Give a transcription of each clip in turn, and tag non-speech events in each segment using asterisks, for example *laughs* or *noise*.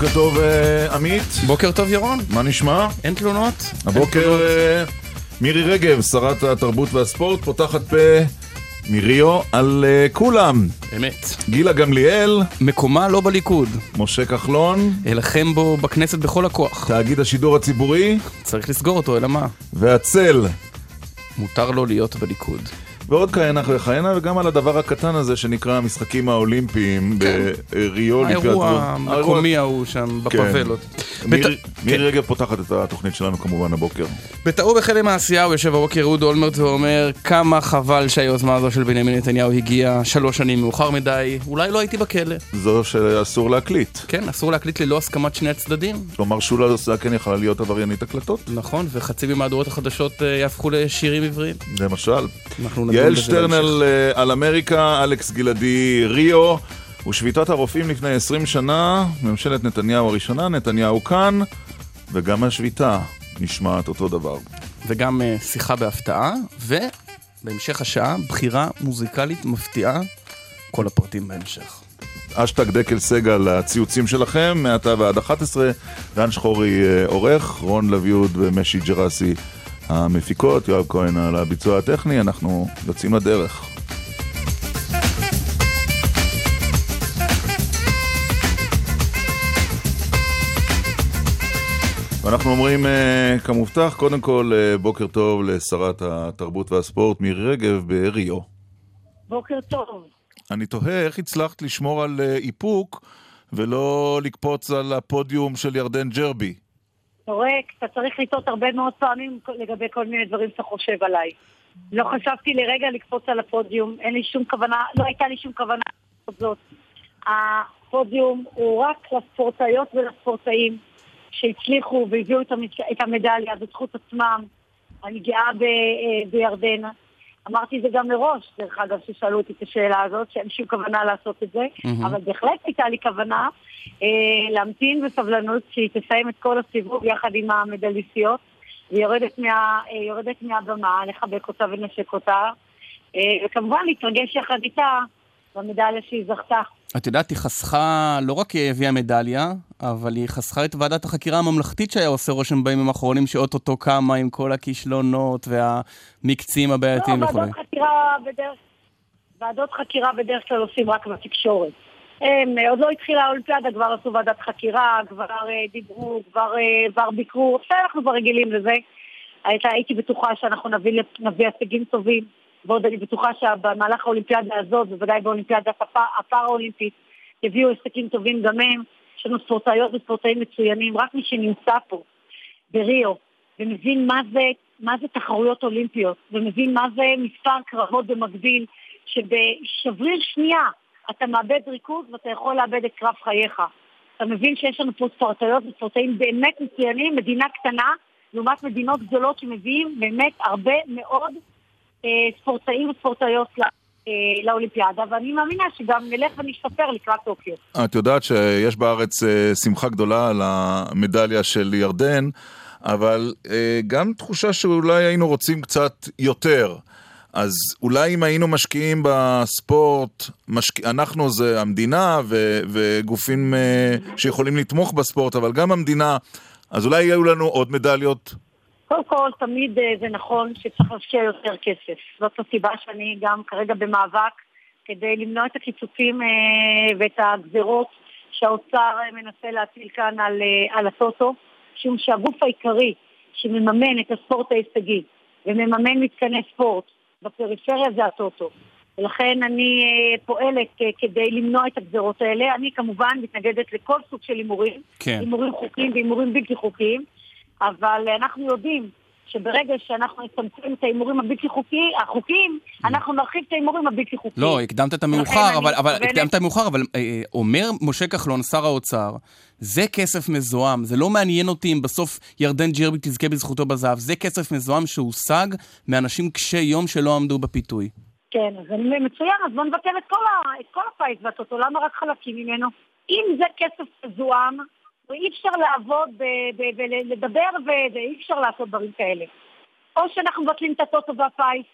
בוקר טוב אה, עמית. בוקר טוב ירון. מה נשמע? אין תלונות. הבוקר אה, מירי רגב, שרת התרבות והספורט, פותחת פה מריו על אה, כולם. אמת. גילה גמליאל. מקומה לא בליכוד. משה כחלון. אלחם בו בכנסת בכל הכוח. תאגיד השידור הציבורי. צריך לסגור אותו, אלא מה? והצל. מותר לו להיות בליכוד. ועוד כהנה וכהנה, וגם על הדבר הקטן הזה שנקרא המשחקים האולימפיים כן. בריו. האירוע המקומי ההוא שם בפאבלות. מירי כן. רגב פותחת את התוכנית שלנו כמובן הבוקר. בטעו בחלם העשייה הוא יושב בבוקר אהוד אולמרט ואומר כמה חבל שהיוזמה הזו של בנימין נתניהו הגיעה שלוש שנים מאוחר מדי, אולי לא הייתי בכלא. זו שאסור להקליט. כן, אסור להקליט ללא הסכמת שני הצדדים. כלומר שולה כן יכולה להיות עבריינית הקלטות. נכון, וחצי ממהדורות החדשות אה, יהפכו לשירים עבריים. למשל. יעל שטרנל אה, על אמריקה, אלכס גלעדי ריו. ושביתת הרופאים לפני 20 שנה, ממשלת נתניהו הראשונה, נתניהו כאן, וגם השביתה נשמעת אותו דבר. וגם uh, שיחה בהפתעה, ובהמשך השעה, בחירה מוזיקלית מפתיעה, כל הפרטים בהמשך. אשטג דקל סגל לציוצים שלכם, מעתה ועד 11, רן שחורי אה, עורך, רון לביוד ומשי ג'רסי המפיקות, יואב כהן על הביצוע הטכני, אנחנו יוצאים לדרך. ואנחנו אומרים אה, כמובטח, קודם כל אה, בוקר טוב לשרת התרבות והספורט מירי רגב בריו. בוקר טוב. אני תוהה איך הצלחת לשמור על אה, איפוק ולא לקפוץ על הפודיום של ירדן ג'רבי. רואה, אתה צריך לטעות הרבה מאוד פעמים לגבי כל מיני דברים שאתה חושב עליי. לא חשבתי לרגע לקפוץ על הפודיום, אין לי שום כוונה, לא הייתה לי שום כוונה לעשות זאת. הפודיום הוא רק לספורטאיות ולספורטאים. שהצליחו והביאו את המדליה בזכות עצמם. אני גאה ב, אה, בירדן. אמרתי את זה גם מראש, דרך אגב, ששאלו אותי את השאלה הזאת, שאין שום כוונה לעשות את זה, mm-hmm. אבל בהחלט הייתה לי כוונה להמתין בסבלנות שהיא תסיים את כל הסיבוב יחד עם המדליסטיות, ויורדת מה, אה, מהבמה, לחבק אותה ונשק אותה, אה, וכמובן להתרגש יחד איתה במדליה שהיא זכתה. את יודעת, היא חסכה, לא רק היא הביאה מדליה, אבל היא חסכה את ועדת החקירה הממלכתית שהיה עושה רושם בימים האחרונים, שאו-טו-טו קמה עם כל הכישלונות והמקצים הבעייתיים לא, וכו'. ועדות חקירה בדרך ועדות חקירה בדרך כלל עושים רק בתקשורת. הם, עוד לא התחילה האולימפיאדה, כבר עשו ועדת חקירה, כבר אה, דיברו, כבר, אה, כבר ביקרו, עכשיו אנחנו כבר רגילים לזה. הייתה, הייתי בטוחה שאנחנו נביא, נביא הישגים טובים. ועוד אני בטוחה שבמהלך האולימפיאדה הזאת, בוודאי באולימפיאדה הפארה-אולימפית, יביאו הישגים טובים גם הם. יש לנו ספורטאיות וספורטאים מצוינים, רק מי שנמצא פה בריו ומבין מה זה, מה זה תחרויות אולימפיות, ומבין מה זה מספר קרבות במקביל, שבשבריר שנייה אתה מאבד ריכוז ואתה יכול לאבד את קרב חייך. אתה מבין שיש לנו פה ספורטאיות וספורטאים באמת מצוינים, מדינה קטנה, לעומת מדינות גדולות שמביאים באמת הרבה מאוד אה, ספורטאים וספורטאיות אה, לאולימפיאדה, ואני מאמינה שגם נלך ונשתפר לקראת טוקיו. את יודעת שיש בארץ אה, שמחה גדולה על המדליה של ירדן, אבל גם תחושה שאולי היינו רוצים קצת יותר. אז אולי אם היינו משקיעים בספורט, משק... אנחנו זה המדינה ו... וגופים שיכולים לתמוך בספורט, אבל גם המדינה, אז אולי יהיו לנו עוד מדליות קודם כל, תמיד אה, זה נכון שצריך להשקיע יותר כסף. זאת הסיבה שאני גם כרגע במאבק כדי למנוע את הקיצוצים אה, ואת הגזרות שהאוצר אה, מנסה להטיל כאן על, על הטוטו, משום שהגוף העיקרי שמממן את הספורט ההישגי ומממן מתקני ספורט בפריפריה זה הטוטו. ולכן אני פועלת כדי למנוע את הגזרות האלה. אני כמובן מתנגדת לכל סוג של הימורים, כן. הימורים חוקיים והימורים בלתי חוקיים. אבל אנחנו יודעים שברגע שאנחנו נצמצם את ההימורים הבלתי חוקיים, החוקיים, אנחנו נרחיב את ההימורים הבלתי חוקיים. לא, הקדמת את המאוחר, אבל, אבל, הקדמת את המאוחר, אבל אה, אומר משה כחלון, שר האוצר, זה כסף מזוהם, זה לא מעניין אותי אם בסוף ירדן ג'רבי תזכה בזכותו בזהב, זה כסף מזוהם שהושג מאנשים קשי יום שלא עמדו בפיתוי. כן, אז אני מצוין, אז בוא נבטל את כל, ה, את כל הפיס והטוטו, למה רק חלקים ממנו? אם זה כסף מזוהם, ואי אפשר לעבוד ולדבר ואי אפשר לעשות דברים כאלה. או שאנחנו מבטלים את הטוטו והפיס,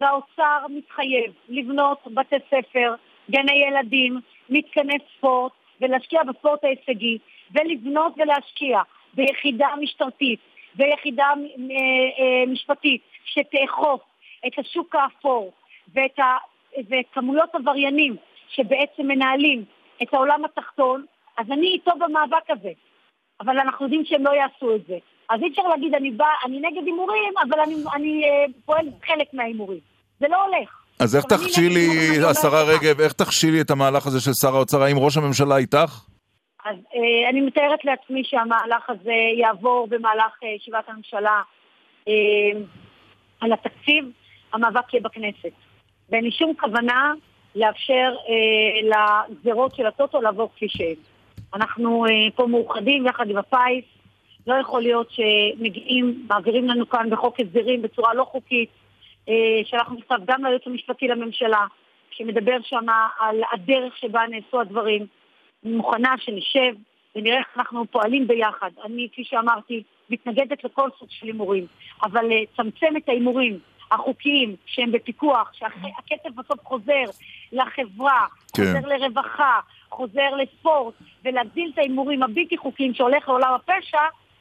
והאוצר מתחייב לבנות בתי ספר, גני ילדים, מתקני ספורט, ולהשקיע בספורט ההישגי, ולבנות ולהשקיע ביחידה משטרתית ויחידה אה, אה, משפטית שתאכוף את השוק האפור ואת, כמויות עבריינים שבעצם מנהלים את העולם התחתון, אז אני איתו במאבק הזה. אבל אנחנו יודעים שהם לא יעשו את זה. אז אי אפשר להגיד, אני, בא, אני נגד הימורים, אבל אני, אני אה, פועל חלק מההימורים. זה לא הולך. אז איך תכשילי, השרה רגב, איך תכשילי את המהלך הזה של שר האוצר? האם ראש הממשלה איתך? אז אה, אני מתארת לעצמי שהמהלך הזה יעבור במהלך אה, ישיבת אה, הממשלה אה, על התקציב, המאבק יהיה בכנסת. ואין לי שום כוונה לאפשר אה, לגזרות של הטוטו לעבור כפי שהן. אנחנו אה, פה מאוחדים יחד עם הפיס, לא יכול להיות שמגיעים, מעבירים לנו כאן בחוק הסדרים בצורה לא חוקית, אה, שלחנו מכתב גם ליועץ המשפטי לממשלה, שמדבר שם על הדרך שבה נעשו הדברים. אני מוכנה שנשב ונראה איך אנחנו פועלים ביחד. אני, כפי שאמרתי, מתנגדת לכל סוג של הימורים, אבל לצמצם אה, את ההימורים החוקיים שהם בפיקוח, שהכסף בסוף חוזר לחברה, כן. חוזר לרווחה, חוזר לספורט, ולהגדיל את ההימורים הבלתי חוקיים שהולך לעולם הפשע,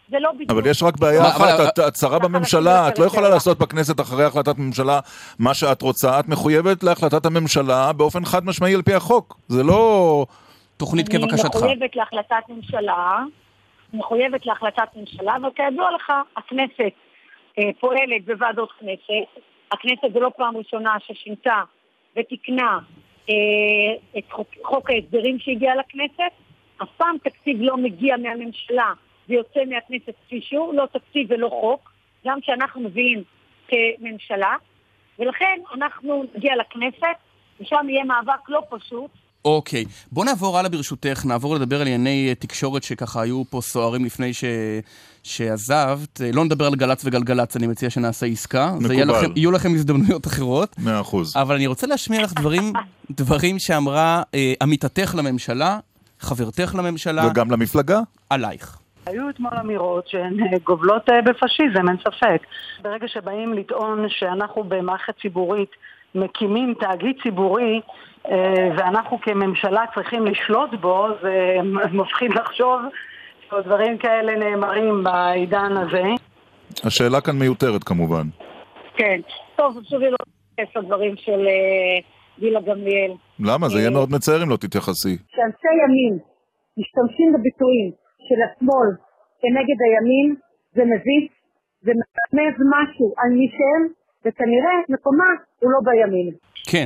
זה לא בדיוק. אבל יש רק בעיה אחת, את שרה בממשלה, את לא יכולה לעשות בכנסת אחרי החלטת ממשלה מה שאת רוצה, את מחויבת להחלטת הממשלה באופן חד משמעי על פי החוק. זה לא תוכנית כבקשתך. אני מחויבת להחלטת ממשלה, מחויבת להחלטת ממשלה, אבל כידוע לך, הכנסת אה, פועלת בוועדות כנסת. הכנסת זו לא פעם ראשונה ששינתה ותיקנה את חוק, חוק ההסדרים שהגיע לכנסת. אף פעם תקציב לא מגיע מהממשלה ויוצא מהכנסת כפי שהוא, לא תקציב ולא חוק, גם כשאנחנו מביאים כממשלה, ולכן אנחנו נגיע לכנסת, ושם יהיה מאבק לא פשוט, אוקיי, בוא נעבור הלאה ברשותך, נעבור לדבר על ענייני אה, תקשורת שככה היו פה סוערים לפני ש... שעזבת. אה, לא נדבר על גל"צ וגלגלצ, אני מציע שנעשה עסקה. מקובל. יהיה לכם, יהיו לכם הזדמנויות אחרות. מאה אחוז. אבל אני רוצה להשמיע לך דברים, *laughs* דברים שאמרה אה, עמיתתך לממשלה, חברתך לממשלה. וגם למפלגה. עלייך. היו אתמול אמירות שהן אה, גובלות בפשיזם, אין ספק. ברגע שבאים לטעון שאנחנו במערכת ציבורית מקימים תאגיד ציבורי אה, ואנחנו כממשלה צריכים לשלוט בו, זה מפחיד לחשוב שדברים כאלה נאמרים בעידן הזה. השאלה כאן מיותרת כמובן. כן. טוב, חשוב לי לא להתייחס לדברים של אה, גילה גמליאל. למה? זה יהיה אה, מאוד מצער אם לא תתייחסי. כשאנשי ימין משתמשים בביטויים של השמאל כנגד הימין, זה מביס, זה מרמז משהו על מי שהם, וכנראה מקומה הוא לא בימין. כן.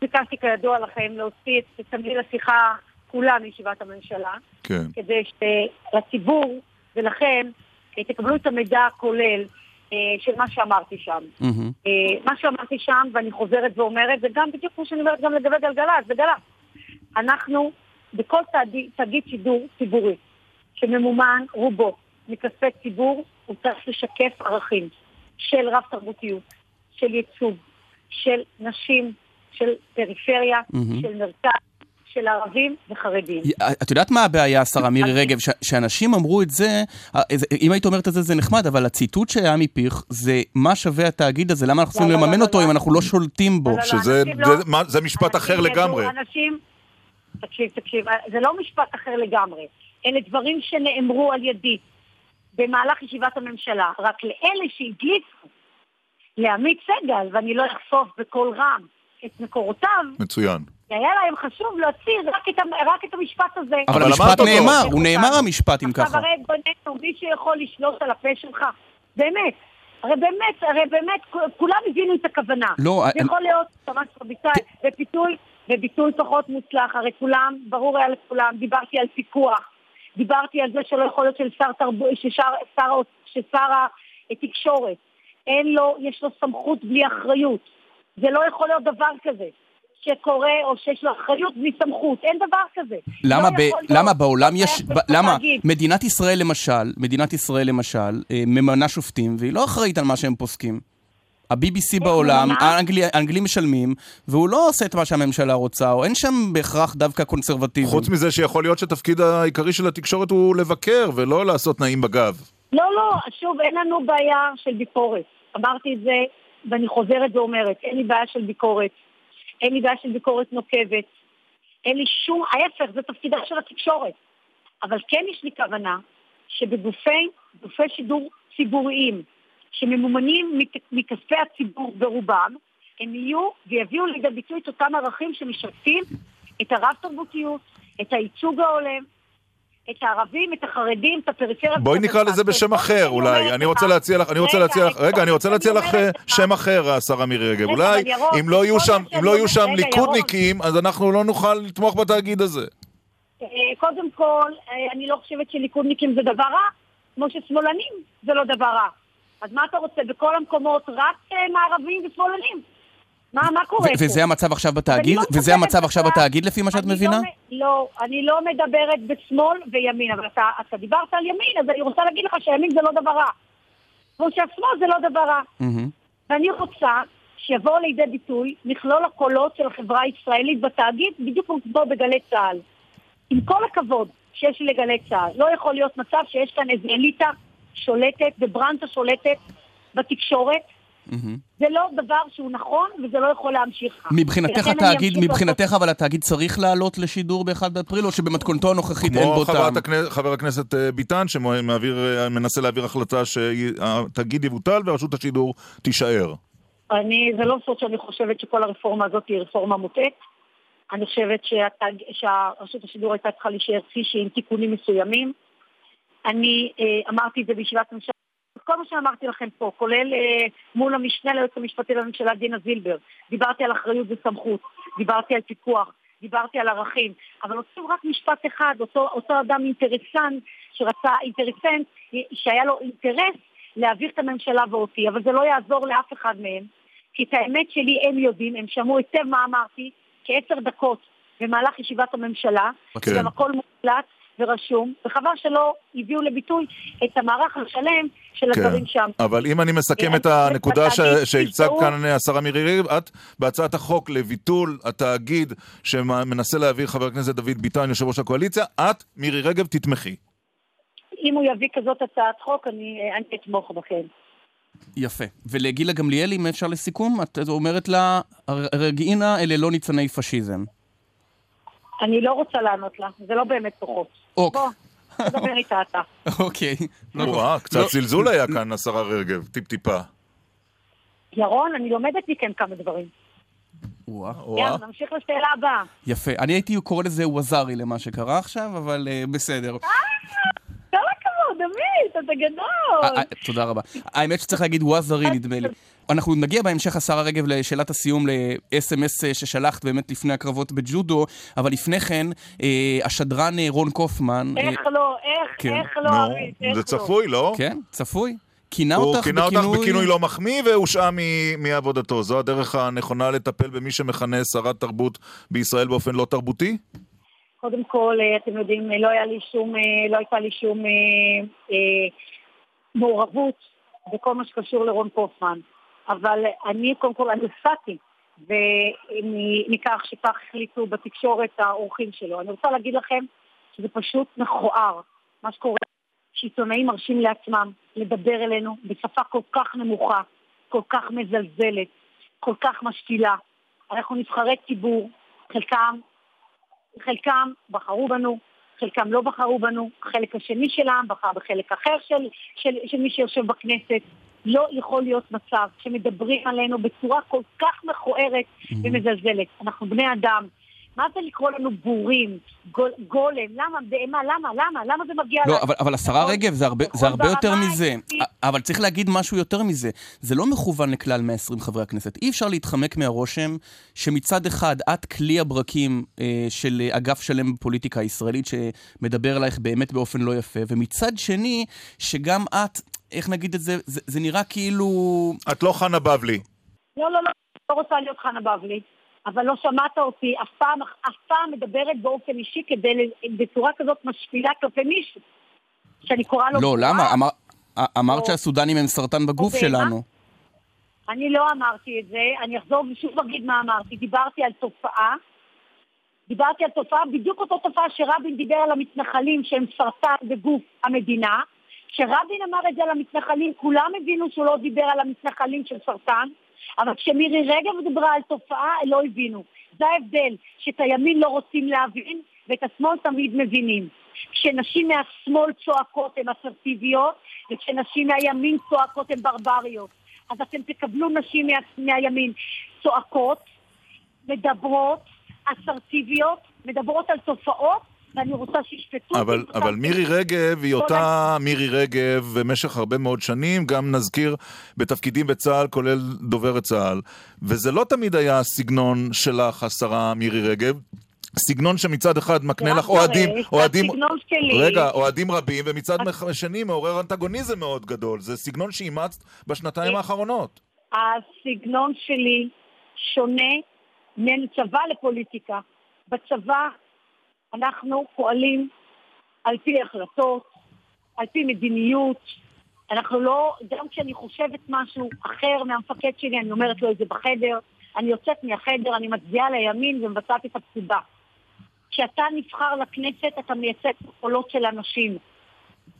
ביקשתי כידוע לכם להוציא את תמליל השיחה כולה מישיבת הממשלה. כן. כדי שלציבור ולכם אה, תקבלו את המידע הכולל אה, של מה שאמרתי שם. Mm-hmm. מה שאמרתי שם, ואני חוזרת ואומרת, זה גם בדיוק כמו שאני אומרת גם לגבי גלגלצ, זה גל"צ. אנחנו, בכל תאגיד שידור ציבורי, שממומן רובו מכספי ציבור, הוא צריך לשקף ערכים של רב תרבותיות, של ייצוג, של נשים, של פריפריה, mm-hmm. של מרכז, של ערבים וחרדים. את יודעת מה הבעיה, השרה מירי רגב? שאנשים אמרו את זה, אם היית אומרת את זה זה נחמד, אבל הציטוט שהיה מפיך זה מה שווה התאגיד הזה, למה אנחנו צריכים לא, לא, לממן לא, אותו אם אנחנו לא שולטים בו? שזה משפט אחר לגמרי. אנשים, תקשיב, תקשיב, זה לא משפט אחר לגמרי. אלה דברים שנאמרו על ידי במהלך ישיבת הממשלה, רק לאלה שהדליפו לעמית סגל, ואני לא אחשוף בקול רם את מקורותיו. מצוין. היה להם חשוב להוציא רק את, רק את המשפט הזה. אבל המשפט נאמר, הוא נאמר המשפט אם ככה. עכשיו הרי בינינו, מישהו יכול לשלוט על הפה שלך? באמת. הרי באמת, הרי באמת, כולם הבינו את הכוונה. לא, זה יכול להיות, ממש רביטל, בפיתוי, בביטוי פחות מוצלח, הרי כולם, ברור היה לכולם, דיברתי על פיקוח, דיברתי על זה שלא יכול להיות של שר תרבות, ששר, ששר תקשורת. אין לו, יש לו סמכות בלי אחריות. זה לא יכול להיות דבר כזה. שקורה או שיש לו אחריות בלי סמכות, אין דבר כזה. למה, לא ב, למה בעולם יש, ב, למה מדינת ישראל למשל, מדינת ישראל למשל, אה, ממנה שופטים והיא לא אחראית על מה שהם פוסקים. ה-BBC בעולם, האנגלי, האנגלים משלמים, והוא לא עושה את מה שהממשלה רוצה, או אין שם בהכרח דווקא קונסרבטיבי. חוץ מזה שיכול להיות שהתפקיד העיקרי של התקשורת הוא לבקר, ולא לעשות נעים בגב. לא, לא, שוב, אין לנו בעיה של ביקורת. אמרתי את זה, ואני חוזרת ואומרת, אין לי בעיה של ביקורת. אין לי בעיה של ביקורת נוקבת. אין לי שום, ההפך, זה תפקידה של התקשורת. אבל כן יש לי כוונה שבגופי שידור ציבוריים, שממומנים מכספי הציבור ברובם, הם יהיו ויביאו לידי ביטוי את אותם ערכים שמשתפים את הרב-תרבותיות, את הייצוג ההולם, את הערבים, את החרדים, את הפריפריה. בואי נקרא לזה בשם אחר אולי. אני רוצה להציע לך, אני רוצה להציע לך, רגע, אני רוצה להציע לך שם אחר, השרה מירי רגב. אולי אם לא יהיו שם, אם לא יהיו שם ליכודניקים, אז אנחנו לא נוכל לתמוך בתאגיד הזה. אה, קודם כל, אה, אני לא חושבת שליכודניקים זה דבר רע, כמו ששמאלנים זה לא דבר רע. אז מה אתה רוצה, בכל המקומות רק אה, מערבים ושמאלנים? מה, מה קורה פה? וזה המצב עכשיו בתאגיד? לא וזה המצב עכשיו בתאגיד לפי מה שאת מבינה? לא, לא, אני לא מדברת בשמאל וימין, אבל אתה, אתה דיברת על ימין, אז אני רוצה להגיד לך שימין זה לא דבר רע. כמו שהשמאל זה לא דבר רע. ואני רוצה שיבואו לידי ביטוי מכלול הקולות של החברה הישראלית בתאגיד, בדיוק כמו בגלי צה"ל. עם כל הכבוד שיש לי לגלי צה"ל, לא יכול להיות מצב שיש כאן איזה אליטה שולטת וברנצה שולטת בתקשורת. זה לא דבר שהוא נכון, וזה לא יכול להמשיך. מבחינתך התאגיד, מבחינתך אבל התאגיד צריך לעלות לשידור ב-1 באפריל, או שבמתכונתו הנוכחית אין בו טעם? כמו חבר הכנסת אה, ביטן, שמנסה להעביר החלטה שהתאגיד יבוטל ורשות השידור תישאר. אני, זה לא סוד שאני חושבת שכל הרפורמה הזאת היא רפורמה מוטעית. אני חושבת שרשות השידור הייתה צריכה להישאר כפי שהיא עם תיקונים מסוימים. אני אה, אמרתי את זה בישיבת ממשלה, כל מה שאמרתי לכם פה, כולל אה, מול המשנה ליועץ המשפטי לממשלה דינה זילבר, דיברתי על אחריות וסמכות, דיברתי על פיקוח, דיברתי על ערכים, אבל עושים רק משפט אחד, אותו, אותו אדם אינטרסנט שרצה, אינטרסנט, שהיה לו אינטרס להעביר את הממשלה ואותי, אבל זה לא יעזור לאף אחד מהם, כי את האמת שלי הם יודעים, הם שמעו היטב מה אמרתי, כעשר דקות במהלך ישיבת הממשלה, okay. אוקיי. גם הכל מוקלט, ורשום, וחבל שלא הביאו לביטוי את המערך השלם של כן. הדברים שם. אבל אם אני מסכם אה, את הנקודה שהצג כאן השרה מירי ריב, את בהצעת החוק לביטול התאגיד שמנסה להעביר חבר הכנסת דוד ביטן, יושב ראש הקואליציה, את, מירי רגב, תתמכי. אם הוא יביא כזאת הצעת חוק, אני, אני אתמוך בכם. יפה. ולגילה גמליאל, אם אפשר לסיכום, את אומרת לה, רגעינה, אלה לא ניצני פשיזם. אני לא רוצה לענות לה, זה לא באמת כוחות. אוקיי. בוא, תדבר איתה אתה. *laughs* אוקיי. וואה, קצת לא- זלזול היה כאן, השרה רגב, טיפ-טיפה. ירון, אני לומדת מכם כמה דברים. יאללה, נמשיך לשאלה הבאה. יפה. אני הייתי קורא לזה ווזארי למה שקרה עכשיו, אבל אה, בסדר. אה, עמית, אתה גדול. אה, תודה רבה. האמת שצריך להגיד ווזארי, נדמה לי. אנחנו נגיע בהמשך, השרה רגב, לשאלת הסיום, ל-SMS אה, ששלחת באמת לפני הקרבות בג'ודו, אבל לפני כן, אה, השדרן אה, רון קופמן... איך לא, איך, כן. איך לא, עמית, איך לא. זה צפוי, לא? כן, צפוי. כינה אותך בכינוי... הוא כינה אותך בכינוי לא מחמיא והושעה מעבודתו. זו הדרך הנכונה לטפל במי שמכנה שרת תרבות בישראל באופן לא תרבותי? קודם כל, אתם יודעים, לא, היה לי שום, לא הייתה לי שום אה, אה, מעורבות בכל מה שקשור לרון קופמן. אבל אני קודם כל, אני הופעתי, ומכך שכך החליטו בתקשורת האורחים שלו. אני רוצה להגיד לכם שזה פשוט מכוער, מה שקורה, שעיתונאים מרשים לעצמם לדבר אלינו בשפה כל כך נמוכה, כל כך מזלזלת, כל כך משפילה. אנחנו נבחרי ציבור, חלקם, חלקם בחרו בנו, חלקם לא בחרו בנו, החלק השני של העם בחר בחלק אחר של, של, של מי שיושב בכנסת. לא יכול להיות מצב שמדברים עלינו בצורה כל כך מכוערת mm-hmm. ומזלזלת. אנחנו בני אדם. מה זה לקרוא לנו בורים, גול, גולם? למה? בהמה? למה? למה? למה זה מגיע לא, אבל, אבל השרה רגב, זה הרבה, זה הרבה יותר מזה. אבל צריך להגיד משהו יותר מזה. זה לא מכוון לכלל 120 חברי הכנסת. אי אפשר להתחמק מהרושם שמצד אחד את כלי הברקים אה, של אגף שלם בפוליטיקה הישראלית, שמדבר עלייך באמת באופן לא יפה, ומצד שני, שגם את איך נגיד את זה, זה, זה נראה כאילו... את לא חנה בבלי. לא, לא, לא, לא רוצה להיות חנה בבלי. אבל לא שמעת אותי אף פעם, אף פעם מדברת באופן אישי כדי, בצורה כזאת משפילה כלפי מישהו. שאני קוראה לו... לא, למה? אמר, אמרת או... שהסודנים הם סרטן בגוף שלנו. אני לא אמרתי את זה, אני אחזור ושוב אגיד מה אמרתי. דיברתי על תופעה, דיברתי על תופעה, בדיוק אותו תופעה שרבין דיבר על המתנחלים שהם סרטן בגוף המדינה. כשרבין אמר את זה על המתנחלים, כולם הבינו שהוא לא דיבר על המתנחלים של סרטן, אבל כשמירי רגב דיברה על תופעה, לא הבינו. זה ההבדל, שאת הימין לא רוצים להבין, ואת השמאל תמיד מבינים. כשנשים מהשמאל צועקות הן אסרטיביות, וכשנשים מהימין צועקות הן ברבריות. אז אתם תקבלו נשים מה, מהימין צועקות, מדברות, אסרטיביות, מדברות על תופעות, ואני רוצה שישפטו... אבל, אבל מירי רגב היא אותה מירי רגב במשך הרבה מאוד שנים, גם נזכיר בתפקידים בצה"ל, כולל דוברת צה"ל. וזה לא תמיד היה הסגנון שלך, השרה מירי רגב. סגנון שמצד אחד מקנה לך אוהדים, אוהדים, רגע, אוהדים רבים, ומצד שני מעורר אנטגוניזם מאוד גדול. זה סגנון שאימצת בשנתיים האחרונות. הסגנון שלי שונה בין צבא לפוליטיקה. בצבא אנחנו פועלים על פי החלטות, על פי מדיניות. אנחנו לא, גם כשאני חושבת משהו אחר מהמפקד שלי, אני אומרת לו את זה בחדר. אני יוצאת מהחדר, אני מצביעה לימין ומבצעת את הפקודה. כשאתה נבחר לכנסת, אתה מייצג קולות של אנשים.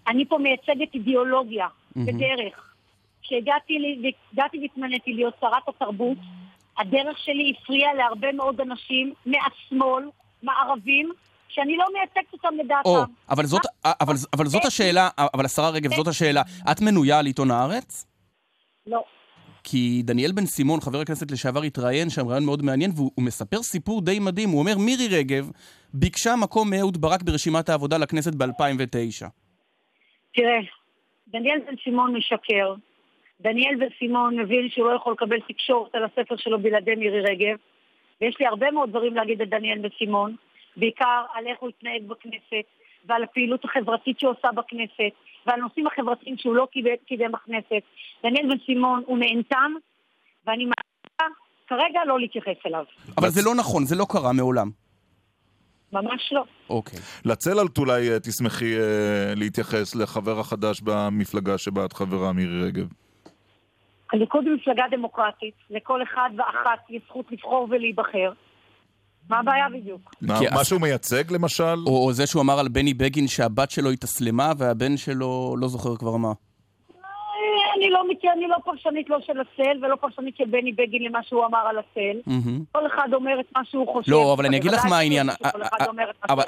אני פה מייצגת אידיאולוגיה ודרך. כשהגעתי והתמניתי להיות שרת התרבות, הדרך שלי הפריעה להרבה מאוד אנשים מהשמאל, מערבים, שאני לא מייצגת אותם לדעתם. או, אבל זאת, אבל, אבל זאת השאלה, אבל השרה רגב, זאת השאלה. את מנויה על עיתון הארץ? לא. כי דניאל בן סימון, חבר הכנסת לשעבר, התראיין שם רעיון מאוד מעניין, והוא מספר סיפור די מדהים. הוא אומר, מירי רגב ביקשה מקום מאהוד ברק ברשימת העבודה לכנסת ב-2009. תראה, דניאל בן סימון משקר. דניאל בן סימון מבין שהוא לא יכול לקבל תקשורת על הספר שלו בלעדי מירי רגב. ויש לי הרבה מאוד דברים להגיד על דניאל בן סימון, בעיקר על איך הוא התנהג בכנסת, ועל הפעילות החברתית שהוא עושה בכנסת, ועל הנושאים החברתיים שהוא לא קידם בכנסת. דניאל בן סימון הוא נהנתן, ואני מעדיפה כרגע לא להתייחס אליו. אבל זה לא נכון, זה לא קרה מעולם. ממש לא. אוקיי. לצללת אולי אה, תשמחי אה, להתייחס לחבר החדש במפלגה שבה את חברה, מירי רגב. הליכוד היא מפלגה דמוקרטית, לכל אחד ואחת יש זכות לבחור ולהיבחר. מה הבעיה בדיוק? מה, שהוא מייצג למשל? או, או זה שהוא אמר על בני בגין שהבת שלו התאסלמה והבן שלו לא זוכר כבר מה. אני לא, אני לא פרשנית לא של הצל ולא פרשנית של בני בגין למה שהוא אמר על הצל. כל אחד אומר את מה שהוא חושב. לא, אבל אני אגיד לך מה העניין.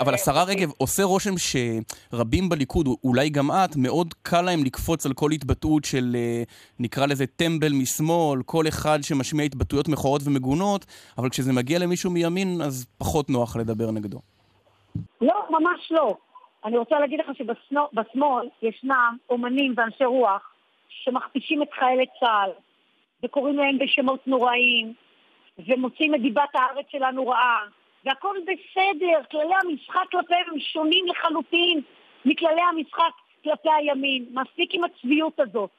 אבל השרה רגב, עושה רושם שרבים בליכוד, אולי גם את, מאוד קל להם לקפוץ על כל התבטאות של, אה, נקרא לזה טמבל משמאל, כל אחד שמשמיע התבטאויות מכוערות ומגונות, אבל כשזה מגיע למישהו מימין, אז פחות נוח לדבר נגדו. לא, ממש לא. אני רוצה להגיד לך שבשמאל ישנם אומנים ואנשי רוח שמכפישים את חיילי צה"ל, וקוראים להם בשמות נוראיים, ומוצאים את דיבת הארץ שלנו רעה, והכל בסדר, כללי המשחק כלפיהם הם שונים לחלוטין מכללי המשחק כלפי הימין. מספיק עם הצביעות הזאת.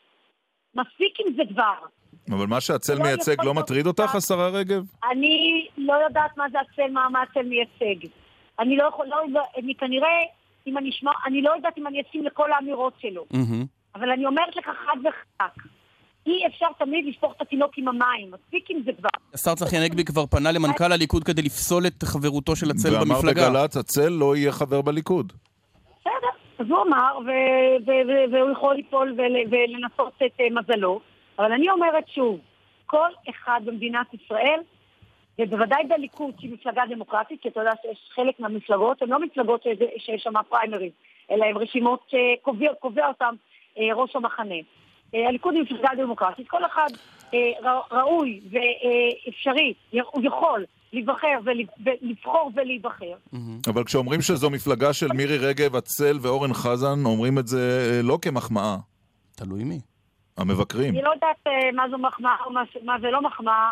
מספיק עם זה כבר. אבל מה שהצל לא מייצג לא מטריד אותך, השרה רגב? אני לא יודעת מה זה הצל, מה, מה הצל מייצג. אני לא יכול, לא, לא, אני כנראה, אם אני אשמע, אני לא יודעת אם אני אשים לכל האמירות שלו. Mm-hmm. אבל אני אומרת לך חד וחלק, אי אפשר תמיד לשפוך את התינוק עם המים, מספיק עם זה כבר. השר צחי הנגבי כבר פנה למנכ"ל הליכוד כדי לפסול את חברותו של הצל במפלגה. ואמר בגל"צ, הצל לא יהיה חבר בליכוד. בסדר, אז הוא אמר, והוא יכול ליפול ולנסות את אה, מזלו, אבל אני אומרת שוב, כל אחד במדינת ישראל, ובוודאי בליכוד, שהיא מפלגה דמוקרטית, כי אתה יודע שיש חלק מהמפלגות, הן לא מפלגות שיש שם פריימריז, אלא הן רשימות שקובע אותן אה, ראש המחנה. אה, הליכוד היא מפלגה דמוקרטית, כל אחד אה, ראוי ואפשרי, הוא יכול להיבחר ולבחור ולהיבחר. אבל כשאומרים שזו מפלגה של מירי רגב, הצל ואורן חזן, אומרים את זה לא כמחמאה. תלוי מי. המבקרים. אני לא יודעת מה זו מחמאה או מה זה לא מחמאה.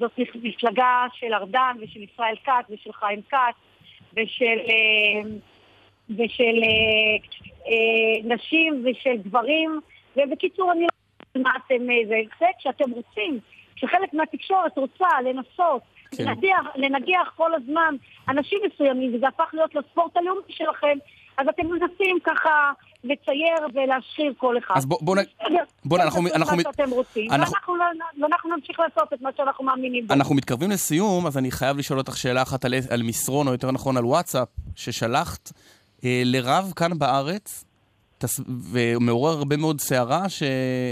זאת מפלגה של ארדן ושל ישראל כץ ושל חיים כץ ושל, ושל אה, נשים ושל גברים ובקיצור, אני לא יודעת מה אתם... אה, זה, זה כשאתם רוצים, כשחלק מהתקשורת רוצה לנסות כן. לנגיח, לנגיח כל הזמן אנשים מסוימים, וזה הפך להיות לספורט הלאומי שלכם, אז אתם מנסים ככה לצייר ולהשחיר כל אחד. אז בואו בוא, בוא, אנחנו... אנחנו... מה שאתם רוצים, אנחנו... ואנחנו נמשיך לעשות את מה שאנחנו מאמינים בו. אנחנו מתקרבים לסיום, אז אני חייב לשאול אותך שאלה אחת על, על מסרון, או יותר נכון על וואטסאפ, ששלחת לרב כאן בארץ, ומעורר הרבה מאוד סערה, ש...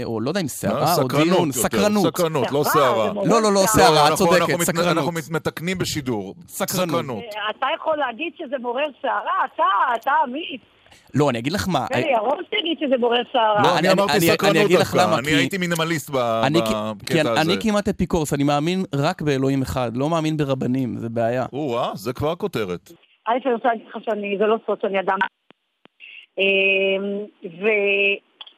או לא יודע אם סערה או דיון, סקרנות. סקרנות, לא סערה. לא, לא, לא, סערה, את צודקת, סקרנות. אנחנו מתקנים בשידור. סקרנות. אתה יכול להגיד שזה מעורר סערה? אתה, אתה אמיץ. לא, אני אגיד לך מה... תראי, ירון תגיד שזה מעורר סערה. לא, אני אמרתי סקרנות דווקא. אני הייתי מינימליסט בקטע הזה. אני כמעט אפיקורס, אני מאמין רק באלוהים אחד, לא מאמין ברבנים, זה בעיה. או-אה, זה כבר כותרת. א', אני רוצה להגיד לך שאני, זה לא סוד שאני אדם אמ,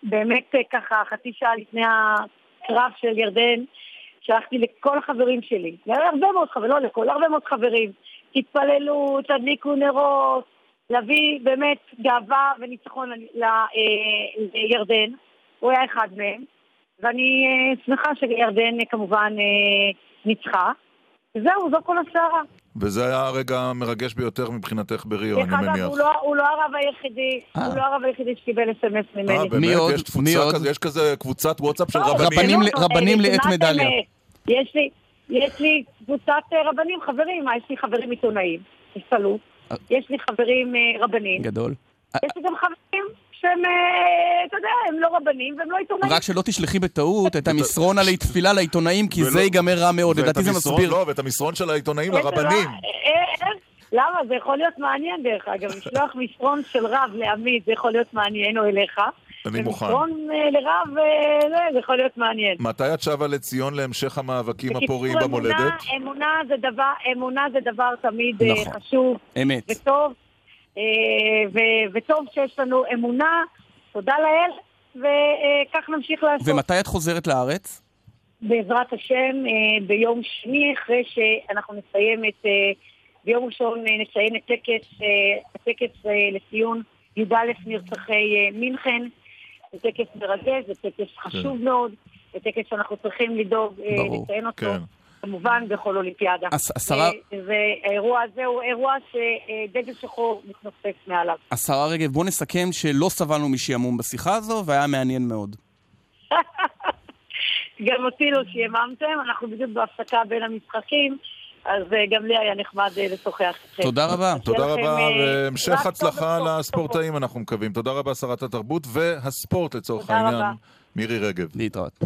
ובאמת ככה חצי שעה לפני הקרב של ירדן, שלחתי לכל החברים שלי, להרבה מאוד חברים, לא לכל, הרבה מאוד חברים, תתפללו, תדליקו נרות, להביא באמת גאווה וניצחון אה, לירדן, הוא היה אחד מהם, ואני אה, שמחה שירדן כמובן אה, ניצחה. זהו, זו כל הסערה. וזה היה הרגע המרגש ביותר מבחינתך בריו, אני מניח. דרך אגב, לא- הוא לא הרב היחידי, הוא לא הרב היחידי שקיבל אס.אם.אס ממני. אה, באמת? מי עוד? יש כזה קבוצת וואטסאפ של רבנים? רבנים לעת מדליה. יש לי קבוצת אה, רבנים, חברים, יש לי חברים עיתונאים. אה. יש לי חברים רבנים. גדול. יש לי גם חברים שהם, אה, אתה יודע, הם לא רבנים והם לא עיתונאים. רק שלא תשלחי בטעות את המסרון על תפילה לעיתונאים, כי זה ייגמר רע מאוד, לדעתי זה מסביר. לא, ואת המסרון של העיתונאים לרבנים. אה, אה, למה? זה יכול להיות מעניין דרך אגב, *laughs* לשלוח מסרון של רב לעמית, זה יכול להיות מעניין, או אליך. אני מוכן. ומסרון לרב, זה יכול להיות מעניין. מתי את שבה לציון להמשך המאבקים הפוריים במולדת? אמונה זה דבר תמיד נכון. חשוב. אמת. וטוב. אה, וטוב שיש לנו אמונה, תודה לאל, וכך נמשיך לעשות. ומתי את חוזרת לארץ? בעזרת השם, אה, ביום שני, אחרי שאנחנו נסיים את... אה, ביום ראשון נציין את טקס, הטקס לציון י"א נרצחי מינכן. זה טקס מרגש, זה טקס חשוב כן. מאוד, זה טקס שאנחנו צריכים לדאוג לציין אותו. כן. כמובן בכל אולימפיאדה. השרה... והאירוע הזה הוא אירוע שדגל שחור מתנופף מעליו. השרה רגב, בוא נסכם שלא סבלנו משעמום בשיחה הזו, והיה מעניין מאוד. *laughs* גם אותי לא שיממתם, אנחנו בדיוק בהפסקה בין המשחקים. אז אה, גם לי היה נחמד אה, לשוחח איתכם. תודה רבה. תודה רבה, אה, והמשך הצלחה לספורטאים אנחנו מקווים. תודה רבה, שרת התרבות והספורט לצורך העניין, מירי רגב. להתראות.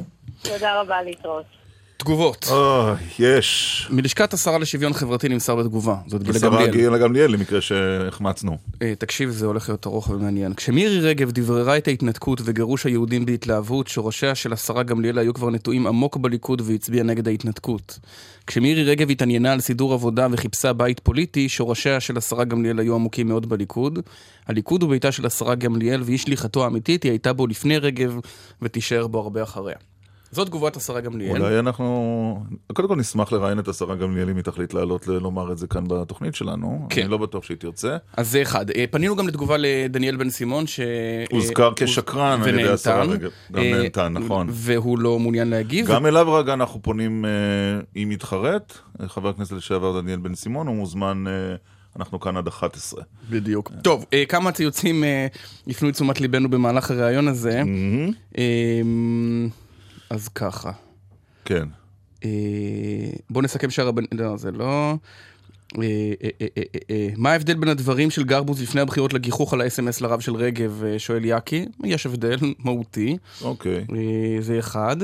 תודה רבה, להתראות. תגובות. אוי, יש. מלשכת השרה לשוויון חברתי נמסר בתגובה. זאת גילה גמליאל. גילה גמליאל, למקרה שהחמצנו. אה, תקשיב, זה הולך להיות ארוך ומעניין. כשמירי רגב דבררה את ההתנתקות וגירוש היהודים בהתלהבות, שורשיה של השרה גמליאל היו כבר נטועים עמוק בליכוד והצביעה נגד ההתנתקות. כשמירי רגב התעניינה על סידור עבודה וחיפשה בית פוליטי, שורשיה של השרה גמליאל היו עמוקים מאוד בליכוד. הליכוד הוא ביתה של השרה גמליאל, והיא שליחתו האמיתית, היא הייתה בו לפני רגב ותישאר בו הרבה אחריה. זאת תגובת השרה גמליאל. אולי אנחנו... קודם כל נשמח לראיין את השרה גמליאל אם היא תחליט לעלות לומר את זה כאן בתוכנית שלנו. כן. אני לא בטוח שהיא תרצה. אז זה אחד. אה, פנינו גם לתגובה לדניאל בן סימון, ש... הוזכר כשקרן על ידי השרה רגב. גם אה, נהנתן, נכון. והוא לא מעוניין להגיב. גם אליו רגע אנחנו פונים, אה, אם יתחרט, חבר הכנסת לשעבר דניאל בן סימון, הוא מוזמן... אנחנו כאן עד 11. בדיוק. טוב, כמה ציוצים הפנו את תשומת ליבנו במהלך הראיון הזה. אז ככה. כן. אה, בוא נסכם שהרבנים... לא, זה לא... אה, אה, מה ההבדל בין הדברים של גרבוז לפני הבחירות לגיחוך על האס.אם.אס לרב של רגב, שואל יאקי? יש הבדל *laughs* מהותי. אוקיי. זה אחד.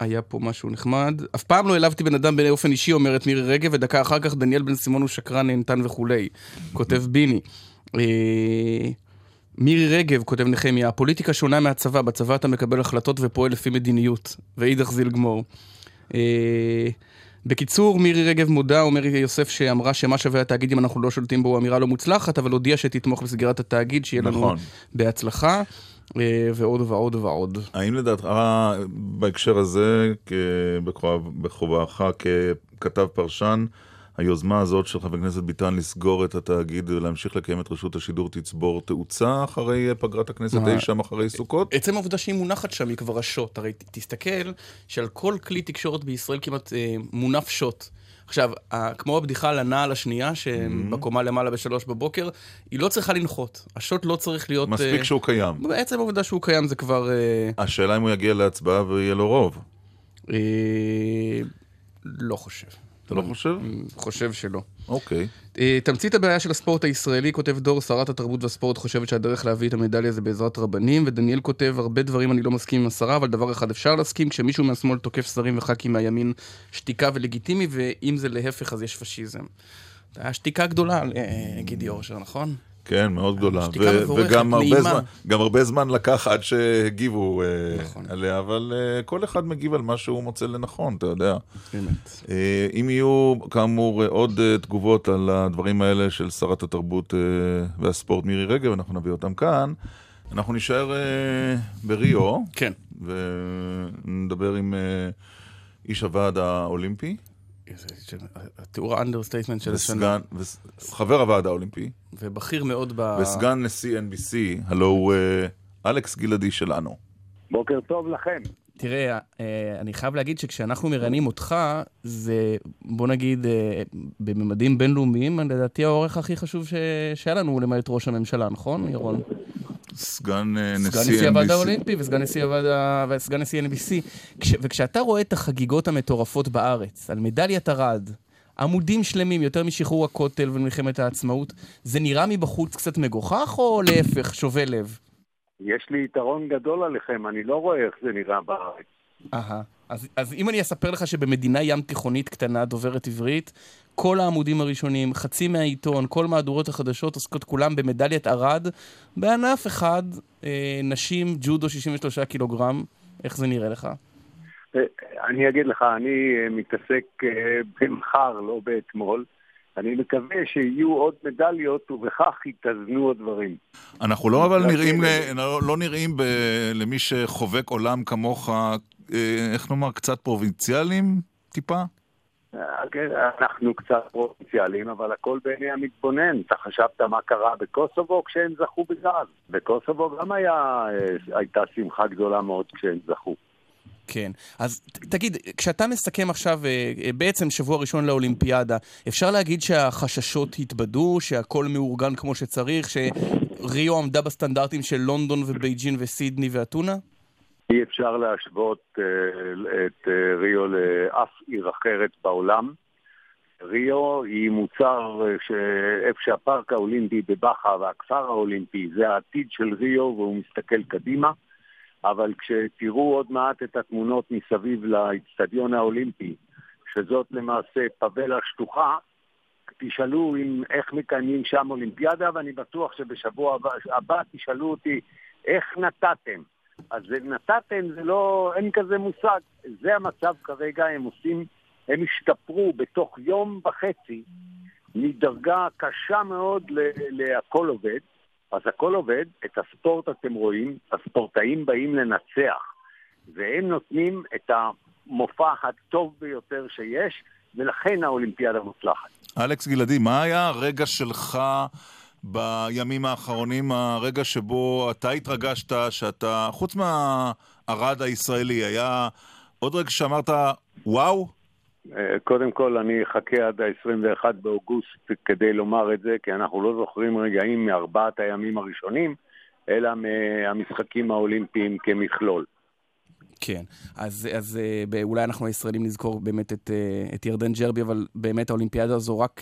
היה פה משהו נחמד. אף פעם לא העלבתי בן אדם באופן אישי, אומרת מירי רגב, ודקה אחר כך דניאל בן סימון הוא שקרן, נהנתן וכולי. כותב ביני. מירי רגב, כותב נחמיה, הפוליטיקה שונה מהצבא, בצבא אתה מקבל החלטות ופועל לפי מדיניות. ואידך זיל גמור. אה, בקיצור, מירי רגב מודה, אומר יוסף שאמרה שמה שווה התאגיד אם אנחנו לא שולטים בו הוא אמירה לא מוצלחת, אבל הודיעה שתתמוך בסגירת התאגיד, שיהיה לנו נכון. בהצלחה, אה, ועוד ועוד ועוד. האם לדעתך, בהקשר הזה, בכובעך ככתב פרשן, היוזמה הזאת של חבר הכנסת ביטן לסגור את התאגיד ולהמשיך לקיים את רשות השידור תצבור תאוצה אחרי פגרת הכנסת אי שם אחרי סוכות? עצם העובדה שהיא מונחת שם היא כבר השוט. הרי תסתכל שעל כל כלי תקשורת בישראל כמעט אה, מונף שוט. עכשיו, כמו הבדיחה על הנעל השנייה, שבקומה mm-hmm. למעלה בשלוש בבוקר, היא לא צריכה לנחות. השוט לא צריך להיות... מספיק uh, שהוא קיים. בעצם העובדה שהוא קיים זה כבר... Uh... השאלה אם הוא יגיע להצבעה ויהיה לו רוב. Uh, לא חושב. אתה לא חושב? חושב שלא. אוקיי. אה, תמצית הבעיה של הספורט הישראלי, כותב דור, שרת התרבות והספורט חושבת שהדרך להביא את המדליה זה בעזרת רבנים, ודניאל כותב, הרבה דברים אני לא מסכים עם השרה, אבל דבר אחד אפשר להסכים, כשמישהו מהשמאל תוקף שרים וח"כים מהימין, שתיקה ולגיטימי, ואם זה להפך אז יש פשיזם. היה שתיקה גדולה, אה, גידי אורשר, נכון? כן, מאוד גדולה. מבורכת, וגם הרבה זמן, גם הרבה זמן לקח עד שהגיבו אה, נכון. עליה, אבל uh, כל אחד מגיב על מה שהוא מוצא לנכון, אתה יודע. באמת. Uh, אם יהיו, כאמור, עוד uh, תגובות על הדברים האלה של שרת התרבות uh, והספורט מירי רגב, אנחנו נביא אותם כאן. אנחנו נישאר uh, בריו. כן. ונדבר עם uh, איש הוועד האולימפי. התיאור ה understatement של השנה. חבר הוועד האולימפי. ובכיר מאוד ב... וסגן נשיא NBC, הלו הוא אה, אלכס גלעדי שלנו. בוקר טוב לכם. תראה, אה, אני חייב להגיד שכשאנחנו מראיינים אותך, זה, בוא נגיד, אה, בממדים בינלאומיים, לדעתי האורח הכי חשוב שהיה לנו, למעט ראש הממשלה, נכון, ירון? סגן נשיא NBC. סגן נשיא הוועד האולימפי וסגן נשיא הוועד וסגן נשיא NBC. כש, וכשאתה רואה את החגיגות המטורפות בארץ, על מדליית ארד, עמודים שלמים, יותר משחרור הכותל ומלחמת העצמאות, זה נראה מבחוץ קצת מגוחך, או להפך, שובה לב? יש לי יתרון גדול עליכם, אני לא רואה איך זה נראה בארץ. אהה. אז, אז אם אני אספר לך שבמדינה ים תיכונית קטנה דוברת עברית, כל העמודים הראשונים, חצי מהעיתון, כל מהדורות החדשות עוסקות כולם במדליית ארד, בענף אחד, אה, נשים, ג'ודו 63 קילוגרם, איך זה נראה לך? אני אגיד לך, אני אה, מתעסק אה, במחר, לא באתמול. אני מקווה שיהיו עוד מדליות ובכך יתאזנו הדברים. אנחנו לא אבל נראים, אה, לא, לא נראים ב, למי שחובק עולם כמוך, איך נאמר, קצת פרובינציאליים טיפה? אנחנו קצת פרובינציאליים, אבל הכל בעיני המתבונן. אתה חשבת מה קרה בקוסובו כשהם זכו בגז. בקוסובו גם היה, הייתה שמחה גדולה מאוד כשהם זכו. כן. אז תגיד, כשאתה מסכם עכשיו אה, אה, בעצם שבוע ראשון לאולימפיאדה, אפשר להגיד שהחששות התבדו, שהכל מאורגן כמו שצריך, שריו עמדה בסטנדרטים של לונדון ובייג'ין וסידני ואתונה? אי אפשר להשוות uh, את uh, ריו לאף עיר אחרת בעולם. ריו היא מוצר שאיפה שהפארק האולימפי בבאחה והכפר האולימפי זה העתיד של ריו והוא מסתכל קדימה. אבל כשתראו עוד מעט את התמונות מסביב לאצטדיון האולימפי, שזאת למעשה פבלה שטוחה, תשאלו אם, איך מקיימים שם אולימפיאדה, ואני בטוח שבשבוע הבא, הבא תשאלו אותי איך נתתם. אז נתתם, זה לא, אין כזה מושג. זה המצב כרגע, הם עושים, הם השתפרו בתוך יום וחצי מדרגה קשה מאוד להכל עובד, אז הכל עובד, את הספורט אתם רואים, הספורטאים באים לנצח, והם נותנים את המופע הטוב ביותר שיש, ולכן האולימפיאדה מוצלחת. אלכס גלעדי, מה היה הרגע שלך בימים האחרונים, הרגע שבו אתה התרגשת, שאתה, חוץ מהארד הישראלי, היה עוד רגע שאמרת, וואו? אה, קודם כל, אני אחכה עד ה-21 באוגוסט כדי לומר את זה, כי אנחנו לא זוכרים רגעים מארבעת הימים הראשונים, אלא מהמשחקים האולימפיים כמכלול. כן, אז, אז אה, אולי אנחנו הישראלים נזכור באמת את, אה, את ירדן ג'רבי, אבל באמת האולימפיאדה הזו רק,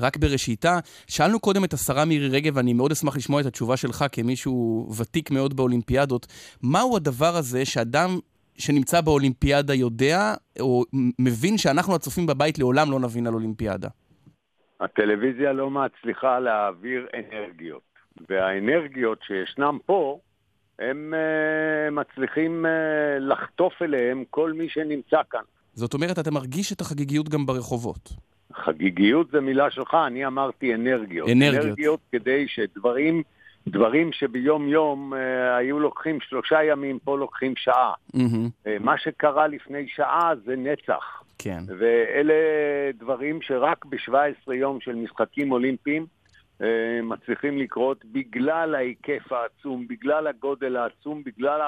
רק בראשיתה. שאלנו קודם את השרה מירי רגב, ואני מאוד אשמח לשמוע את התשובה שלך כמישהו ותיק מאוד באולימפיאדות. מהו הדבר הזה שאדם שנמצא באולימפיאדה יודע, או מבין שאנחנו הצופים בבית לעולם לא נבין על אולימפיאדה? הטלוויזיה לא מצליחה להעביר אנרגיות, והאנרגיות שישנם פה, הם uh, מצליחים uh, לחטוף אליהם כל מי שנמצא כאן. זאת אומרת, אתה מרגיש את החגיגיות גם ברחובות. חגיגיות זה מילה שלך, אני אמרתי אנרגיות. אנרגיות. אנרגיות כדי שדברים דברים שביום יום אה, היו לוקחים שלושה ימים, פה לוקחים שעה. Mm-hmm. מה שקרה לפני שעה זה נצח. כן. ואלה דברים שרק ב-17 יום של משחקים אולימפיים מצליחים לקרות בגלל ההיקף העצום, בגלל הגודל העצום, בגלל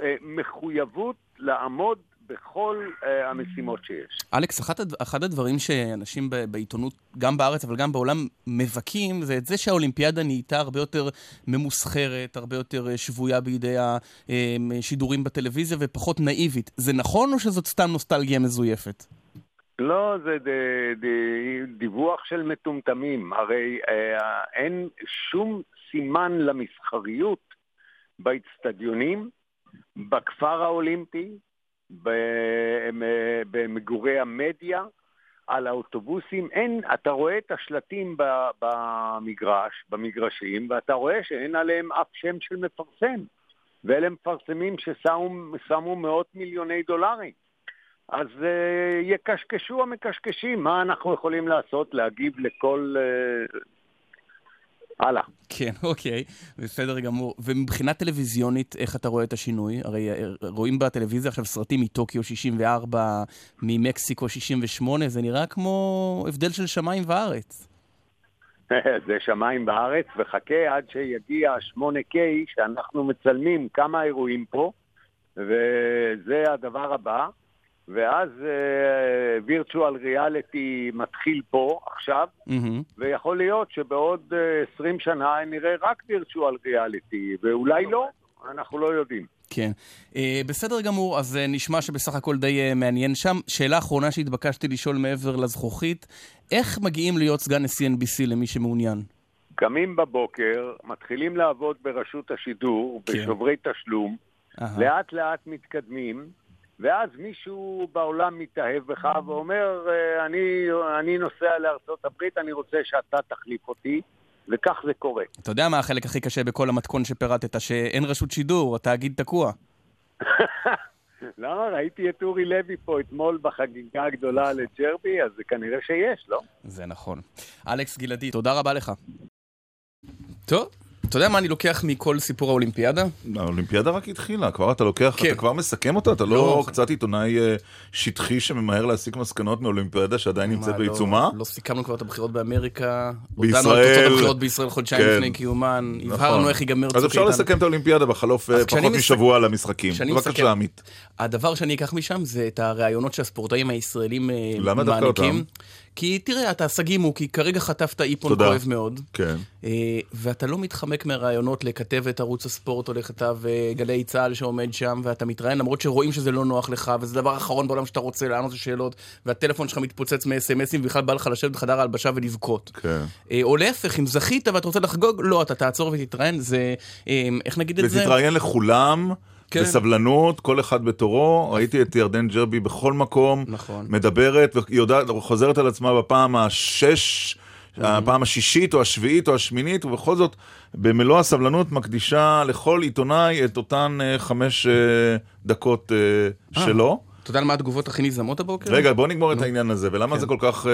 המחויבות לעמוד בכל uh, המשימות שיש. אלכס, אחד, אחד הדברים שאנשים בעיתונות, גם בארץ אבל גם בעולם, מבכים, זה את זה שהאולימפיאדה נהייתה הרבה יותר ממוסחרת, הרבה יותר אה, שבויה בידי השידורים בטלוויזיה ופחות נאיבית. זה נכון או שזאת סתם נוסטלגיה מזויפת? לא, זה ד, ד, דיווח של מטומטמים. הרי אה, אין שום סימן למסחריות באצטדיונים, בכפר האולימפי, במגורי המדיה, על האוטובוסים. אין, אתה רואה את השלטים במגרש, במגרשים, ואתה רואה שאין עליהם אף שם של מפרסם. ואלה מפרסמים ששמו מאות מיליוני דולרים. אז uh, יקשקשו המקשקשים, מה אנחנו יכולים לעשות? להגיב לכל uh, הלאה. כן, *laughs* אוקיי, בסדר גמור. ומבחינה טלוויזיונית, איך אתה רואה את השינוי? הרי אה, רואים בטלוויזיה עכשיו סרטים מטוקיו 64, ממקסיקו 68, זה נראה כמו הבדל של שמיים וארץ. *laughs* זה שמיים וארץ, וחכה עד שיגיע ה-8K, שאנחנו מצלמים כמה אירועים פה, וזה הדבר הבא. ואז וירטואל uh, ריאליטי מתחיל פה, עכשיו, mm-hmm. ויכול להיות שבעוד uh, אה, 20 שנה נראה רק וירטואל ריאליטי, ואולי לא, אנחנו לא יודעים. כן. Uh, בסדר גמור, אז uh, נשמע שבסך הכל די uh, מעניין שם. שאלה אחרונה שהתבקשתי לשאול מעבר לזכוכית, איך מגיעים להיות סגן נשיא NBC למי שמעוניין? קמים בבוקר, מתחילים לעבוד ברשות השידור, כן. בשוברי תשלום. לאט לאט מתקדמים, ואז מישהו בעולם מתאהב בך ואומר, אה, אני, אני נוסע לארצות הברית, אני רוצה שאתה תחליף אותי, וכך זה קורה. אתה יודע מה החלק הכי קשה בכל המתכון שפירטת? שאין רשות שידור, התאגיד תקוע. *laughs* לא, ראיתי את אורי לוי פה אתמול בחגיגה הגדולה לג'רבי, אז זה כנראה שיש, לא? זה נכון. אלכס גלעדי, תודה רבה לך. טוב. אתה יודע מה אני לוקח מכל סיפור האולימפיאדה? האולימפיאדה רק התחילה, כבר אתה לוקח, כן. אתה כבר מסכם אותה? אתה לא, לא קצת עיתונאי אה, שטחי שממהר להסיק מסקנות מאולימפיאדה שעדיין נמצאת לא, בעיצומה? לא סיכמנו כבר את הבחירות באמריקה, בישראל, הודענו על תוצאות הבחירות בישראל חודשיים כן. לפני קיומן, נכון. הבהרנו איך ייגמר צוק איתן. אז אפשר לסכם את האולימפיאדה בחלוף אה, פחות משבוע למשחקים. בבקשה, עמית. הדבר שאני אקח משם זה את הראיונות שהספורטאים הישראלים אה, מעניקים. כי תראה, אתה סגימו, כי כרגע חטפת איפון תודה. כואב מאוד. כן. אה, ואתה לא מתחמק מהרעיונות לכתב את ערוץ הספורט או לכתב אה, גלי צה"ל שעומד שם, ואתה מתראיין, למרות שרואים שזה לא נוח לך, וזה הדבר האחרון בעולם שאתה רוצה לענות לשאלות, והטלפון שלך מתפוצץ מאס.אם.אסים, ובכלל בא לך לשבת בחדר ההלבשה ולבכות. כן. אה, או להפך, אם זכית ואתה רוצה לחגוג, לא, אתה תעצור ותתראיין, זה... איך נגיד את זה? ותתראיין לכולם. כן. בסבלנות, כל אחד בתורו. ראיתי את ירדן ג'רבי בכל מקום, נכון. מדברת וחוזרת על עצמה בפעם השש, mm-hmm. הפעם השישית או השביעית או השמינית, ובכל זאת, במלוא הסבלנות מקדישה לכל עיתונאי את אותן uh, חמש uh, דקות uh, שלו. אתה יודע על מה התגובות הכי נזמות הבוקר? רגע, בוא נגמור את העניין הזה, ולמה כן. זה כל כך...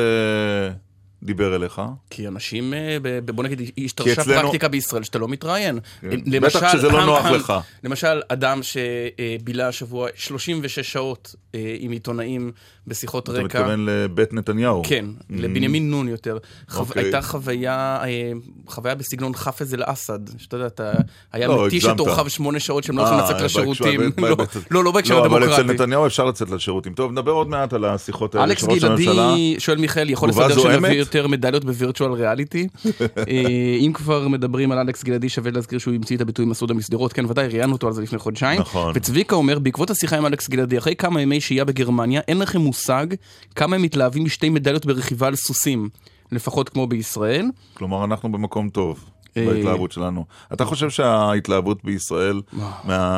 דיבר אליך? כי אנשים, אה, בוא נגיד, השתרשה אצלנו... פרקטיקה בישראל שאתה לא מתראיין. כן. למשל, בטח שזה לא נוח לך. למשל, אדם שבילה השבוע 36 שעות אה, עם עיתונאים בשיחות רקע. אתה מתכוון לבית נתניהו. כן, mm-hmm. לבנימין נון יותר. Okay. אוקיי. הייתה חוויה, אה, חוויה בסגנון חאפז אל-אסד, שאתה יודע, אתה... היה לא, מתיש את אורחיו שמונה שעות שהם לא יכולים לצאת לשירותים. לא, לא, לא בהקשר הדמוקרטי. לא, אבל אצל נתניהו אפשר לצאת לשירותים. טוב, נדבר עוד מעט על השיחות האלה. אלכס גלעדי שואל מיכאל, יכול לסדר שנביא יותר מדליות בווירטואל ריאליטי? *laughs* אה, אם כבר מדברים על אלכס גלעדי, שווה להזכיר שהוא המציא את הביטוי מסעוד המסדרות. כן, ודאי, ראיינו אותו על זה לפני חודשיים. נכון. וצביקה אומר, בעקבות השיחה עם אלכס גלעדי, אחרי כמה ימי שהייה בגרמניה, אין לכם מושג כמה הם מתלהבים משתי מדליות ברכיבה על סוסים, לפחות כמו בישראל. כלומר, אנחנו במקום טוב. אה, בהתלהבות שלנו. אתה חושב שההתלהבות בישראל,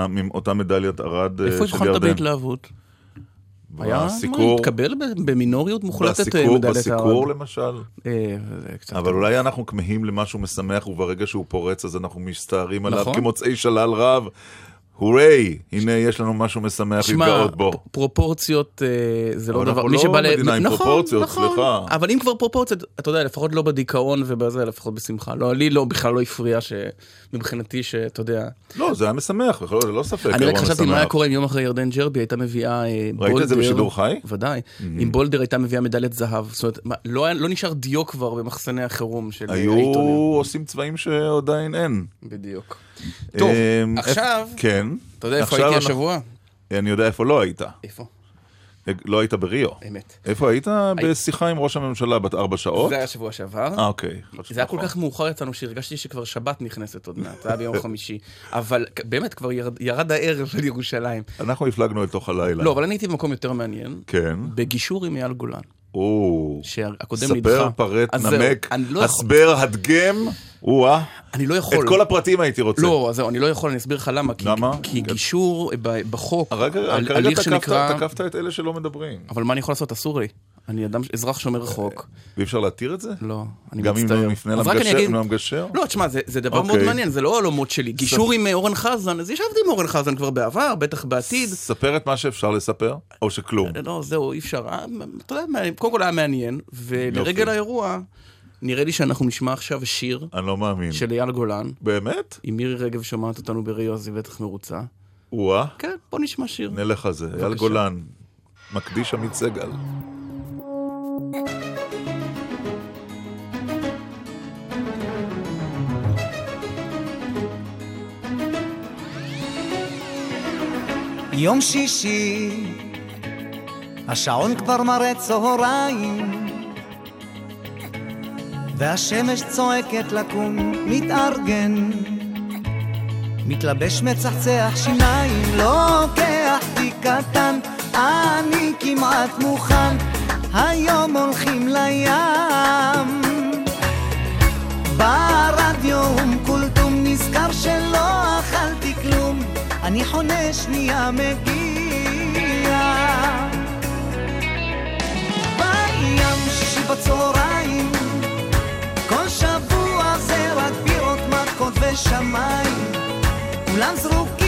מאותה מדליית ארד של ירדן... איפה התחלת בהתלהבות? היה התקבל במינוריות מוחלטת אה, מדליית ארד. בסיקור למשל. אה, אבל אולי אנחנו כמהים למשהו משמח, וברגע שהוא פורץ אז אנחנו מסתערים עליו נכון. כמוצאי שלל רב. הוריי, הנה יש לנו משהו משמח להתגאות בו. פרופורציות אה, זה לא דבר... אבל אנחנו לא מדינה עם נכון, פרופורציות, נכון. סליחה. אבל אם כבר פרופורציות, אתה יודע, לפחות לא בדיכאון ובזה, לפחות בשמחה. לא, לי לא, בכלל לא הפריע שמבחינתי, שאתה יודע... לא, זה היה משמח, בכלל, זה לא ספק. אני רק חשבתי מה היה קורה אם יום אחרי ירדן ג'רבי הייתה מביאה בולדר. אה, ראית את זה בשידור חי? ודאי. אם בולדר הייתה מביאה מדליית זהב. זאת אומרת, לא, לא נשאר דיו כבר במחסני החירום של העיתונים. היו עושים צבעים שעדיין אין. בדיוק. טוב, אמ, עכשיו, כן. אתה יודע איפה הייתי השבוע? אני יודע איפה לא היית. איפה? לא היית בריו. אמת. איפה היית? בשיחה עם ראש הממשלה בת ארבע שעות? זה היה שבוע שעבר. אה, אוקיי. זה היה כל כך מאוחר אצלנו שהרגשתי שכבר שבת נכנסת עוד מעט, זה היה ביום *laughs* חמישי. אבל באמת, כבר ירד הערב של ירושלים. אנחנו הפלגנו אל תוך הלילה. לא, אבל אני הייתי במקום יותר מעניין. כן. בגישור עם אייל גולן. או. ספר, פרט, נמק, לא הסבר, הדגם. או-אה. אני לא יכול. את כל הפרטים הייתי רוצה. לא, זהו, אני לא יכול, אני אסביר לך למה. למה? כי גישור בחוק, הליך שנקרא... תקפת את אלה שלא מדברים. אבל מה אני יכול לעשות? אסור לי. אני אדם, אזרח שומר חוק. ואי אפשר להתיר את זה? לא, אני מצטער. גם אם נפנה למגשר? לא, תשמע, זה דבר מאוד אוקיי. מעניין, זה לא עולמות שלי. גישור עם אורן חזן, אז ישבתי עם אורן חזן כבר בעבר, בטח בעתיד. ספר את מה שאפשר לספר, או שכלום. לא, זהו, אי אפשר. אה, אתה יודע, קודם כל היה מעניין, ולרגל האירוע... נראה לי שאנחנו נשמע עכשיו שיר. אני לא מאמין. של אייל גולן. באמת? אם מירי רגב שומעת אותנו בריו, אז היא בטח מרוצה. או-אה. כן, בוא נשמע שיר. נלך על זה. אייל גולן, מקדיש עמית סגל. יום שישי, השעון כבר מראה צהריים, והשמש צועקת לקום, מתארגן. מתלבש מצחצח שיניים, לוקח תיק קטן, אני כמעט מוכן, היום הולכים לים. ברדיו אום כולתום נזכר שלא אכלתי כלום, אני חונה שנייה מגיע. בים שישי מכות ושמיים, כולם זרוקים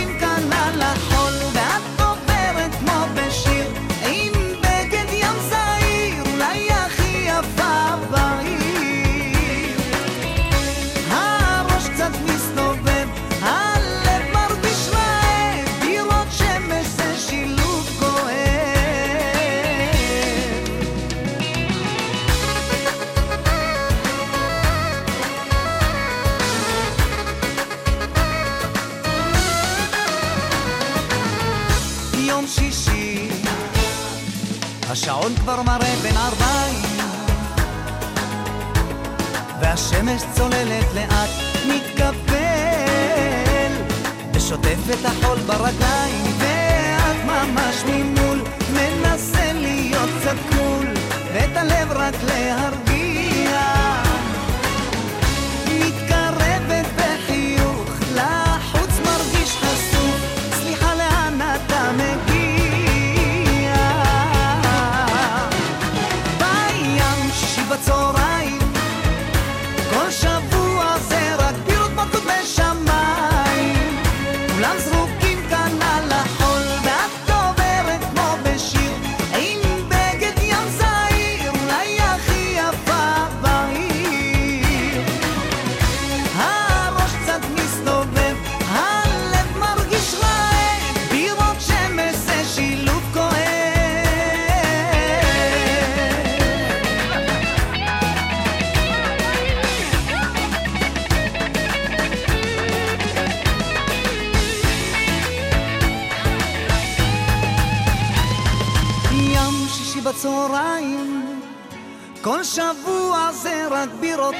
השעון כבר מראה בין ארבעים והשמש צוללת לאט מתקפל ושוטף את החול ברגליים ואת ממש ממול מנסה להיות קצת קול ואת הלב רק להרגיע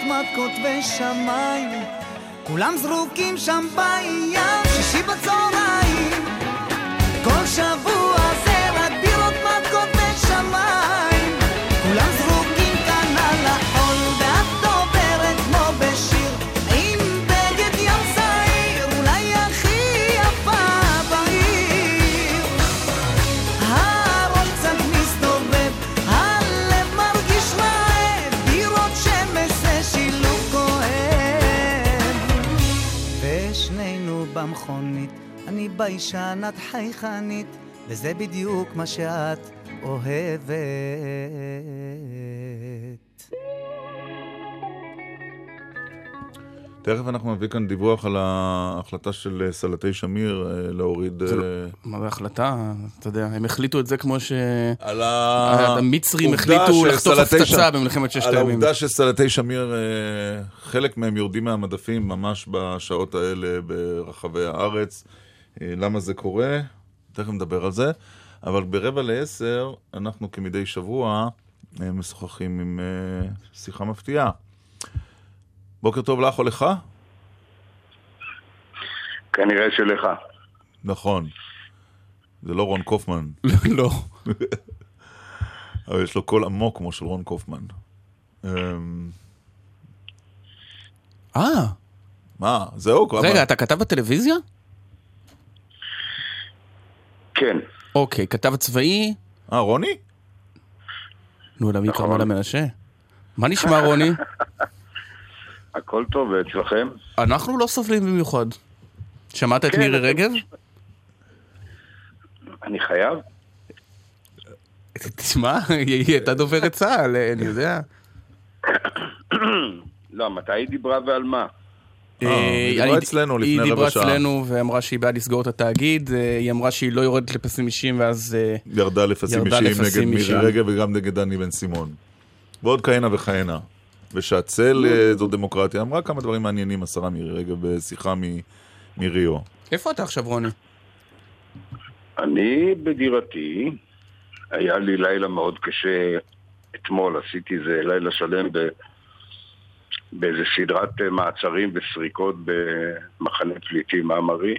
בירות מכות ושמיים. כולם זרוקים שם בים. שישי בצהריים ביישן, את חייכנית, וזה בדיוק מה שאת אוהבת. תכף אנחנו נביא כאן דיווח על ההחלטה של סלטי שמיר אה, להוריד... זה לא- אה, מה זה החלטה? אתה יודע, הם החליטו את זה כמו ש... על ה- המצרים החליטו לחטוף הפצצה במלחמת ששת על הימים. העובדה שסלטי שמיר, אה, חלק מהם יורדים מהמדפים ממש בשעות האלה ברחבי הארץ. אה, למה זה קורה? תכף נדבר על זה. אבל ברבע לעשר, אנחנו כמדי שבוע אה, משוחחים עם אה, שיחה מפתיעה. בוקר טוב לך או לך? כנראה שלך. נכון. זה לא רון קופמן, *laughs* לא. אבל יש לו קול עמוק כמו של רון קופמן. אמ, אה, מה, זהו? כבר- רגע, אתה כתב בטלוויזיה? כן. אוקיי, כתב צבאי? אה, רוני? נו, לוי נכון. כרמלה מנשה. מה נשמע, רוני? *laughs* הכל טוב אצלכם? אנחנו לא סובלים במיוחד. שמעת את כן, מירי רגב? אני חייב? תשמע, היא הייתה דוברת צה"ל, אני יודע. *coughs* לא, מתי היא דיברה ועל מה? אה, היא דיברה אני- אצלנו לפני היא רבע דיברה שעה. אצלנו ואמרה שהיא בעד לסגור את התאגיד, אה, היא אמרה שהיא לא יורדת לפסים אישיים ואז... אה, ירדה לפסים אישיים נגד מירי. רגב וגם נגד דני בן סימון. ועוד כהנה וכהנה. ושהצל אה, זו דמוקרטיה, אמרה כמה דברים מעניינים השרה מירי רגב בשיחה מ- מריו. איפה אתה עכשיו, רוני? אני בדירתי, היה לי לילה מאוד קשה אתמול, עשיתי איזה לילה שלם ב... באיזה סדרת אה, מעצרים וסריקות במחנה פליטים עמרי.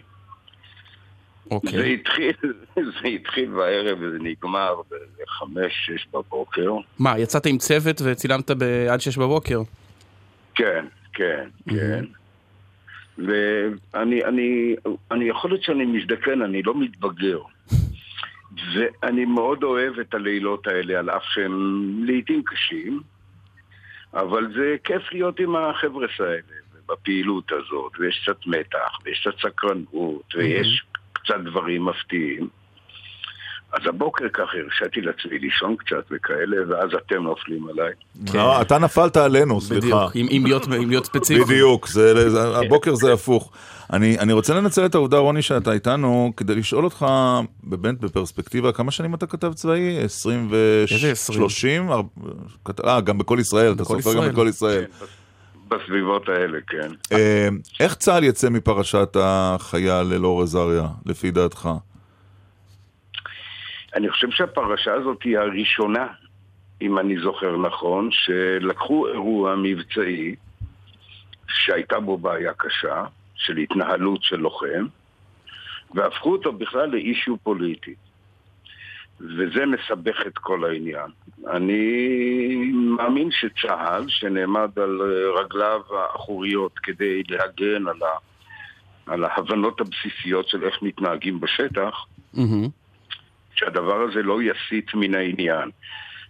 זה אוקיי. התחיל, *laughs* זה התחיל בערב וזה נגמר בחמש, שש בבוקר. מה, יצאת עם צוות וצילמת ב- עד שש בבוקר? כן, כן, כן. ואני, אני, אני יכול להיות שאני מזדקן, אני לא מתבגר. *laughs* ואני מאוד אוהב את הלילות האלה, על אף שהם לעיתים קשים, אבל זה כיף להיות עם החבר'ס האלה, בפעילות הזאת, ויש קצת מתח, ויש קצת סקרנות, ויש קצת דברים מפתיעים. אז הבוקר ככה הרשיתי לעצמי לישון קצת וכאלה, ואז אתם נופלים עליי. לא, אתה נפלת עלינו, סליחה. בדיוק, אם- להיות- ספציפי. בדיוק, הבוקר זה הפוך. אני, אני רוצה לנצל את העובדה, רוני, שאתה איתנו, כדי לשאול אותך, באמת בפרספקטיבה, כמה שנים אתה כתב צבאי? 20 ו... איזה 20? 30? אה, גם בכל ישראל, אתה בכל סופר גם ישראל. בכל ישראל. בסביבות האלה, כן. אה, איך צה"ל יצא מפרשת החייל אלאור עזריה, לפי דעתך? אני חושב שהפרשה הזאת היא הראשונה, אם אני זוכר נכון, שלקחו אירוע מבצעי שהייתה בו בעיה קשה, של התנהלות של לוחם, והפכו אותו בכלל לאישיו פוליטי. וזה מסבך את כל העניין. אני מאמין שצה"ל, שנעמד על רגליו האחוריות כדי להגן על, ה, על ההבנות הבסיסיות של איך מתנהגים בשטח, מהמם. שהדבר הזה לא יסיט מן העניין.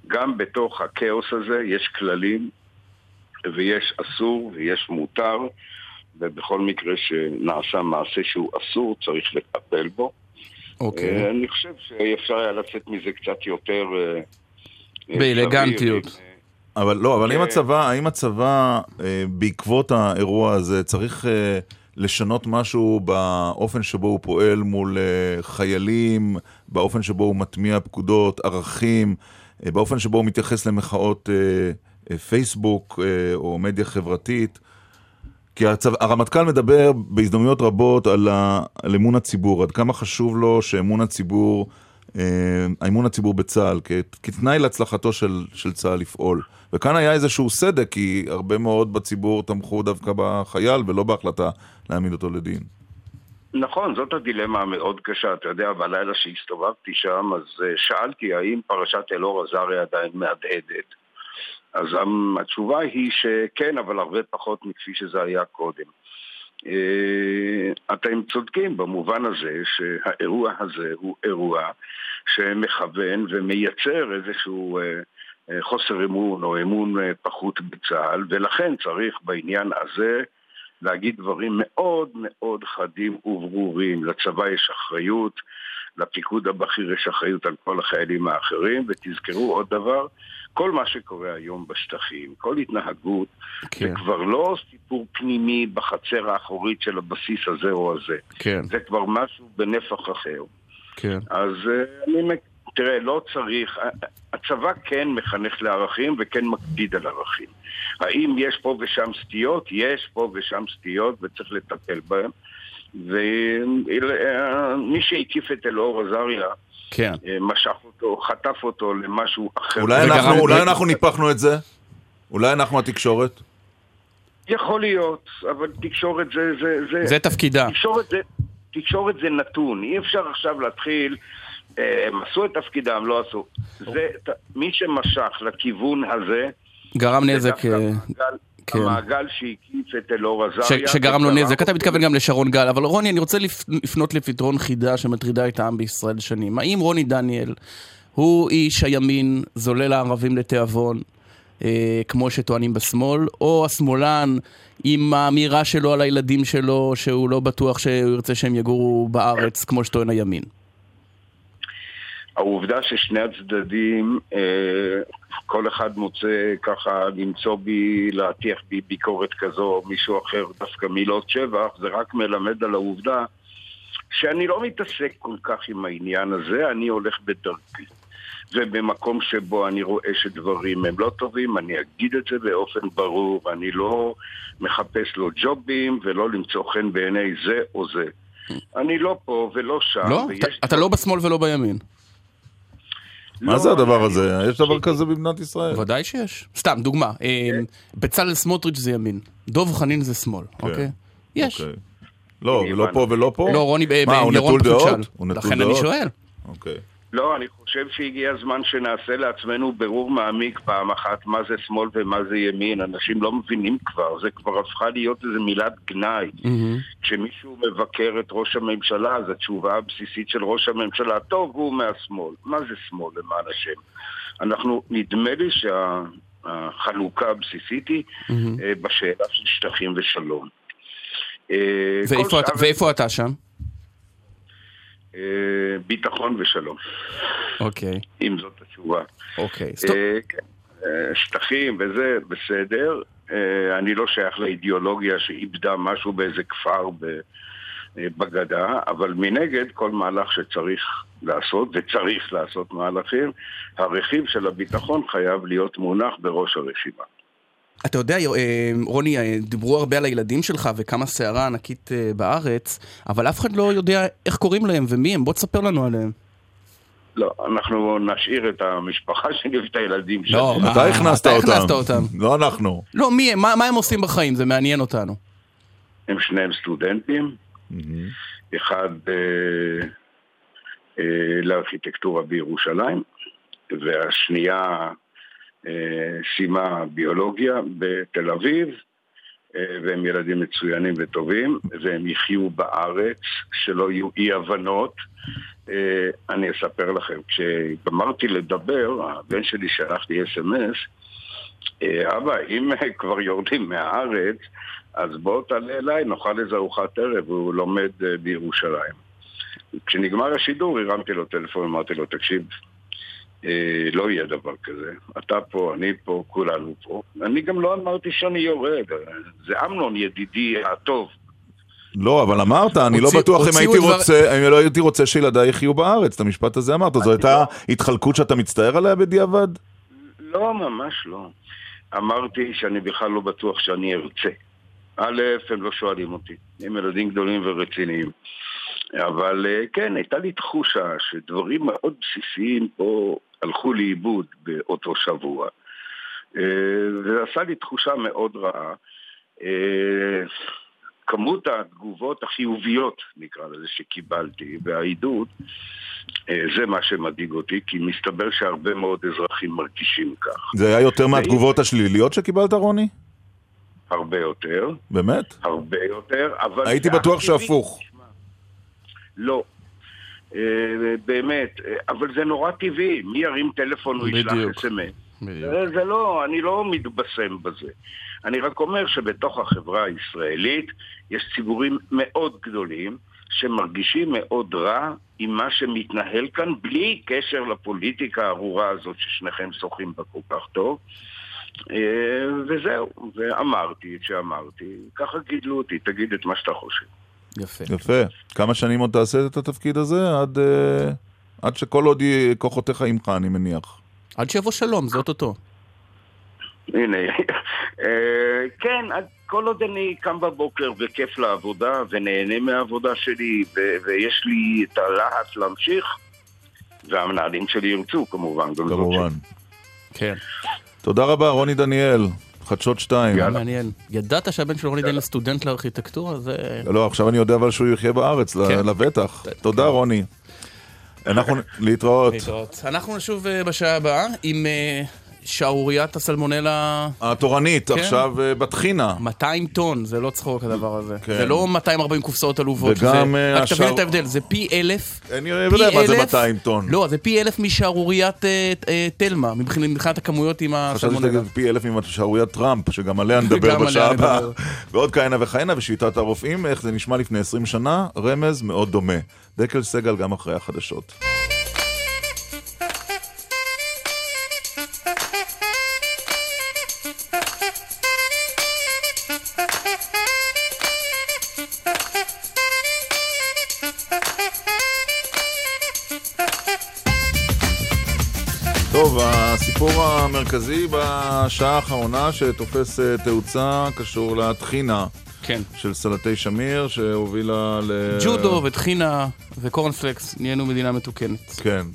גם בתוך הכאוס הזה יש כללים ויש אסור ויש מותר, ובכל מקרה שנעשה מעשה שהוא אסור צריך לטפל בו. אוקיי. אה, אני חושב שאפשר היה לצאת מזה קצת יותר... אה, אה, באלגנטיות. אבל לא, אבל האם. הצבא, האם הצבא, בעקבות האירוע הזה, צריך לשנות משהו באופן שבו הוא פועל מול חיילים, באופן שבו הוא מטמיע פקודות, ערכים, אה, באופן שבו הוא מתייחס למחאות אה, אה, פייסבוק או מדיה חברתית? כי הצבא, הרמטכ"ל מדבר בהזדמנויות רבות על, ה, על אמון הציבור, עד כמה חשוב לו שאמון הציבור, האמון הציבור בצה"ל, כ, כתנאי להצלחתו של, של צה"ל לפעול. וכאן היה איזשהו סדק, כי הרבה מאוד בציבור תמכו דווקא בחייל ולא בהחלטה להעמיד אותו לדין. נכון, זאת הדילמה המאוד קשה. אתה יודע, בלילה שהסתובבתי שם, אז אה, שאלתי האם פרשת אלאור עזריה עדיין מהדהדת. אז התשובה היא שכן, אבל הרבה פחות מכפי שזה היה קודם. אה, אתם צודקים במובן הזה שהאירוע הזה הוא אירוע שמכוון ומייצר איזשהו אה, חוסר אמון או אמון פחות בצה"ל, ולכן צריך בעניין הזה להגיד דברים מאוד מאוד חדים וברורים. לצבא יש אחריות, לפיקוד הבכיר יש אחריות על כל החיילים האחרים, ותזכרו עוד דבר, כל מה שקורה היום בשטחים, כל התנהגות, כן. זה כבר לא סיפור פנימי בחצר האחורית של הבסיס הזה או הזה. כן. זה כבר משהו בנפח אחר. כן. אז uh, אני תראה, לא צריך, הצבא כן מחנך לערכים וכן מקפיד על ערכים. האם יש פה ושם סטיות? יש פה ושם סטיות וצריך לטפל בהן. ומי שהקיף את אלאור עזריה, כן. אה, משך אותו, חטף אותו למשהו אחר. אולי אנחנו, אולי אנחנו ניפחנו את זה? אולי אנחנו התקשורת? יכול להיות, אבל תקשורת זה... זה, זה, זה תפקידה. תקשורת זה, תקשורת זה נתון, אי אפשר עכשיו להתחיל הם עשו את תפקידם, לא עשו. זה, מי שמשך לכיוון הזה... גרם נזק. אה, כן. המעגל שהקיף את אלאור עזריה. שגרם לו נזק. אתה מתכוון גם לשרון גל. אבל רוני, אני רוצה לפנות לפתרון חידה שמטרידה את העם בישראל שנים. האם רוני דניאל הוא איש הימין, זולל הערבים לתיאבון, אה, כמו שטוענים בשמאל, או השמאלן עם האמירה שלו על הילדים שלו, שהוא לא בטוח שהוא ירצה שהם יגורו בארץ, כמו שטוען הימין? העובדה ששני הצדדים, אה, כל אחד מוצא ככה למצוא בי, להטיח בי ביקורת כזו או מישהו אחר, דווקא מילות שבח, זה רק מלמד על העובדה שאני לא מתעסק כל כך עם העניין הזה, אני הולך בדרכי. ובמקום שבו אני רואה שדברים הם לא טובים, אני אגיד את זה באופן ברור, אני לא מחפש לו ג'ובים ולא למצוא חן בעיני זה או זה. אני לא פה ולא שם. לא? אתה לא בשמאל ולא בימין. מה זה הדבר הזה? יש דבר כזה במדינת ישראל? ודאי שיש. סתם, דוגמה. אה, בצלאל סמוטריץ' זה ימין. דוב חנין זה שמאל, כן. אוקיי? יש. אוקיי. לא, לא פה ולא פה? לא, רוני, מה, הוא נטול דעות? לכן אני שואל. אוקיי. לא, אני חושב שהגיע הזמן שנעשה לעצמנו בירור מעמיק פעם אחת מה זה שמאל ומה זה ימין. אנשים לא מבינים כבר, זה כבר הפכה להיות איזה מילת גנאי. Mm-hmm. כשמישהו מבקר את ראש הממשלה, אז התשובה הבסיסית של ראש הממשלה, טוב, הוא מהשמאל. מה זה שמאל, למען השם? אנחנו, נדמה לי שהחלוקה הבסיסית היא mm-hmm. בשאלה של שטחים ושלום. אה, ואיפה אתה, ואיפה אתה שם? אה, ביטחון ושלום. אוקיי. אם זאת התשובה. אוקיי. אה, כן. אה, שטחים וזה, בסדר. אני לא שייך לאידיאולוגיה שאיבדה משהו באיזה כפר בגדה, אבל מנגד כל מהלך שצריך לעשות, וצריך לעשות מהלכים, הרכיב של הביטחון חייב להיות מונח בראש הרשימה. אתה יודע, אה, רוני, אה, דיברו הרבה על הילדים שלך וכמה סערה ענקית אה, בארץ, אבל אף אחד לא יודע איך קוראים להם ומי הם, בוא תספר לנו עליהם. לא, אנחנו נשאיר את המשפחה *laughs* שלי ואת הילדים שלי. לא, אתה הכנסת אותם. הכנסת אותם. לא אנחנו. לא, מי הם? מה, מה הם עושים בחיים? זה מעניין אותנו. הם שניהם סטודנטים. אחד אה, אה, לארכיטקטורה בירושלים, והשנייה סיימה ביולוגיה בתל אביב, אה, והם ילדים מצוינים וטובים, והם יחיו בארץ, שלא יהיו אי הבנות. אה, אני אספר לכם, כשגמרתי לדבר, הבן שלי שלח לי אס.אם.אס, אבא, אם *laughs* כבר יורדים מהארץ, אז בוא תעלה אליי, נאכל איזה ארוחת ערב, הוא לומד בירושלים. כשנגמר השידור הרמתי לו טלפון, אמרתי לו, תקשיב, אה, לא יהיה דבר כזה. אתה פה, אני פה, כולנו פה. אני גם לא אמרתי שאני יורד. זה אמנון ידידי הטוב. לא, אבל אמרת, אני לא בטוח אם הייתי רוצה, אני לא הייתי רוצה שילדיי יחיו בארץ, את המשפט הזה אמרת. זו הייתה לא- התחלקות שאתה מצטער עליה בדיעבד? לא, ממש לא. אמרתי שאני בכלל לא בטוח שאני ארצה. א', הם לא שואלים אותי. הם ילדים גדולים ורציניים. אבל אה, כן, הייתה לי תחושה שדברים מאוד בסיסיים פה הלכו לאיבוד באותו שבוע. אה, זה עשה לי תחושה מאוד רעה. אה, כמות התגובות החיוביות, נקרא לזה, שקיבלתי, והעידוד, זה מה שמדאיג אותי, כי מסתבר שהרבה מאוד אזרחים מרגישים כך. זה היה יותר מהתגובות השליליות שקיבלת, רוני? הרבה יותר. באמת? הרבה יותר, אבל... הייתי בטוח שהפוך. לא, אה, באמת, אה, אבל זה נורא טבעי, מי ירים טלפון או ישלח אס.אם.אס? זה לא, אני לא מתבשם בזה. אני רק אומר שבתוך החברה הישראלית יש ציבורים מאוד גדולים שמרגישים מאוד רע עם מה שמתנהל כאן, בלי קשר לפוליטיקה הארורה הזאת ששניכם שוחים בה כל כך טוב. אה, וזהו, ואמרתי את שאמרתי, ככה גידלו אותי, תגיד את מה שאתה חושב. יפה. יפה. כמה שנים עוד תעשה את התפקיד הזה? עד, uh, עד שכל עוד כוחותיך עמך, אני מניח. עד שיבוא שלום, זה אוטוטו. הנה, אה, כן, כל עוד אני קם בבוקר וכיף לעבודה ונהנה מהעבודה שלי ויש לי את הלהט להמשיך, והמנהלים שלי ירצו כמובן. כמובן. כן. תודה רבה, רוני דניאל. חדשות שתיים. יאללה. מעניין. ידעת שהבן של רוני דניאל סטודנט לארכיטקטורה? זה... לא, עכשיו אני יודע אבל שהוא יחיה בארץ, כן. לבטח. תודה, רוני. אנחנו להתראות. להתראות. אנחנו נשוב אה, בשעה הבאה עם אה, שערוריית הסלמונלה... התורנית, כן. עכשיו uh, בטחינה. 200 טון, זה לא צחוק הדבר הזה. כן. זה לא 240 קופסאות עלובות. וגם... זה... רק השאר... תבין את ההבדל, זה פי אלף... אני יודע מה זה 200 טון. לא, זה פי אלף משערוריית uh, uh, תלמה, מבחינת הכמויות עם הסלמונלה. חשבתי שתגיד פי אלף משערוריית טראמפ, שגם עליה *laughs* נדבר בשעה הבאה. ועוד כהנה וכהנה, ושיטת הרופאים, איך זה נשמע לפני 20 שנה, רמז מאוד דומה. דקל סגל גם אחרי החדשות. הסיפור המרכזי בשעה האחרונה שתופס אה, תאוצה קשור לטחינה. כן. של סלטי שמיר, שהובילה ל... ג'ודו וטחינה וקורנפלקס, נהיינו מדינה מתוקנת. כן.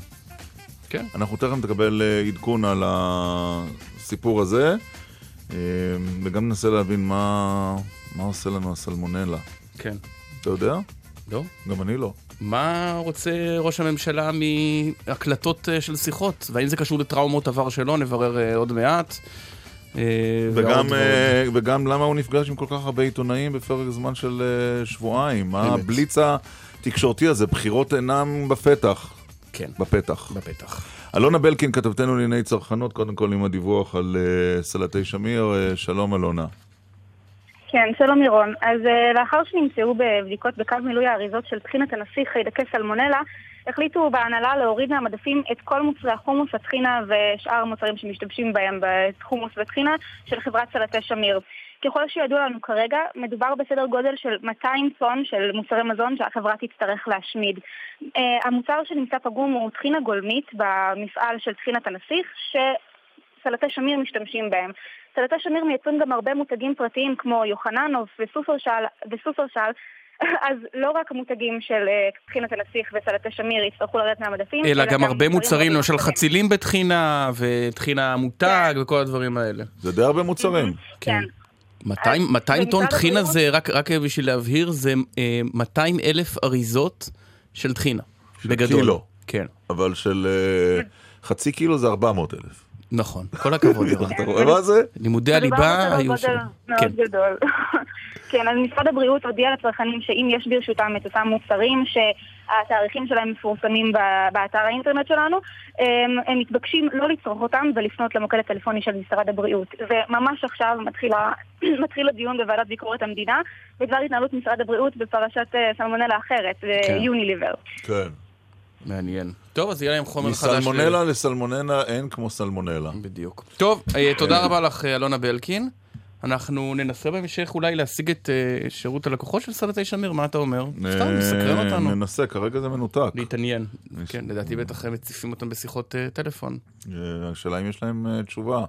כן. אנחנו תכף נקבל אה, עדכון על הסיפור הזה, אה, וגם ננסה להבין מה, מה עושה לנו הסלמונלה. כן. אתה יודע? לא. גם אני לא. מה רוצה ראש הממשלה מהקלטות אה, של שיחות? והאם זה קשור לטראומות עבר שלו? נברר אה, עוד מעט. אה, וגם, וגם למה הוא נפגש עם כל כך הרבה עיתונאים בפרק זמן של שבועיים? מה הבליץ התקשורתי הזה? בחירות אינם בפתח. כן. בפתח. בפתח. אלונה בלקין, כתבתנו לענייני צרכנות, קודם כל עם הדיווח על סלטי שמיר. שלום אלונה. כן, שלום ירון. אז uh, לאחר שנמצאו בבדיקות בקו מילוי האריזות של טחינת הנסיך חיידקי סלמונלה, החליטו בהנהלה להוריד מהמדפים את כל מוצרי החומוס, הטחינה ושאר המוצרים שמשתמשים בהם בחומוס וטחינה של חברת סלטי שמיר. ככל שידוע לנו כרגע, מדובר בסדר גודל של 200 טון של מוצרי מזון שהחברה תצטרך להשמיד. Uh, המוצר שנמצא פגום הוא טחינה גולמית במפעל של טחינת הנסיך, שסלטי שמיר משתמשים בהם. סלטי שמיר מייצרים גם הרבה מותגים פרטיים כמו יוחננוב וסופרשל, וסופרשל *laughs* אז לא רק המותגים של אה, טחינת הנסיך וסלטי שמיר יצטרכו לרדת מהמדפים, אלא גם הרבה מוצרים, למשל חצילים בטחינה וטחינה מותג כן. וכל הדברים האלה. זה די הרבה מוצרים. כן. 200, 200 טון טחינה זה, רק, רק בשביל להבהיר, זה 200 אה, אלף אריזות של טחינה. של בגדול. קילו. כן. אבל של אה, חצי קילו זה 400 אלף. נכון, כל הכבוד. אתה רואה מה זה? לימודי הליבה היו שם. מאוד כן. גדול. *laughs* כן, אז משרד הבריאות הודיע לצרכנים שאם יש ברשותם את אותם מוצרים שהתאריכים שלהם מפורסמים באתר האינטרנט שלנו, הם, מתבקשים לא לצרוך אותם ולפנות למוקד הטלפוני של משרד הבריאות. וממש עכשיו מתחיל, *clears throat* מתחיל הדיון בוועדת ביקורת המדינה בדבר התנהלות משרד הבריאות בפרשת אה, סלמונלה אחרת, כן. יוניליבר. כן. מעניין. טוב, אז יהיה להם חומר חדש. מסלמונלה לסלמונלה אין כמו סלמונלה. בדיוק. טוב, אה, תודה רבה לך, אה, אלונה בלקין. אנחנו ננסה בהמשך אולי להשיג את uh, שירות הלקוחות של סלטי שמיר, מה אתה אומר? סתם, מסקרן אותנו. ננסה, כרגע זה מנותק. להתעניין. כן, לדעתי בטח הם מציפים אותם בשיחות uh, טלפון. השאלה אם יש להם uh, תשובה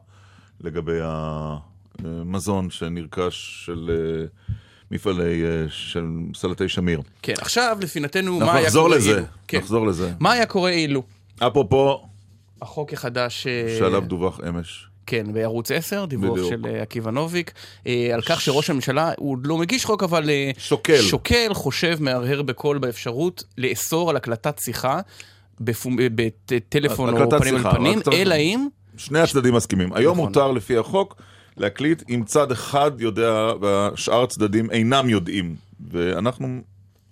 לגבי המזון שנרכש של... Uh, מפעלי uh, של סלטי שמיר. כן, עכשיו לפינתנו, מה היה קורה לזה, אילו? כן. נחזור לזה. מה היה קורה אילו? אפרופו... החוק החדש... אה, שעליו דווח אמש. כן, בערוץ 10, דיווח בדיוק. של אה, עקיבא נוביק, על כך שראש הממשלה, הוא לא מגיש חוק, אבל... שוקל. שוקל, חושב, מהרהר בקול באפשרות לאסור על הקלטת שיחה בטלפון או פנים אל פנים, אלא אם... שני הצדדים מסכימים. היום נכון. מותר לפי החוק להקליט אם צד אחד יודע והשאר הצדדים אינם יודעים. ואנחנו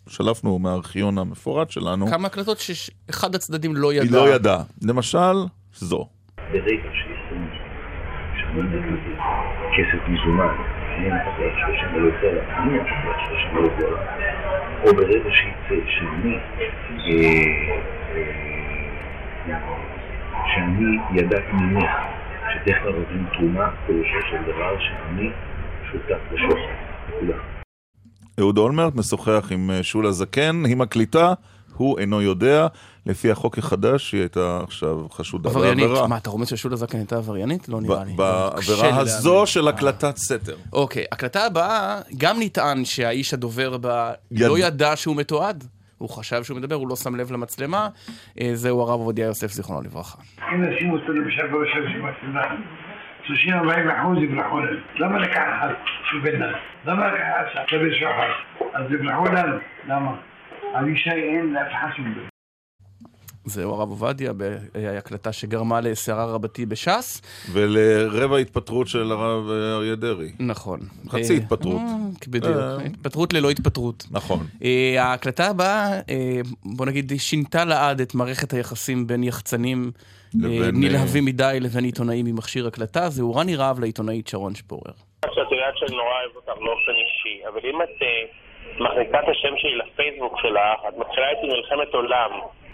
שלפנו מהארכיון המפורט שלנו. כמה הקלטות שאחד הצדדים לא ידע. היא לא ידעה. למשל, זו. ברגע שיש כסף מזומן, אני מרוויח 30 אלף דולר, אני מרוויח 30 אלף דולר, או ברגע שיצא שאני, שאני ידעתי ממך שדרך כלל נותנים תרומה, פירושו של דבר שאני שותף לשוחד, נקודה. אהוד אולמרט משוחח עם שולה זקן, היא מקליטה, הוא אינו יודע. לפי החוק החדש, היא הייתה עכשיו חשודה בעבירה. עבריינית. מה, אתה רומז ששולה זקן הייתה עבריינית? לא נראה לי. בעבירה הזו של הקלטת סתר. אוקיי, הקלטה הבאה, גם נטען שהאיש הדובר בה לא ידע שהוא מתועד. הוא חשב שהוא מדבר, הוא לא שם לב למצלמה. אה, זהו הרב עובדיה יוסף, זיכרונו לברכה. אם נשים אותו למשל בראשון של מצלמה, 30-40 אחוז יברחו לנו. למה לקחת של בן אדם? למה לקחת של שוחד? אז יברחו לנו. למה? אבישי אין לאף אחד שום דבר. זהו הרב עובדיה, בהקלטה שגרמה לסערה רבתי בש"ס. ולרבע התפטרות של הרב אריה דרעי. נכון. חצי התפטרות. אה, בדיוק, התפטרות ללא התפטרות. נכון. אה, ההקלטה הבאה, אה, בוא נגיד, שינתה לעד את מערכת היחסים בין יחצנים נלהבים מדי לבין עיתונאים עם מכשיר הקלטה. זהו רני רהב לעיתונאית שרון שפורר. את יודעת שאני נורא אוהב אותך באופן אישי, אבל אם את מחזיקה את השם שלי לפייסבוק שלך, את מתחילה איתי מלחמת עולם.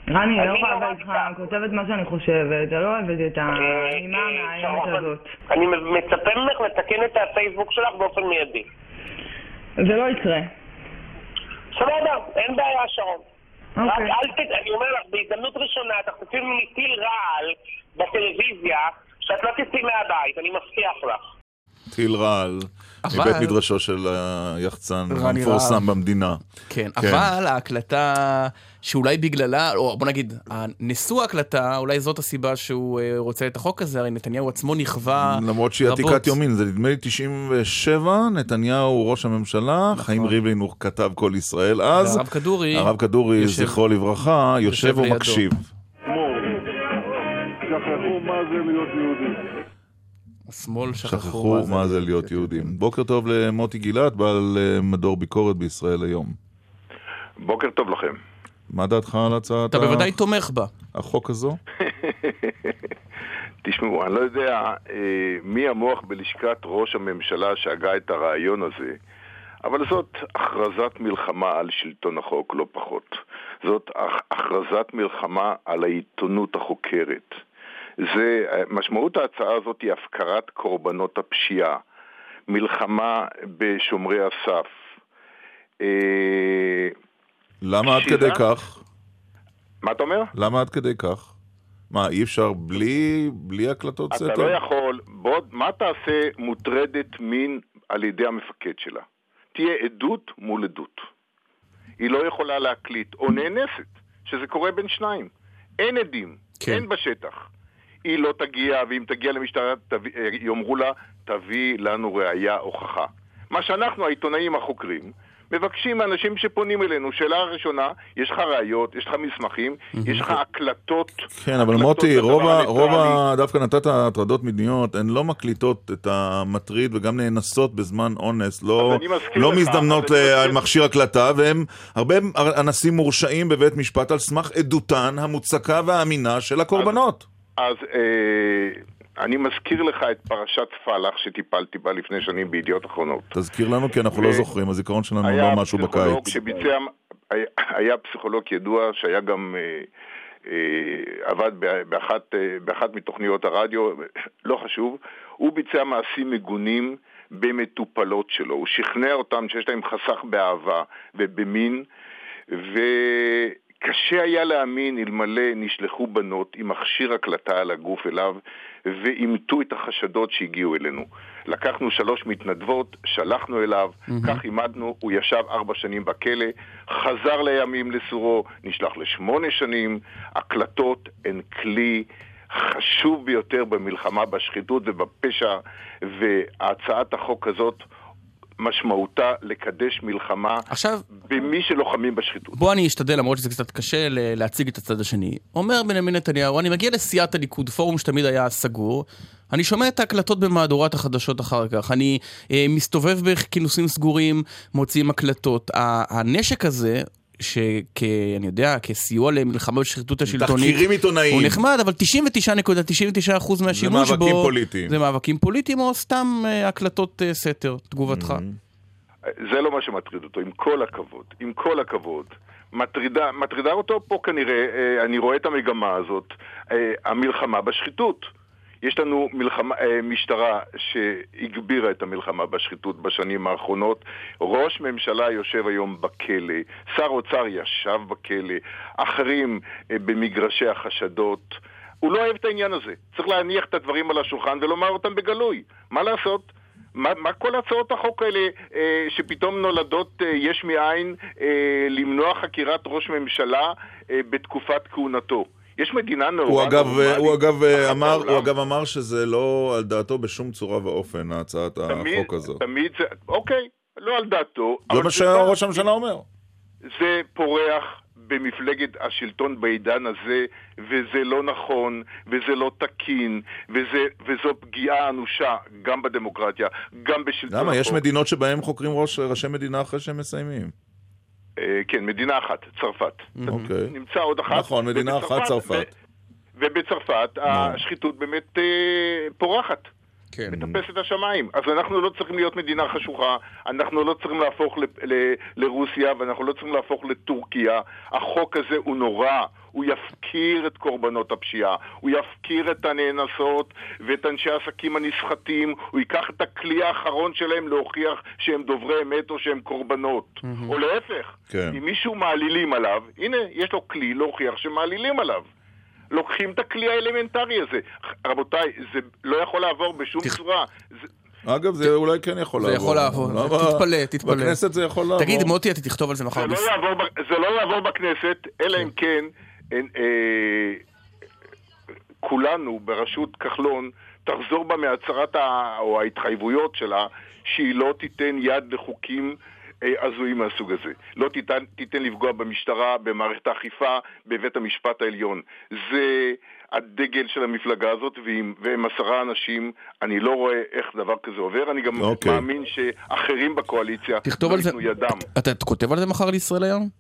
רני, לא יכולה לדבר איתך, כותבת מה שאני חושבת, אני לא אוהבת את האימה המאיימת הזאת. אני מצפה ממך לתקן את הפייסבוק שלך באופן מיידי. זה לא יקרה. סבבה, אין בעיה, שרון. רק אל ת... אני אומר לך, בהזדמנות ראשונה, תחטפי ממני טיל רעל בטלוויזיה, שאת לא תצאי מהבית, אני מבטיח לך. טיל רעל. אבל... מבית מדרשו של היחצן המפורסם במדינה. כן, כן, אבל ההקלטה שאולי בגללה, או בוא נגיד, נשוא ההקלטה, אולי זאת הסיבה שהוא אה, רוצה את החוק הזה, הרי נתניהו עצמו נכווה רבות. למרות שהיא עתיקת יומין, זה נדמה לי 97, נתניהו ראש הממשלה, נכון. חיים ריבלין הוא כתב כל ישראל אז. והרב כדורי, הרב כדורי, זכרו לברכה, יושב ומקשיב. מה להיות יהודי. השמאל שכחו, שכחו מה זה להיות יהודים. בוקר טוב למוטי גילת, בעל אה, מדור ביקורת בישראל היום. בוקר טוב לכם. מה דעתך על הצעת אתה בוודאי תומך בה. החוק הזו? *laughs* תשמעו, אני לא יודע אה, מי המוח בלשכת ראש הממשלה שהגה את הרעיון הזה, אבל זאת הכרזת מלחמה על שלטון החוק, לא פחות. זאת הכרזת מלחמה על העיתונות החוקרת. זה, משמעות ההצעה הזאת היא הפקרת קורבנות הפשיעה, מלחמה בשומרי הסף. למה עד כדי כך? מה אתה אומר? למה עד כדי כך? מה, אי אפשר בלי, בלי הקלטות סתר? אתה לא יכול. בוא, מה תעשה מוטרדת מין על ידי המפקד שלה? תהיה עדות מול עדות. היא לא יכולה להקליט, או נאנסת, שזה קורה בין שניים. אין עדים, כן. אין בשטח. היא לא תגיע, ואם תגיע למשטרה תביא, אה, יאמרו לה, תביא לנו ראייה הוכחה. מה שאנחנו, העיתונאים החוקרים, מבקשים מאנשים שפונים אלינו, שאלה ראשונה, יש לך ראיות, יש לך מסמכים, יש לך הקלטות. כן, אבל מוטי, רוב, רוב ה... דווקא נתת הטרדות מיניות, הן לא מקליטות את המטריד וגם נאנסות בזמן אונס, לא, לא מזדמנות למכשיר הקלטה, והם, הרבה אנסים מורשעים בבית משפט על סמך עדותן המוצקה והאמינה של הקורבנות. אז... אני מזכיר לך את פרשת פלח שטיפלתי בה לפני שנים בידיעות אחרונות. תזכיר לנו כי אנחנו לא זוכרים, הזיכרון שלנו לא משהו בקיץ. שביצע, היה, היה פסיכולוג ידוע שהיה גם... אה, אה, עבד באחת, אה, באחת מתוכניות הרדיו, לא חשוב, הוא ביצע מעשים מגונים במטופלות שלו, הוא שכנע אותם שיש להם חסך באהבה ובמין, ו... קשה היה להאמין אלמלא נשלחו בנות עם מכשיר הקלטה על הגוף אליו ואימתו את החשדות שהגיעו אלינו. לקחנו שלוש מתנדבות, שלחנו אליו, mm-hmm. כך עימדנו, הוא ישב ארבע שנים בכלא, חזר לימים לסורו, נשלח לשמונה שנים. הקלטות הן כלי חשוב ביותר במלחמה בשחיתות ובפשע, והצעת החוק הזאת משמעותה לקדש מלחמה עכשיו, במי שלוחמים בשחיתות. בוא אני אשתדל, למרות שזה קצת קשה להציג את הצד השני. אומר בנימין נתניהו, אני מגיע לסיעת הליכוד, פורום שתמיד היה סגור, אני שומע את ההקלטות במהדורת החדשות אחר כך, אני אה, מסתובב בכינוסים סגורים, מוציאים הקלטות. הנשק הזה שכ... אני יודע, כסיוע למלחמה בשחיתות השלטונית. תחקירים עיתונאיים. הוא נחמד, אבל 99.99% מהשימוש זה בו... מאבקים פוליטיים. זה מאבקים פוליטיים או סתם אה, הקלטות אה, סתר, תגובתך. זה לא מה שמטריד אותו, עם כל הכבוד. עם כל הכבוד. מטרידה, מטרידה אותו פה כנראה, אה, אני רואה את המגמה הזאת, המלחמה בשחיתות. יש לנו מלחמה, אה, משטרה שהגבירה את המלחמה בשחיתות בשנים האחרונות. ראש ממשלה יושב היום בכלא, שר אוצר ישב בכלא, אחרים אה, במגרשי החשדות. הוא לא אוהב את העניין הזה. צריך להניח את הדברים על השולחן ולומר אותם בגלוי. מה לעשות? מה, מה כל הצעות החוק האלה אה, שפתאום נולדות אה, יש מאין אה, למנוע חקירת ראש ממשלה אה, בתקופת כהונתו? יש מדינה נורא הוא אגב, נורמלית. הוא אגב אחת אמר. הוא אגב אמר שזה לא על דעתו בשום צורה ואופן, הצעת החוק הזאת. תמיד זה, אוקיי, לא על דעתו. זה מה שראש הממשלה אומר. זה פורח במפלגת השלטון בעידן הזה, וזה לא נכון, וזה לא תקין, וזה, וזו פגיעה אנושה גם בדמוקרטיה, גם בשלטון למה? יש החוק. מדינות שבהן חוקרים ראש, ראשי מדינה אחרי שהם מסיימים. אה, כן, מדינה אחת, צרפת. אוקיי. נמצא עוד אחת. נכון, מדינה ובצרפת- אחת, צרפת. ו- ובצרפת השחיתות באמת אה, פורחת. כן. מטפס את השמיים. אז אנחנו לא צריכים להיות מדינה חשוכה, אנחנו לא צריכים להפוך ל- ל- לרוסיה ואנחנו לא צריכים להפוך לטורקיה. החוק הזה הוא נורא, הוא יפקיר את קורבנות הפשיעה, הוא יפקיר את הנאנסות ואת אנשי העסקים הנסחטים, הוא ייקח את הכלי האחרון שלהם להוכיח שהם דוברי אמת או שהם קורבנות. או להפך, כן. אם מישהו מעלילים עליו, הנה, יש לו כלי להוכיח שמעלילים עליו. לוקחים את הכלי האלמנטרי הזה. רבותיי, זה לא יכול לעבור בשום צורה. זה, אגב, זה אולי כן יכול זה לעבור. יכול לעבור? תתפלא, תתפלא. בכנסת זה יכול לעבור. תגיד, מוטי, אתה תכתוב על זה מחר. זה, לא זה לא יעבור בכנסת, אלא אם כן אה, אה, כולנו בראשות כחלון תחזור בה מהצהרת ה... או ההתחייבויות שלה שהיא לא תיתן יד לחוקים אה, הזויים מהסוג הזה. לא תיתן, תיתן לפגוע במשטרה, במערכת האכיפה, בבית המשפט העליון. זה הדגל של המפלגה הזאת, ועם, ועם עשרה אנשים, אני לא רואה איך דבר כזה עובר. אני גם אוקיי. מאמין שאחרים בקואליציה תכתוב לא על זה. ייתנו ידם. אתה כותב על זה מחר לישראל היום?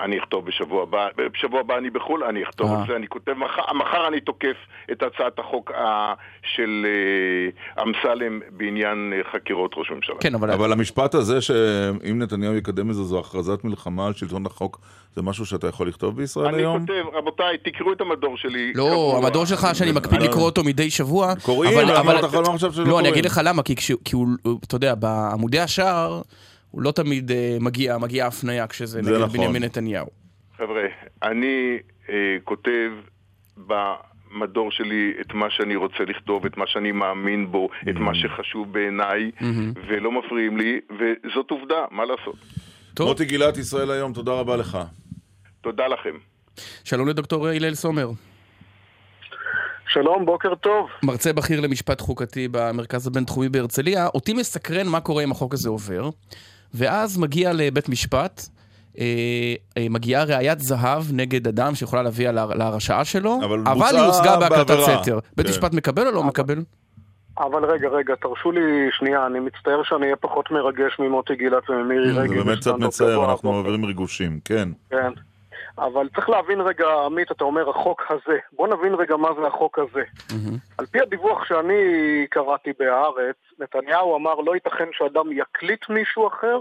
אני אכתוב בשבוע הבא, בשבוע הבא אני בחו"ל, אני אכתוב אה. את זה, אני כותב מחר, מחר אני תוקף את הצעת החוק אה, של אה, אמסלם בעניין חקירות ראש ממשלה. כן, אבל... אבל המשפט הזה שאם נתניהו יקדם את זה, זו הכרזת מלחמה על שלטון החוק, זה משהו שאתה יכול לכתוב בישראל אני היום? כותב, רבותיי, תקראו את המדור שלי. לא. המדור שלך שאני מקפיד אני- לקרוא אותו מדי שבוע. קוראים, אבל- למה אבל- אתה יכול לומר עכשיו שלא לא, אני קוראים? אגיד לך למה, כי הוא- אתה יודע, בעמודי השער, הוא לא תמיד אה, מגיע, מגיעה הפניה כשזה זה נגד נכון. בנימין נתניהו. חבר'ה, אני אה, כותב במדור שלי את מה שאני רוצה לכתוב, את מה שאני מאמין בו, את מה שחשוב בעיניי, ולא מפריעים לי, וזאת עובדה, מה לעשות? מוטי גילת, ישראל היום, תודה רבה לך. תודה לכם. שלום לדוקטור הלל סומר. שלום, בוקר טוב. מרצה בכיר למשפט חוקתי במרכז הבינתחומי בהרצליה. אותי מסקרן מה קורה אם החוק הזה עובר, ואז מגיע לבית משפט, אה, אה, מגיעה ראיית זהב נגד אדם שיכולה להביא להרשעה שלו, אבל אבל היא הושגה בהקלטת. סתר. בית כן. משפט מקבל או לא מקבל? אבל רגע, רגע, תרשו לי שנייה, אני מצטער שאני אהיה פחות מרגש ממוטי גילת וממירי זה רגב. באמת קצת מצער, אנחנו. מעבירים ריגושים, כן. כן. אבל צריך להבין רגע, עמית, אתה אומר החוק הזה. בוא נבין רגע מה זה החוק הזה. על פי הדיווח שאני קראתי בהארץ, נתניהו אמר לא ייתכן שאדם יקליט מישהו אחר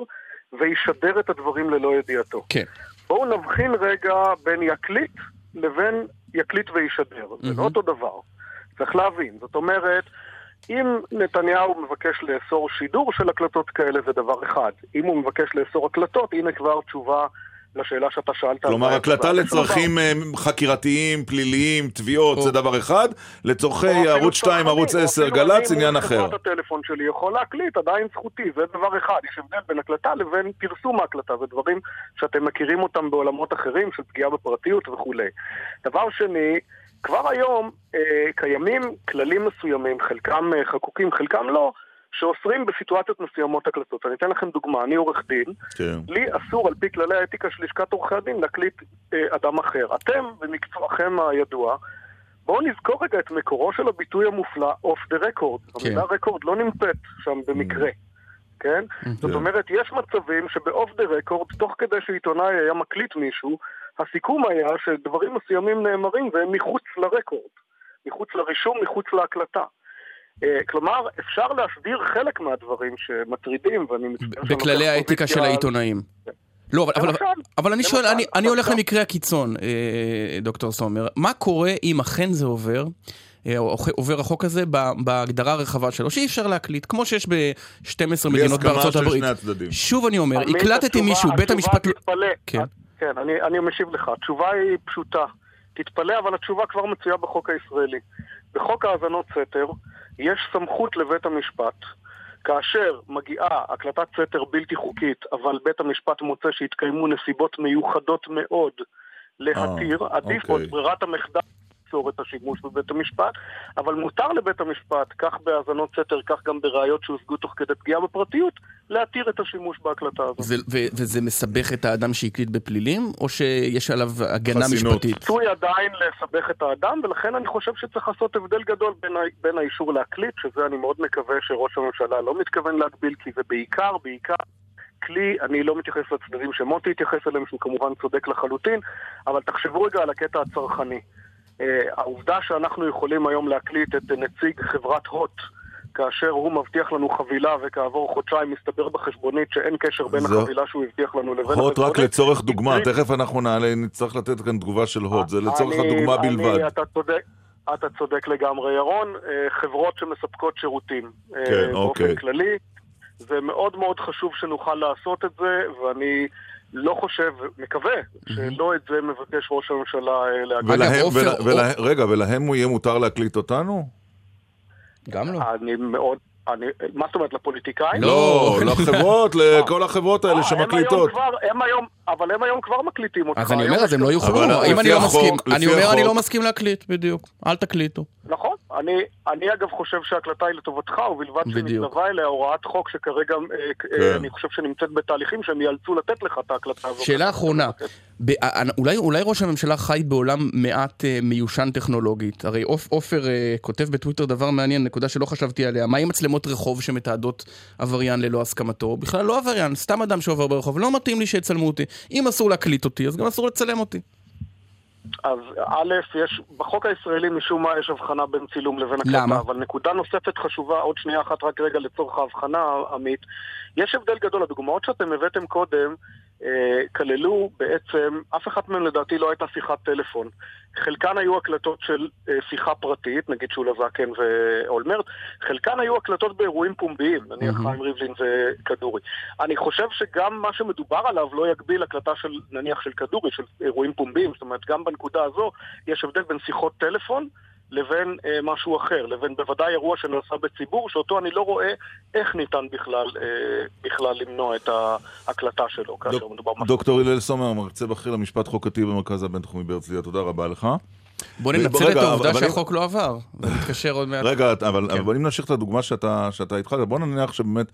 וישדר את הדברים ללא ידיעתו. כן. בואו נבחין רגע בין יקליט לבין יקליט וישדר. זה לא אותו דבר. צריך להבין. זאת אומרת, אם נתניהו מבקש לאסור שידור של הקלטות כאלה זה דבר אחד. אם הוא מבקש לאסור הקלטות, הנה כבר תשובה לשאלה שאתה שאלת. כלומר, הקלטה. לצרכים אה, חקירתיים, פליליים, תביעות, זה דבר אחד, לצורכי אפילו ערוץ 2, צרכני, ערוץ או 10, אפילו גל"צ, עניין אחר. חברת הטלפון שלי יכול להקליט, עדיין זכותי, זה דבר אחד. יש הבדל בין הקלטה לבין פרסום ההקלטה, זה דברים שאתם מכירים אותם בעולמות אחרים של פגיעה בפרטיות וכולי. דבר שני, כבר היום אה, קיימים כללים מסוימים, חלקם אה, חקוקים, חלקם לא, שאוסרים בסיטואציות מסוימות הקלטות. אני אתן לכם דוגמה, אני עורך דין, כן. לי אסור על פי כללי האתיקה של לשכת עורכי הדין להקליט אה, אדם אחר. אתם, במקצועכם הידוע, בואו נזכור רגע את מקורו של הביטוי המופלא, off the record. כן. המילה record לא נמצאת שם במקרה. כן? זאת אומרת, יש מצבים שבאוף דה רקורד, תוך כדי שעיתונאי היה מקליט מישהו, הסיכום היה שדברים מסוימים נאמרים והם מחוץ לרקורד, מחוץ לרישום, מחוץ להקלטה. אה, כלומר, אפשר להסדיר חלק מהדברים שמטרידים, ואני מצטער שאני בכללי האתיקה של העיתונאים. לא, אבל, אבל, אבל אני שואל, אני, אני הולך למקרה הקיצון, אה, דוקטור סומר. מה קורה אם אכן זה עובר, אה, עובר החוק הזה בהגדרה הרחבה שלו, שאי אפשר להקליט, כמו שיש ב-12 בלי מדינות הסכמה בארצות של הברית. שני הצדדים. שוב אני אומר, הקלטתי מישהו, בית המשפט... לא- תתפלא. כן. כן, אני, אני משיב לך. התשובה היא פשוטה. תתפלא, אבל התשובה כבר מצויה בחוק הישראלי. בחוק האזנות סתר יש סמכות לבית המשפט, כאשר מגיעה הקלטת סתר בלתי חוקית, אבל בית המשפט מוצא שהתקיימו נסיבות מיוחדות מאוד להתיר, אה, עדיף אוקיי. עוד ברירת המחדל לעצור את השימוש בבית המשפט, אבל מותר לבית המשפט, כך בהאזנות סתר, כך גם בראיות שהושגו תוך כדי פגיעה בפרטיות, להתיר את השימוש בהקלטה הזאת. זה, ו, וזה מסבך את האדם שהקליט בפלילים, או שיש עליו הגנה חסינות. משפטית? עשוי עדיין לסבך את האדם, ולכן אני חושב שצריך לעשות הבדל גדול בין, ה- בין האישור להקליט, שזה אני מאוד מקווה שראש הממשלה לא מתכוון להגביל, כי זה בעיקר, בעיקר כלי, אני לא מתייחס לצדדים שמוטי התייחס אליהם, שהוא כמובן צודק לחלוטין, אבל תחשבו רגע על הקטע הצרכני. Uh, העובדה שאנחנו יכולים היום להקליט את נציג חברת הוט, כאשר הוא מבטיח לנו חבילה וכעבור חודשיים מסתבר בחשבונית שאין קשר בין זהו. החבילה שהוא הבטיח לנו לבין הוט רק לצורך דוגמה, הטריק- תכף אנחנו נעלה, נצטרך לתת כאן תגובה של הוט, זה לצורך אני- הדוגמה אני- בלבד. אתה צודק. אתה צודק לגמרי, ירון. אה, חברות שמספקות שירותים. אה, כן, באופן אוקיי. כללי. זה מאוד מאוד חשוב שנוכל לעשות את זה, ואני לא חושב, מקווה, שלא את זה מבקש ראש הממשלה אה, להגיד. ולהם, ול, ולה, רגע, ולהם הוא יהיה מותר להקליט אותנו? גם לא. אני מאוד... אני, מה זאת אומרת, לפוליטיקאים? לא, לחברות, *laughs* לכל החברות האלה אה, הם היום שמקליטות. כבר, הם היום, אבל הם היום כבר מקליטים אותך. אז אני אומר, אז הם לא יוכלו. אבל אם אני לא מסכים, אני אומר, אני לא מסכים להקליט, בדיוק. אל תקליטו. נכון. אני, אני אגב חושב שההקלטה היא לטובתך, ובלבד. שמתלווה אליה הוראת חוק שכרגע, אה, כן. אה, אני חושב שנמצאת בתהליכים שהם יאלצו לתת לך את ההקלטה הזאת. שאלה אחרונה, ב- אה, אולי, אולי ראש הממשלה חי בעולם מעט אה, מיושן טכנולוגית. הרי עופ- עופר אה, כותב בטוויטר דבר מעניין, נקודה שלא חשבתי עליה. מה עם מצלמות רחוב שמתעדות עבריין ללא הסכמתו? בכלל לא עבריין, סתם אדם שעובר ברחוב. לא מתאים לי שיצלמו אותי. אם אסור להקליט אותי, אז גם אסור לצלם אותי. אז א', יש, בחוק הישראלי משום מה יש הבחנה בין צילום לבין הקלטה. למה? אבל נקודה נוספת חשובה, עוד שנייה אחת רק רגע לצורך ההבחנה, עמית. יש הבדל גדול, הדוגמאות שאתם הבאתם קודם, אה, כללו בעצם, אף אחת מהן לדעתי לא הייתה שיחת טלפון. חלקן היו הקלטות של אה, שיחה פרטית, נגיד שולה זקן ואולמרט, חלקן היו הקלטות באירועים פומביים, נניח מהמם. חיים ריבלין וכדורי. אני חושב שגם מה שמדובר עליו לא יגביל הקלטה של, נניח של כדורי, של אירועים פומביים, זאת אומרת, גם בנקודה הזו יש הבדל בין שיחות טלפון לבין אה, משהו אחר, לבין בוודאי אירוע שנעשה בציבור, שאותו אני לא רואה איך ניתן בכלל, אה, בכלל למנוע את ההקלטה שלו, כאשר מדובר במשהו. דוקטור הלל סומר, מרצה בכיר למשפט חוקתי במרכז הבינתחומי בהרצליה, תודה רבה לך. בוא ננצל את העובדה אבל- שהחוק לא עבר. ונתקשר עוד מעט. רגע, אבל, כן. אבל אם נמשיך את הדוגמה שאתה, שאתה התחלת, בוא נניח שבאמת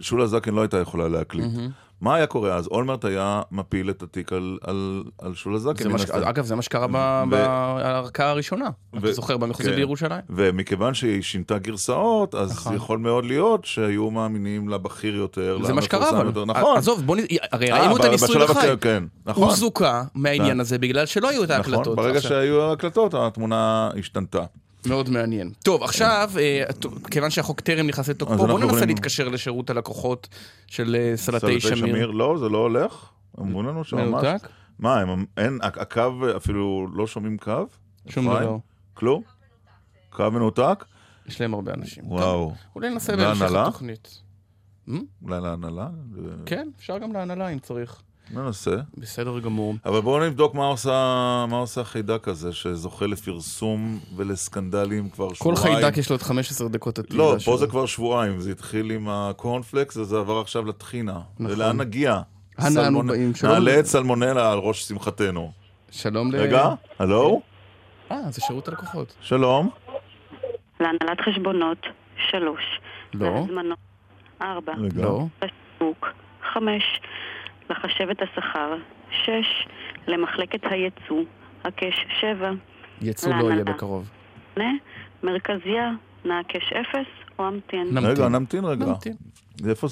שולה זקן לא הייתה יכולה להקליט. מהמם. מה היה קורה אז? אולמרט היה מפיל את התיק על, על, על שולה זקן. זה מה מן ש- הסתם. אגב, זה מה שקרה ו- בערכאה הראשונה. אתה ו- זוכר, במחוזי כן. בירושלים. ומכיוון שהיא שינתה גרסאות, אז נכון. יכול מאוד להיות שהיו מאמינים לבכיר יותר, זה מה שקרה, אבל. יותר. נכון. עזוב, בוא נ... הרי אה, ראינו את הניסוי לחי. כן, נכון. הוא זוכה מהעניין כן. הזה בגלל שלא היו את ההקלטות. נכון, ברגע. שהיו ההקלטות, התמונה השתנתה. מאוד מעניין. טוב, עכשיו, אה, כיוון שהחוק טרם נכנס לתוקפו, אז בוא אנחנו ננסה להתקשר לשירות הלקוחות של אה, סלטי שמיר. לא, זה לא הולך? אמרו לנו שממש... מנותק? מה, אין, הק- הקו, אפילו לא שומעים קו? שום? דבר. כלום? קו מנותק? יש להם הרבה אנשים. וואו. אולי ננסה בהמשך להנהלה? התוכנית. אולי להנהלה? כן, אפשר גם להנהלה אם צריך. ננסה. בסדר גמור. אבל בואו נבדוק מה עושה, מה עושה החיידק הזה, שזוכה לפרסום ולסקנדלים כבר כל שבועיים. חיידק יש לו עוד 15 דקות עתידה לא, שלו. פה זה כבר שבועיים, זה התחיל עם הקורנפלקס וזה עבר עכשיו לטחינה. נכון. ולאן נגיע? אנה אנו באים? שלום. נעלה את סלמונלה על ראש שמחתנו. שלום ל... רגע, הלו? אה, זה שירות הלקוחות. שלום. להנהלת חשבונות, שלוש. לא. להזמנות, ארבע. רגע. לא. חמש. לחשבת השכר, שש. למחלקת הייצוא, הקש, שבע. יצוא לא. יהיה בקרוב. שמונה. מרכזייה, נעקש אפס או אמתין? רגע, נמתין רגע. נמתין.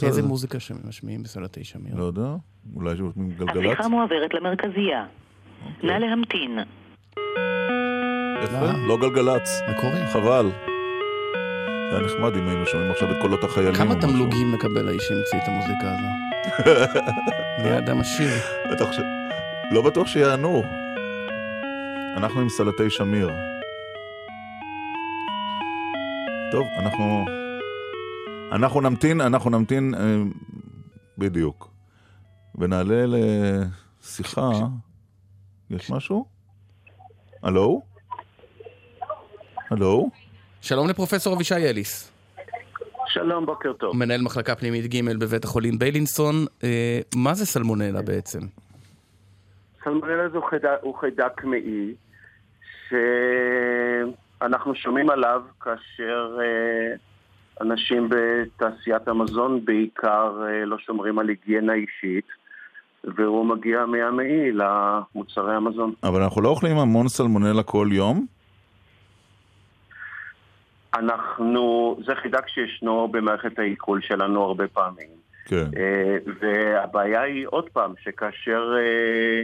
איזה מוזיקה שמשמיעים בסלטי שמיר? לא יודע, אולי שמשמיעים גלגלצ? השיחה מועברת למרכזייה. נא להמתין. יפה, לא גלגלצ. מקורי. חבל. זה היה נחמד אם היינו שומעים עכשיו את קולות החיילים. כמה. תמלוגים מקבל האיש שהמציא את המוזיקה הזו? *laughs* נהיה אדם עשיר. אתה חושב... לא בטוח שיענו. אנחנו עם סלטי שמיר. טוב, אנחנו... אנחנו נמתין, אנחנו נמתין אה, בדיוק. ונעלה לשיחה. יש משהו? הלו? הלו? שלום לפרופסור אבישי אליס. שלום, בוקר טוב. מנהל מחלקה פנימית ג' בבית החולים ביילינסון. אה, מה זה סלמונלה בעצם? סלמונלה זה חיידק, הוא חיידק מעי, שאנחנו שומעים עליו כאשר אה, אנשים בתעשיית המזון בעיקר אה, לא שומרים על היגיינה אישית, והוא מגיע מהמעי למוצרי המזון. אבל אנחנו לא אוכלים המון סלמונלה כל יום? אנחנו, זה חידק שישנו במערכת העיכול שלנו הרבה פעמים. כן. אה, והבעיה היא עוד פעם, שכאשר אה,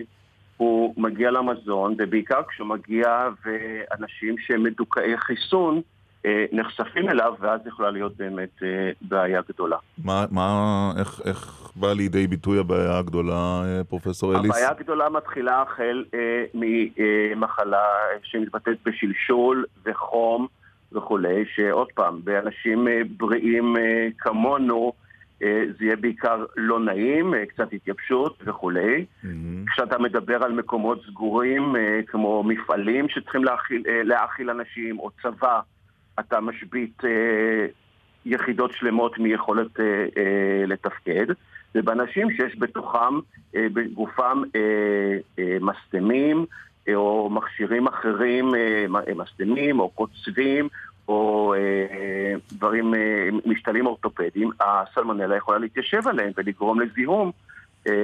הוא מגיע למזון, ובעיקר כשהוא מגיע ואנשים שהם מדוכאי חיסון אה, נחשפים אליו, ואז יכולה להיות באמת בעיה גדולה. מה, מה, איך, איך באה לידי ביטוי הבעיה הגדולה, פרופסור אליס? הבעיה הגדולה מתחילה החל אה, ממחלה שמתבטאת בשלשול וחום וכולי, שעוד פעם, באנשים אה, בריאים אה, כמונו, אה, זה יהיה בעיקר לא נעים, קצת התייבשות וכולי. כשאתה מדבר על מקומות סגורים, כמו מפעלים שצריכים להאכיל, להאכיל אנשים, או צבא, אתה משבית יחידות שלמות מיכולת לתפקד. ובאנשים שיש בתוכם, בגופם מסתמים, או מכשירים אחרים, אה, מ- מסתמים, או קוצבים, או אה, דברים, אה, משתלים אורתופדיים, הסלמונלה יכולה להתיישב עליהם ולגרום לזיהום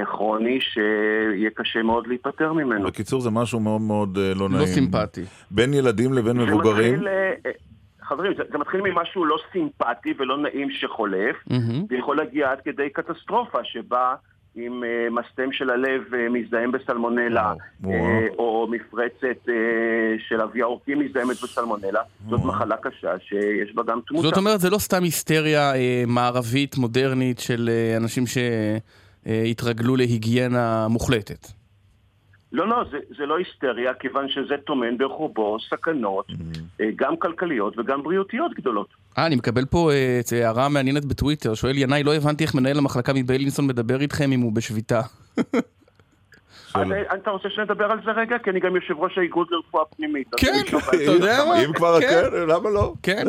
כרוני שיהיה קשה מאוד להיפטר ממנו. בקיצור, זה משהו מאוד מאוד אה, לא נעים. לא סימפטי. בין ילדים לבין מבוגרים. מתחיל, חברים, זה, זה מתחיל ממשהו לא סימפטי ולא נעים שחולף. ויכול להגיע עד כדי קטסטרופה שבה אם אה, מסתם של הלב אה, מזדהם בסלמונלה. אה, או מפרצת של אבי העורקים מזדהמת בסלמונלה, זאת מחלה קשה שיש בה גם תמותה. זאת אומרת, זה לא סתם היסטריה מערבית, מודרנית, של אנשים שהתרגלו להיגיינה מוחלטת. לא, לא, זה, זה לא היסטריה, כיוון שזה טומן בחובו סכנות, אה, גם כלכליות וגם בריאותיות גדולות. אה, אני מקבל פה אה, את הערה מעניינת בטוויטר, שואל ינאי, לא הבנתי איך מנהל המחלקה מביילינסון מדבר איתכם אם הוא בשביתה. *laughs* אה, אתה רוצה שנדבר על זה רגע? כי אני גם יושב ראש האיגוד לרפואה פנימית. כן, אתה יודע מה? אם כבר כן. כן, למה לא? כן.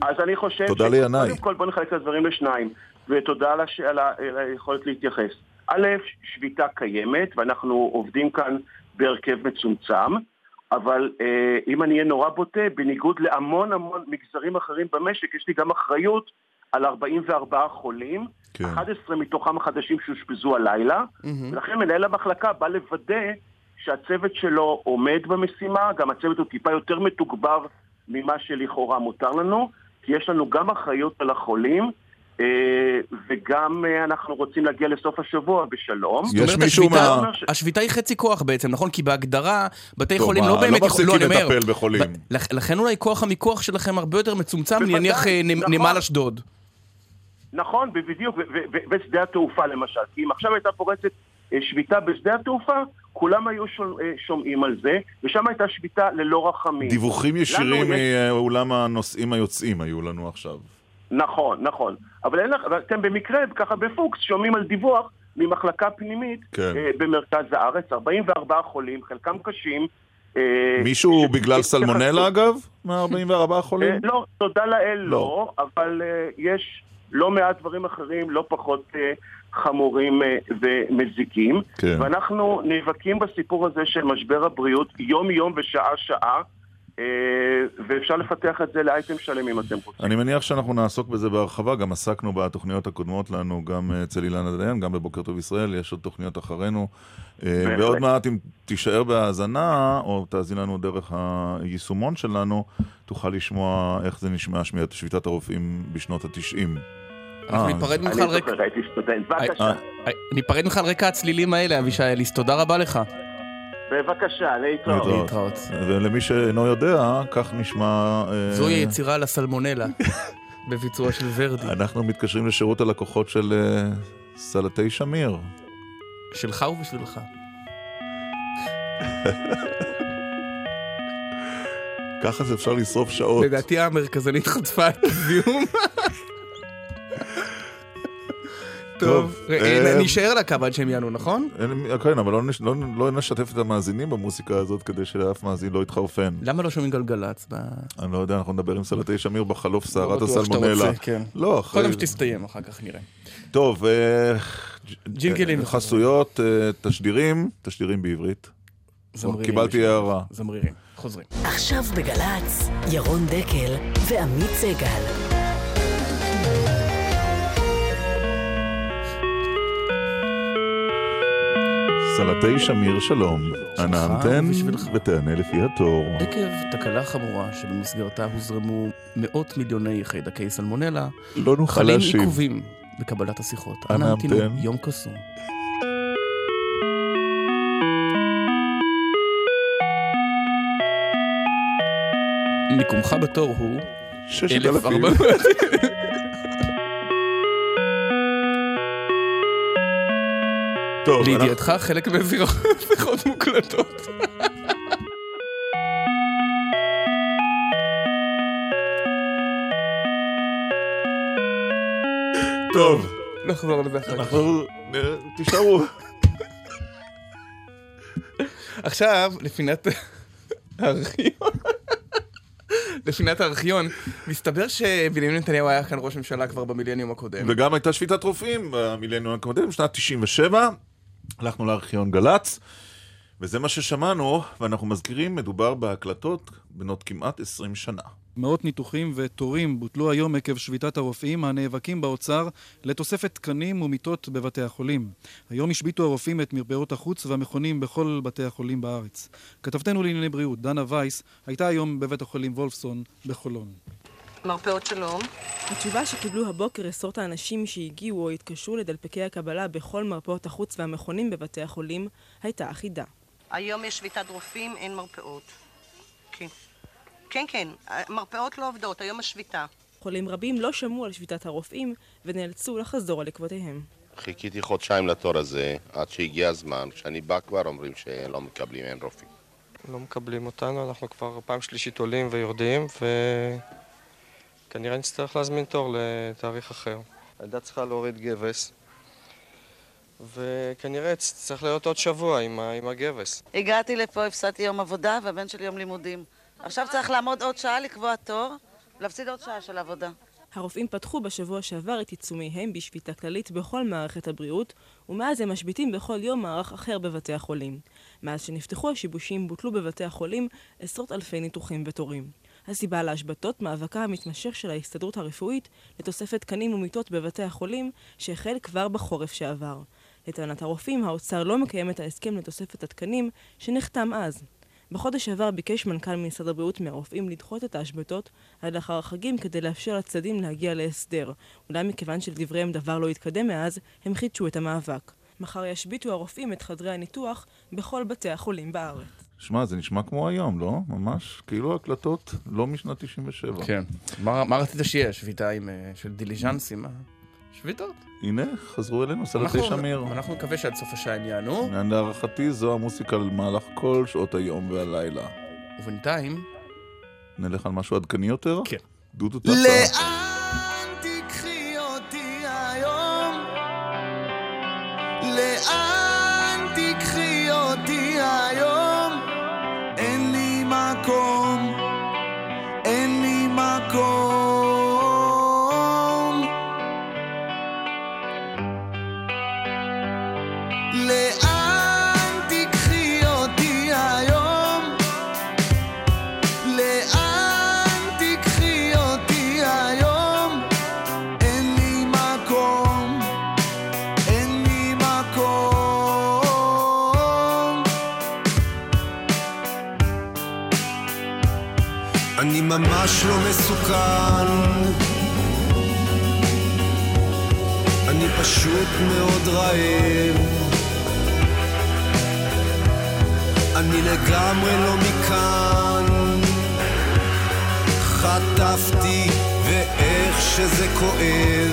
אז אני חושב... תודה לינאי. קודם כל בוא נחלק את הדברים לשניים, ותודה. על היכולת להתייחס. א', שביתה קיימת, ואנחנו עובדים כאן בהרכב מצומצם, אבל אה, אם אני אהיה נורא בוטה, בניגוד להמון המון מגזרים אחרים במשק, יש לי גם אחריות על 44 חולים, כן. 11 מתוכם החדשים שאושפזו הלילה, ולכן מנהל המחלקה בא לוודא שהצוות שלו עומד במשימה, גם הצוות הוא טיפה יותר מתוגבר ממה שלכאורה מותר לנו, כי יש לנו גם אחריות על החולים, וגם אה, אנחנו רוצים להגיע לסוף השבוע בשלום. זאת אומרת, השביתה- השביתה היא חצי כוח בעצם, נכון? כי בהגדרה, בתי חולים מה, לא לא באמת מפסיקים אני אומר, לטפל בחולים. לכן אולי כוח המיקוח שלכם הרבה יותר מצומצם, נניח אה, נכון. נמל אשדוד. נכון, בדיוק, ושדה התעופה למשל. כי אם עכשיו הייתה פורצת אה, שביתה בשדה התעופה, כולם היו שומע- אה, שומעים על זה, ושם הייתה שביתה ללא רחמים. דיווחים ישירים יש- מאולם הנוסעים היוצאים היו לנו עכשיו. נכון, נכון. אבל אין לך, אתם במקרה, ככה בפוקס, שומעים על דיווח ממחלקה פנימית כן. אה, במרכז הארץ, 44 חולים, חלקם קשים. אה, מישהו ש- בגלל סלמונלה אגב? מה-44 אה, חולים? לא, תודה לאל לא, אבל אה, יש לא מעט דברים אחרים לא פחות אה, חמורים אה, ומזיקים. כן. ואנחנו נאבקים בסיפור הזה של משבר הבריאות יום-יום ושעה-שעה, אה, ואפשר לפתח את זה לאייטם שלם אם אתם רוצים. אני מניח שאנחנו נעסוק בזה בהרחבה, גם עסקנו בתוכניות הקודמות לנו, גם אה, אצל אילנה דיין, גם בבוקר טוב ישראל, יש עוד תוכניות אחרינו. אה. ועוד מעט, אם תישאר בהאזנה, או תאזין לנו דרך היישומון שלנו, תוכל לשמוע איך זה נשמע שמיעת שביתת הרופאים בשנות התשעים. אנחנו ניפרד ממך על רקע... ניפרד ממך על רקע הצלילים האלה, אבישי אליס, תודה רבה לך. בבקשה, להתראות. להתראות. ולמי שאינו יודע, כך נשמע... אה, זוהי היצירה על הסלמונלה, *laughs* בביצוע של ורדי. אנחנו מתקשרים לשירות הלקוחות של אה, סלטי שמיר. שלך ובשבילך. *laughs* ככה זה אפשר לשרוף שעות. לדעתי המרכזנית חטפה את הזיהום. *laughs* טוב, אה, נשאר על הקו עד שהם יענו, נכון? כן, אבל לא, לא, לא נשתף את המאזינים במוסיקה הזאת כדי שאף מאזין לא יתחרפן. למה לא שומעים גלגלצ? אני לא יודע, אנחנו נדבר עם סלטי שמיר בחלוף סערת לא שאתה הסלמונלה. כן. לא, אחרי... קודם שתסתיים, אחר כך נראה. טוב, אה, ג'ינגלים. חסויות, אה, תשדירים, תשדירים בעברית. זמרירים. קיבלתי הערה. זמרירים. חוזרים. עכשיו בגל"צ, ירון דקל ועמית סגל. סלטי שמיר שלום, אנא המתן ותענה לפי התור. עקב תקלה חמורה שבמסגרתה הוזרמו מאות מיליוני חיידקי סלמונלה, לא נוכל חלים להשיב. עיכובים בקבלת השיחות. אנא המתן. יום קסום. מיקומך בתור הוא... 6,000. *laughs* טוב, לידיעתך חלק מהשיחות מוקלטות. טוב. נחזור לזה אחר כך. אנחנו... תישארו. עכשיו, לפינת הארכיון. לפינת הארכיון, מסתבר שבנימין נתניהו היה כאן ראש ממשלה כבר במילניום הקודם. וגם הייתה שביתת רופאים במילניון הקודם, שנת 97. הלכנו לארכיון גל"צ, וזה מה ששמענו, ואנחנו מזכירים, מדובר בהקלטות בנות כמעט 20 שנה. מאות ניתוחים ותורים בוטלו היום עקב שביתת הרופאים הנאבקים באוצר לתוספת תקנים ומיטות בבתי החולים. היום השביתו הרופאים את מרפאות החוץ והמכונים בכל בתי החולים בארץ. כתבתנו לענייני בריאות, דנה וייס, הייתה היום בבית החולים וולפסון בחולון. מרפאות שלום. התשובה שקיבלו הבוקר עשרות האנשים שהגיעו או התקשרו לדלפקי הקבלה בכל מרפאות החוץ והמכונים בבתי החולים הייתה אחידה. היום יש שביתת רופאים, אין מרפאות. כן. כן, כן, מרפאות לא עובדות, היום השביתה. חולים רבים לא שמעו על שביתת הרופאים ונאלצו לחזור על עקבותיהם. חיכיתי חודשיים לתור הזה, עד שהגיע הזמן. כשאני בא כבר אומרים שלא מקבלים, אין רופאים. לא מקבלים אותנו, אנחנו כבר פעם שלישית עולים ויורדים, וכנראה נצטרך להזמין תור לתאריך אחר. הילדה צריכה להוריד גבס, וכנראה צריך להיות עוד שבוע עם, ה- עם הגבס. הגעתי לפה, הפסדתי יום עבודה והבן שלי יום לימודים. עכשיו צריך לעמוד עוד שעה, לקבוע תור, להפסיד עוד שעה של עבודה. הרופאים פתחו בשבוע שעבר את עיצומיהם בשביתה כללית בכל מערכת הבריאות, ומאז הם משביתים בכל יום מערך אחר בבתי החולים. מאז שנפתחו השיבושים בוטלו בבתי החולים עשרות אלפי ניתוחים ותורים. הסיבה להשבתות, מאבקה המתמשך של ההסתדרות הרפואית לתוספת תקנים ומיטות בבתי החולים, שהחל כבר בחורף שעבר. לטענת הרופאים, האוצר לא מקיים את ההסכם לתוספת התקנים שנחתם אז. בחודש שעבר ביקש מנכ"ל משרד הבריאות מהרופאים לדחות את ההשבתות עד לאחר החגים כדי לאפשר לצדדים להגיע להסדר. אולי מכיוון שלדבריהם דבר לא התקדם מאז, הם חידשו את המאבק. מחר ישביתו הרופאים את חדרי הניתוח בכל בתי החולים בארץ. שמע, זה נשמע כמו היום, לא? ממש, כאילו הקלטות לא משנת 97. כן. מה מה רצית שיהיה? שביתה עם, אה, של דיליז'נסים? אה? שביתות. הנה, חזרו אלינו סלטי אנחנו- שמיר. אנחנו נקווה שעד סוף השעה הם יענו. להערכתי זו המוסיקה במהלך כל שעות היום והלילה. ובינתיים... נלך על משהו עדכני יותר? כן. דודו טסה. לאן ממש לא מסוכן. אני פשוט מאוד רעב. אני לגמרי לא מכאן. חטפתי ואיך שזה כואב.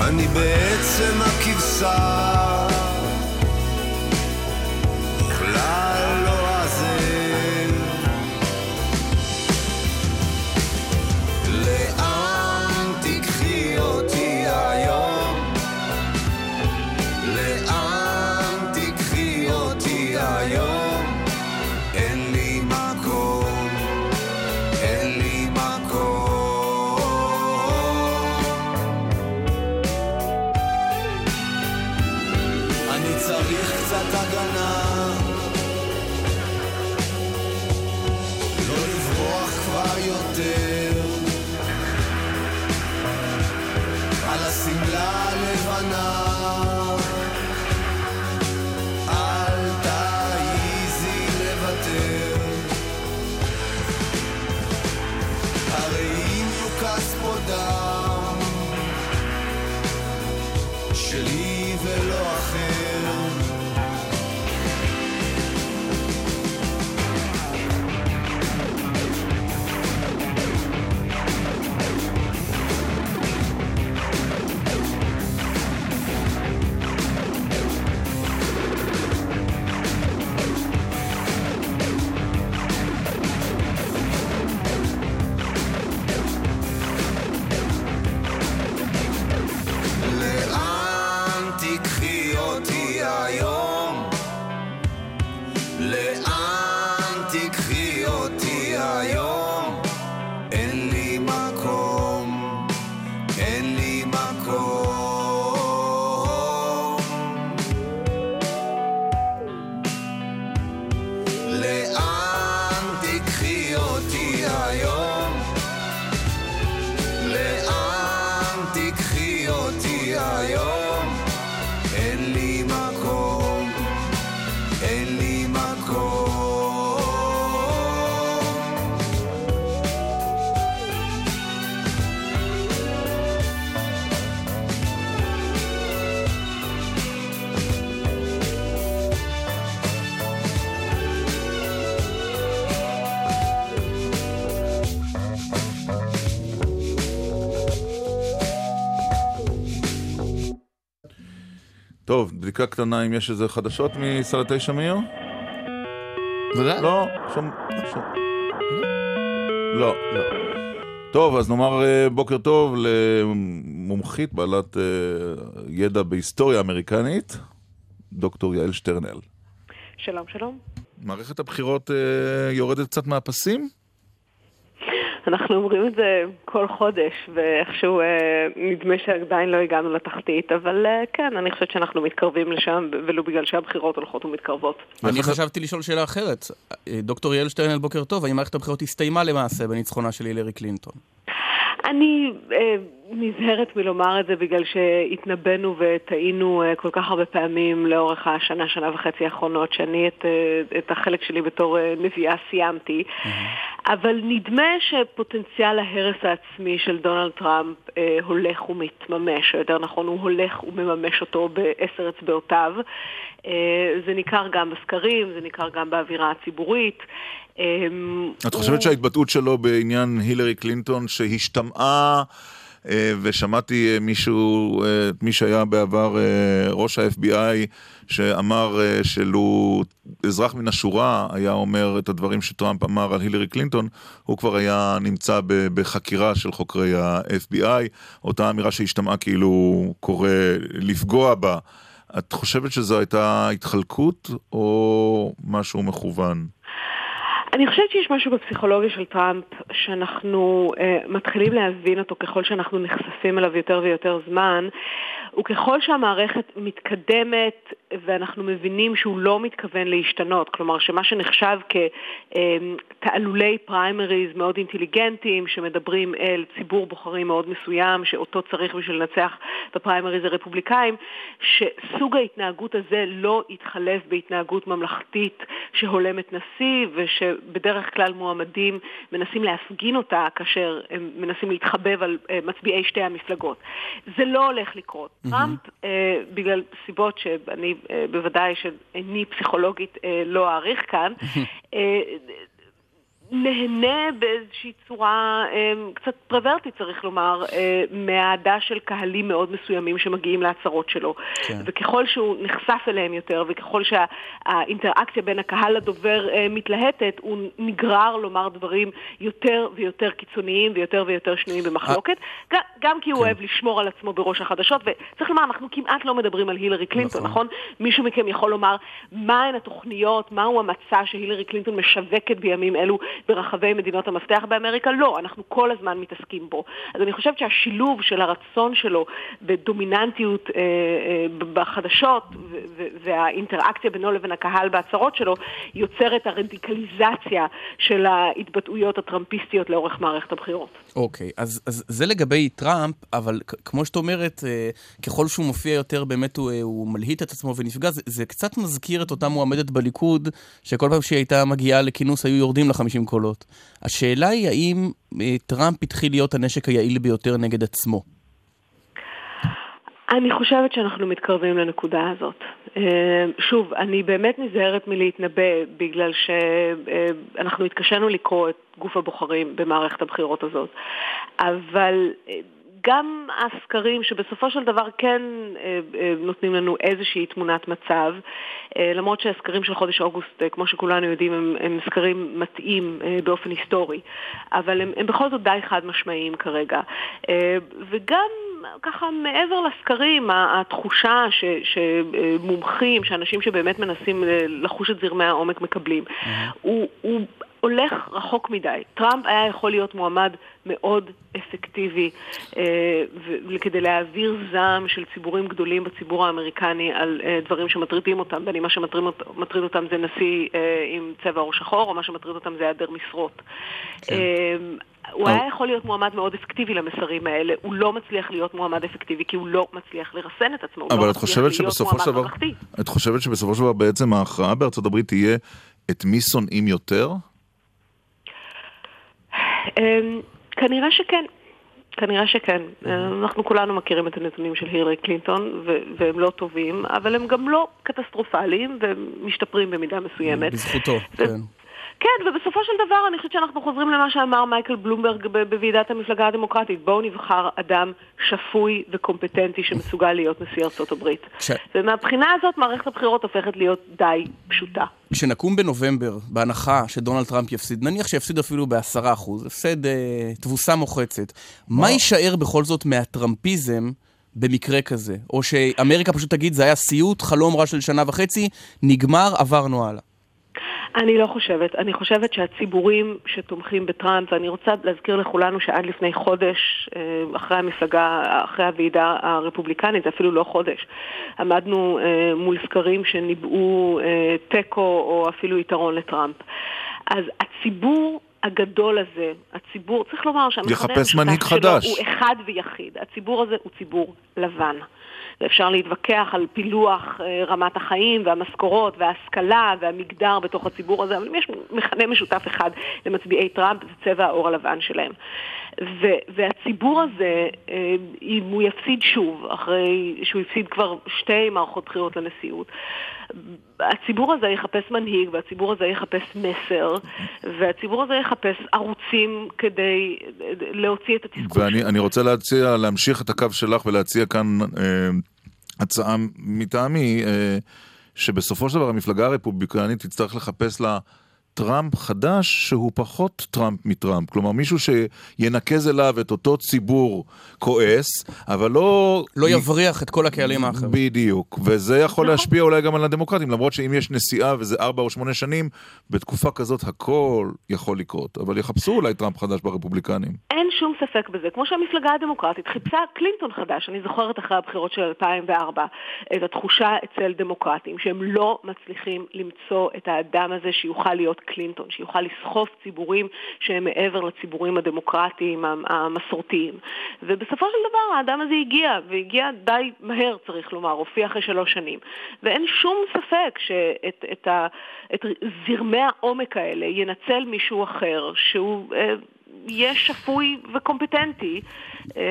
אני בעצם הכבשה בדיקה קטנה אם יש איזה חדשות מסלטי שמיר? ודאי. לא, שום... שום... לא, לא. טוב, אז נאמר אה, בוקר טוב למומחית בעלת אה, ידע בהיסטוריה אמריקנית, דוקטור יעל שטרנל. שלום, שלום. מערכת הבחירות אה, יורדת קצת מהפסים? אנחנו אומרים את זה כל חודש, ואיכשהו אה, נדמה שעדיין לא הגענו לתחתית, אבל אה, כן, אני חושבת שאנחנו מתקרבים לשם, ולו בגלל שהבחירות הולכות ומתקרבות. אני חשבתי לשאול שאלה אחרת. אה, דוקטור יעל שטרנל, בוקר טוב, האם מערכת הבחירות הסתיימה למעשה בניצחונה של הילרי קלינטון? אני אה, נזהרת מלומר את זה בגלל שהתנבאנו וטעינו אה, כל כך הרבה פעמים לאורך השנה, שנה וחצי האחרונות, שאני את, אה, את החלק שלי בתור אה, נביאה סיימתי. אבל נדמה שפוטנציאל ההרס העצמי של דונלד טראמפ אה, הולך ומתממש, או יותר נכון, הוא הולך ומממש אותו בעשר אצבעותיו. אה, זה ניכר גם בסקרים, זה ניכר גם באווירה הציבורית. אה, את הוא- חושבת שההתבטאות שלו בעניין הילרי קלינטון שהשתמעה, ושמעתי אה, מישהו, אה, מי שהיה בעבר אה, ראש ה-FBI, שאמר אה, שלו אזרח מן השורה היה אומר את הדברים שטראמפ אמר על הילרי קלינטון, הוא כבר היה נמצא בחקירה של חוקרי ה-FBI, אותה אמירה שהשתמעה כאילו קורא לפגוע בה. את חושבת שזו הייתה התחלקות או משהו מכוון? אני חושבת שיש משהו בפסיכולוגיה של טראמפ שאנחנו uh, מתחילים להבין אותו ככל שאנחנו נחשפים אליו יותר ויותר זמן, וככל שהמערכת מתקדמת ואנחנו מבינים שהוא לא מתכוון להשתנות, כלומר שמה שנחשב כתעלולי פריימריז מאוד אינטליגנטיים שמדברים אל ציבור בוחרים מאוד מסוים שאותו צריך בשביל לנצח בפריימריז הרפובליקאים, שסוג ההתנהגות הזה לא יתחלף בהתנהגות ממלכתית שהולמת נשיא, ושבדרך כלל מועמדים מנסים להפגין אותה כאשר הם מנסים להתחבב על אה, מצביעי שתי המפלגות. זה לא הולך לקרות. Mm-hmm. טראמפ, אה, בגלל סיבות שאני אה, בוודאי שאיני פסיכולוגית אה, לא אעריך כאן, אה, נהנה באיזושהי צורה אה, קצת פרוורטית, צריך לומר, אה, מהאהדה של קהלים מאוד מסוימים שמגיעים להצהרות שלו. כן. וככל שהוא נחשף אליהם יותר, וככל שהאינטראקציה בין הקהל לדובר אה, מתלהטת, הוא נגרר לומר דברים יותר ויותר קיצוניים ויותר ויותר שנויים במחלוקת, גם, גם כי הוא כן. אוהב לשמור על עצמו בראש החדשות, וצריך לומר, אנחנו כמעט לא מדברים על הילרי קלינטון, נכון? נכון? מישהו מכם יכול לומר מהן התוכניות, מהו המצע שהילרי קלינטון משווקת בימים אלו ברחבי מדינות המפתח באמריקה? לא, אנחנו כל הזמן מתעסקים בו. אז אני חושבת שהשילוב של הרצון שלו בדומיננטיות אה, אה, בחדשות והאינטראקציה בינו לבין הקהל בהצהרות שלו יוצר את הרדיקליזציה של ההתבטאויות הטראמפיסטיות לאורך מערכת הבחירות. אוקיי, אז, אז זה לגבי טראמפ, אבל כמו שאת אומרת, אה, ככל שהוא מופיע יותר באמת הוא, אה, הוא מלהיט את עצמו ונפגע, זה, זה קצת מזכיר את אותה מועמדת בליכוד, שכל פעם שהיא הייתה מגיעה לכינוס היו יורדים לה 50 קולות. השאלה היא האם אה, טראמפ התחיל להיות הנשק היעיל ביותר נגד עצמו. אני חושבת שאנחנו מתקרבים לנקודה הזאת. אה, שוב, אני באמת נזהרת מלהתנבא בגלל שאנחנו התקשינו לקרוא את גוף הבוחרים במערכת הבחירות הזאת. אבל אה, גם הסקרים שבסופו של דבר כן אה, אה, נותנים לנו איזושהי תמונת מצב, אה, למרות שהסקרים של חודש אוגוסט, כמו שכולנו יודעים, הם, הם סקרים מטעים באופן היסטורי, אבל הם, הם בכל זאת די חד משמעיים כרגע. וגם ככה מעבר לסקרים, התחושה ש, שמומחים, שאנשים שבאמת מנסים לחוש את זרמי העומק מקבלים, mm-hmm. הוא, הוא הולך רחוק מדי. טראמפ היה יכול להיות מועמד מאוד אפקטיבי אה, כדי להעביר זעם של ציבורים גדולים בציבור האמריקני על אה, דברים שמטרידים אותם, בין אם מה שמטריד אותם זה נשיא אה, עם צבע עור שחור, או מה שמטריד אותם זה היעדר משרות. כן. אה, הוא היה יכול להיות מועמד מאוד אפקטיבי למסרים האלה, הוא לא מצליח להיות מועמד אפקטיבי כי הוא לא מצליח לרסן את עצמו, הוא אבל לא את חושבת שבסופו של דבר, את חושבת שבסופו של דבר בעצם ההכרעה בארצות הברית תהיה את מי שונאים יותר? אמ, כנראה שכן. כנראה שכן. אנחנו כולנו מכירים את הנתונים של הילרי קלינטון, והם לא טובים, אבל הם גם לא קטסטרופליים, והם משתפרים במידה מסוימת. בזכותו, כן. כן, ובסופו של דבר אני חושבת שאנחנו חוזרים למה שאמר מייקל בלומברג בוועידת המפלגה הדמוקרטית. בואו נבחר אדם שפוי וקומפטנטי שמסוגל להיות נשיא ארצות הברית. ש... ומהבחינה הזאת מערכת הבחירות הופכת להיות די פשוטה. כשנקום בנובמבר, בהנחה שדונלד טראמפ יפסיד, נניח שיפסיד אפילו בעשרה אחוז, הפסד אה, תבוסה מוחצת, מה יישאר בכל זאת מהטראמפיזם במקרה כזה? או שאמריקה פשוט תגיד, זה היה סיוט, חלום רע של שנה וחצי, נגמר, עברנו הלאה. אני לא חושבת. אני חושבת שהציבורים שתומכים בטראמפ, ואני רוצה להזכיר לכולנו שעד לפני חודש, אה, אחרי המפלגה, אחרי הוועידה הרפובליקנית, זה אפילו לא חודש, עמדנו אה, מול סקרים שניבאו אה, תיקו או אפילו יתרון לטראמפ. אז הציבור הגדול הזה, הציבור, צריך לומר שהמכנה המשותף שלו הוא אחד ויחיד. הציבור הזה הוא ציבור לבן. ואפשר להתווכח על פילוח אה, רמת החיים והמשכורות וההשכלה והמגדר בתוך הציבור הזה, אבל אם יש מכנה משותף אחד למצביעי טראמפ, זה צבע העור הלבן שלהם. ו- והציבור הזה, אה, אם הוא יפסיד שוב, אחרי שהוא הפסיד כבר שתי מערכות בחירות לנשיאות, הציבור הזה יחפש מנהיג, והציבור הזה יחפש מסר, והציבור הזה יחפש ערוצים כדי להוציא את התסכול. ואני רוצה להציע, להמשיך את הקו שלך ולהציע כאן אה, הצעה מטעמי, אה, שבסופו של דבר המפלגה הרפובליקנית תצטרך לחפש לה... טראמפ חדש שהוא פחות טראמפ מטראמפ. כלומר, מישהו שינקז אליו את אותו ציבור כועס, אבל לא... לא יבריח את כל הקהלים האחרים. בדיוק. וזה יכול להשפיע אולי גם על הדמוקרטים, למרות שאם יש נסיעה וזה ארבע או שמונה שנים, בתקופה כזאת הכל יכול לקרות. אבל יחפשו אולי טראמפ חדש ברפובליקנים. אין שום ספק בזה. כמו שהמפלגה הדמוקרטית חיפשה קלינטון חדש, אני זוכרת אחרי הבחירות של 2004, את התחושה אצל דמוקרטים שהם לא מצליחים למצוא את האדם הזה שיוכל להיות קלינטון, שיוכל לסחוף ציבורים שהם מעבר לציבורים הדמוקרטיים המסורתיים. ובסופו של דבר האדם הזה הגיע, והגיע די מהר צריך לומר, הופיע אחרי שלוש שנים. ואין שום ספק שאת את ה, את זרמי העומק האלה ינצל מישהו אחר, שהוא... יהיה שפוי וקומפטנטי אה,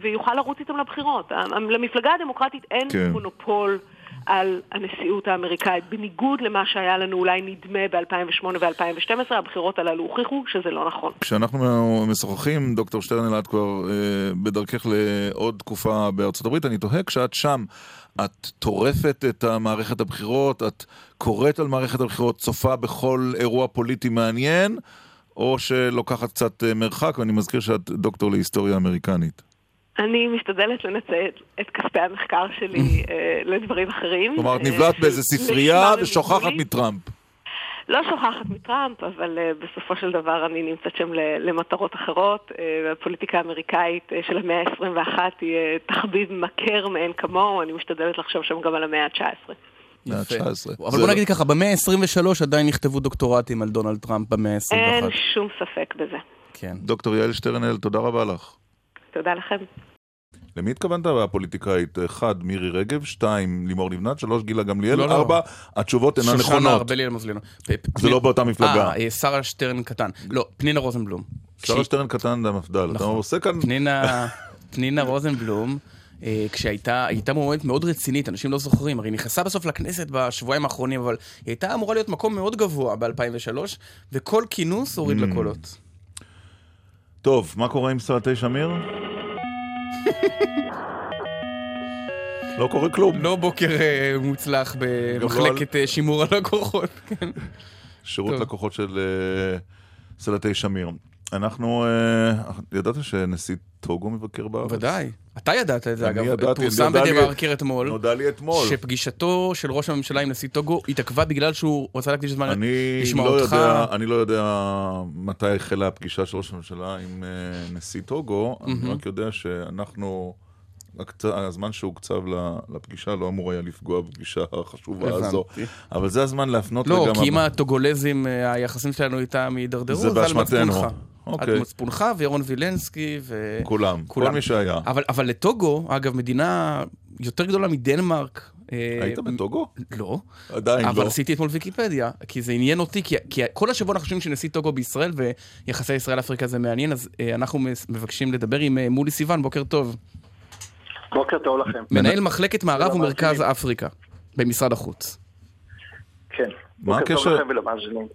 ויוכל לרוץ איתם לבחירות. למפלגה הדמוקרטית אין כן. מונופול על הנשיאות האמריקאית, בניגוד למה שהיה לנו אולי נדמה ב-2008 ו-2012, הבחירות הללו הוכיחו שזה לא נכון. כשאנחנו משוחחים, דוקטור שטרנל, את כבר אה, בדרכך לעוד תקופה בארצות הברית, אני תוהה כשאת שם, את טורפת את מערכת הבחירות, את קוראת על מערכת הבחירות, צופה בכל אירוע פוליטי מעניין, או שלוקחת קצת אה, מרחק, ואני מזכיר שאת דוקטור להיסטוריה אמריקנית. אני משתדלת לנצל את כספי המחקר שלי *laughs* אה, לדברים אחרים. כלומר, את נבלעת באיזה ספרייה ושוכחת מטראמפ. לא שוכחת מטראמפ, אבל uh, בסופו של דבר אני נמצאת שם למטרות אחרות. Uh, הפוליטיקה האמריקאית uh, של המאה ה-21 היא uh, תחביב מכר מאין כמוהו, אני משתדלת לחשוב שם גם על המאה ה-19. אבל בוא נגיד ככה, במאה ה-23 עדיין נכתבו דוקטורטים על דונלד טראמפ במאה ה-21. אין שום ספק בזה. כן. דוקטור יעל שטרנל, תודה רבה לך. תודה לכם. למי התכוונת בפוליטיקאית? אחד, מירי רגב, שתיים, לימור לבנת, שלוש, גילה גמליאל, לא, לא. ארבע, התשובות אינן נכונות. שושנה ארבלי אלמוזלינו. זה לא באותה מפלגה. אה, שרה שטרן קטן. לא, פנינה רוזנבלום. שרה שטרן קטן זה המפד"ל. אתה נכון. עושה כאן... פנינה רוזנבלום. אה, כשהייתה הייתה מועמדת מאוד רצינית, אנשים לא זוכרים, הרי היא נכנסה בסוף לכנסת בשבועיים האחרונים, אבל היא הייתה אמורה להיות מקום מאוד גבוה ב-2003, וכל כינוס הוריד mm. לקולות. טוב, מה קורה עם סרטי שמיר? לא קורה כלום. לא בוקר אה, מוצלח לא במחלקת אה, שימור הלקוחות. כן. שירות לקוחות של סלטי שמיר. אנחנו, ידעת שנשיא טוגו מבקר בארץ? ודאי. אתה ידעת את זה, אגב. ידעתי, פורסם בדה מרקר אתמול. נודע לי אתמול. שפגישתו של ראש הממשלה עם נשיא טוגו התעכבה בגלל שהוא רצה להקדיש זמן לשמוע לא אותך. יודע, אני לא יודע מתי החלה הפגישה של ראש הממשלה עם uh, נשיא טוגו. אני רק יודע שאנחנו... הזמן שהוקצב לפגישה לא אמור היה לפגוע בפגישה החשובה הזו. אבל זה הזמן להפנות לא, כי אם הטוגולזים, אה, היחסים שלנו איתם יידרדרו, זה באשמתנו. אוקיי. על מצפונך וירון וילנסקי ו... כולם, כל מי שהיה. אבל, אבל לטוגו, אגב, מדינה יותר גדולה מדנמרק. אה, היית בטוגו? לא. עדיין אבל לא. אבל עשיתי אתמול ויקיפדיה, כי זה עניין אותי, כי, כי כל השבוע אנחנו חושבים שנשיא טוגו בישראל ויחסי ישראל-אפריקה זה מעניין, אז אה, אנחנו מבקשים לדבר עם אה, מולי סיוון, בוקר טוב. בוקר טוב לכם. מנהל מחלקת מערב ומרכז אפריקה במשרד החוץ. כן. מה הקשר?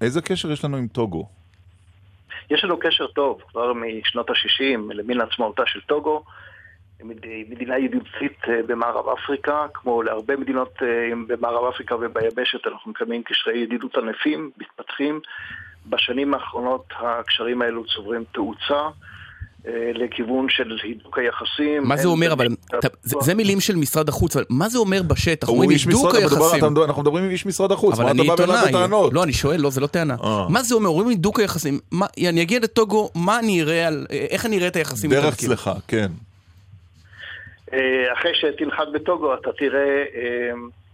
איזה קשר יש לנו עם טוגו? יש לנו קשר טוב כבר משנות ה-60, למין עצמאותה של טוגו, מדינה ידידותית אה, במערב אפריקה, כמו להרבה מדינות אה, במערב אפריקה וביבשת, אנחנו מקיימים קשרי ידידות ענפים, מתפתחים. בשנים האחרונות הקשרים האלו צוברים תאוצה. אה, לכיוון של הידוק היחסים. מה זה אומר, אבל, זה מילים של משרד החוץ, אבל מה זה אומר בשטח? אומרים הידוק היחסים. אנחנו מדברים עם איש משרד החוץ, מה אתה בא אליו בטענות? לא, אני שואל, לא, זה לא טענה. אה. מה זה אומר? אומרים הידוק היחסים, אני אגיע לטוגו, מה אני אראה על, איך אני אראה את היחסים? דרך צלחה, כן. אה, אחרי שתנחת בטוגו, אתה תראה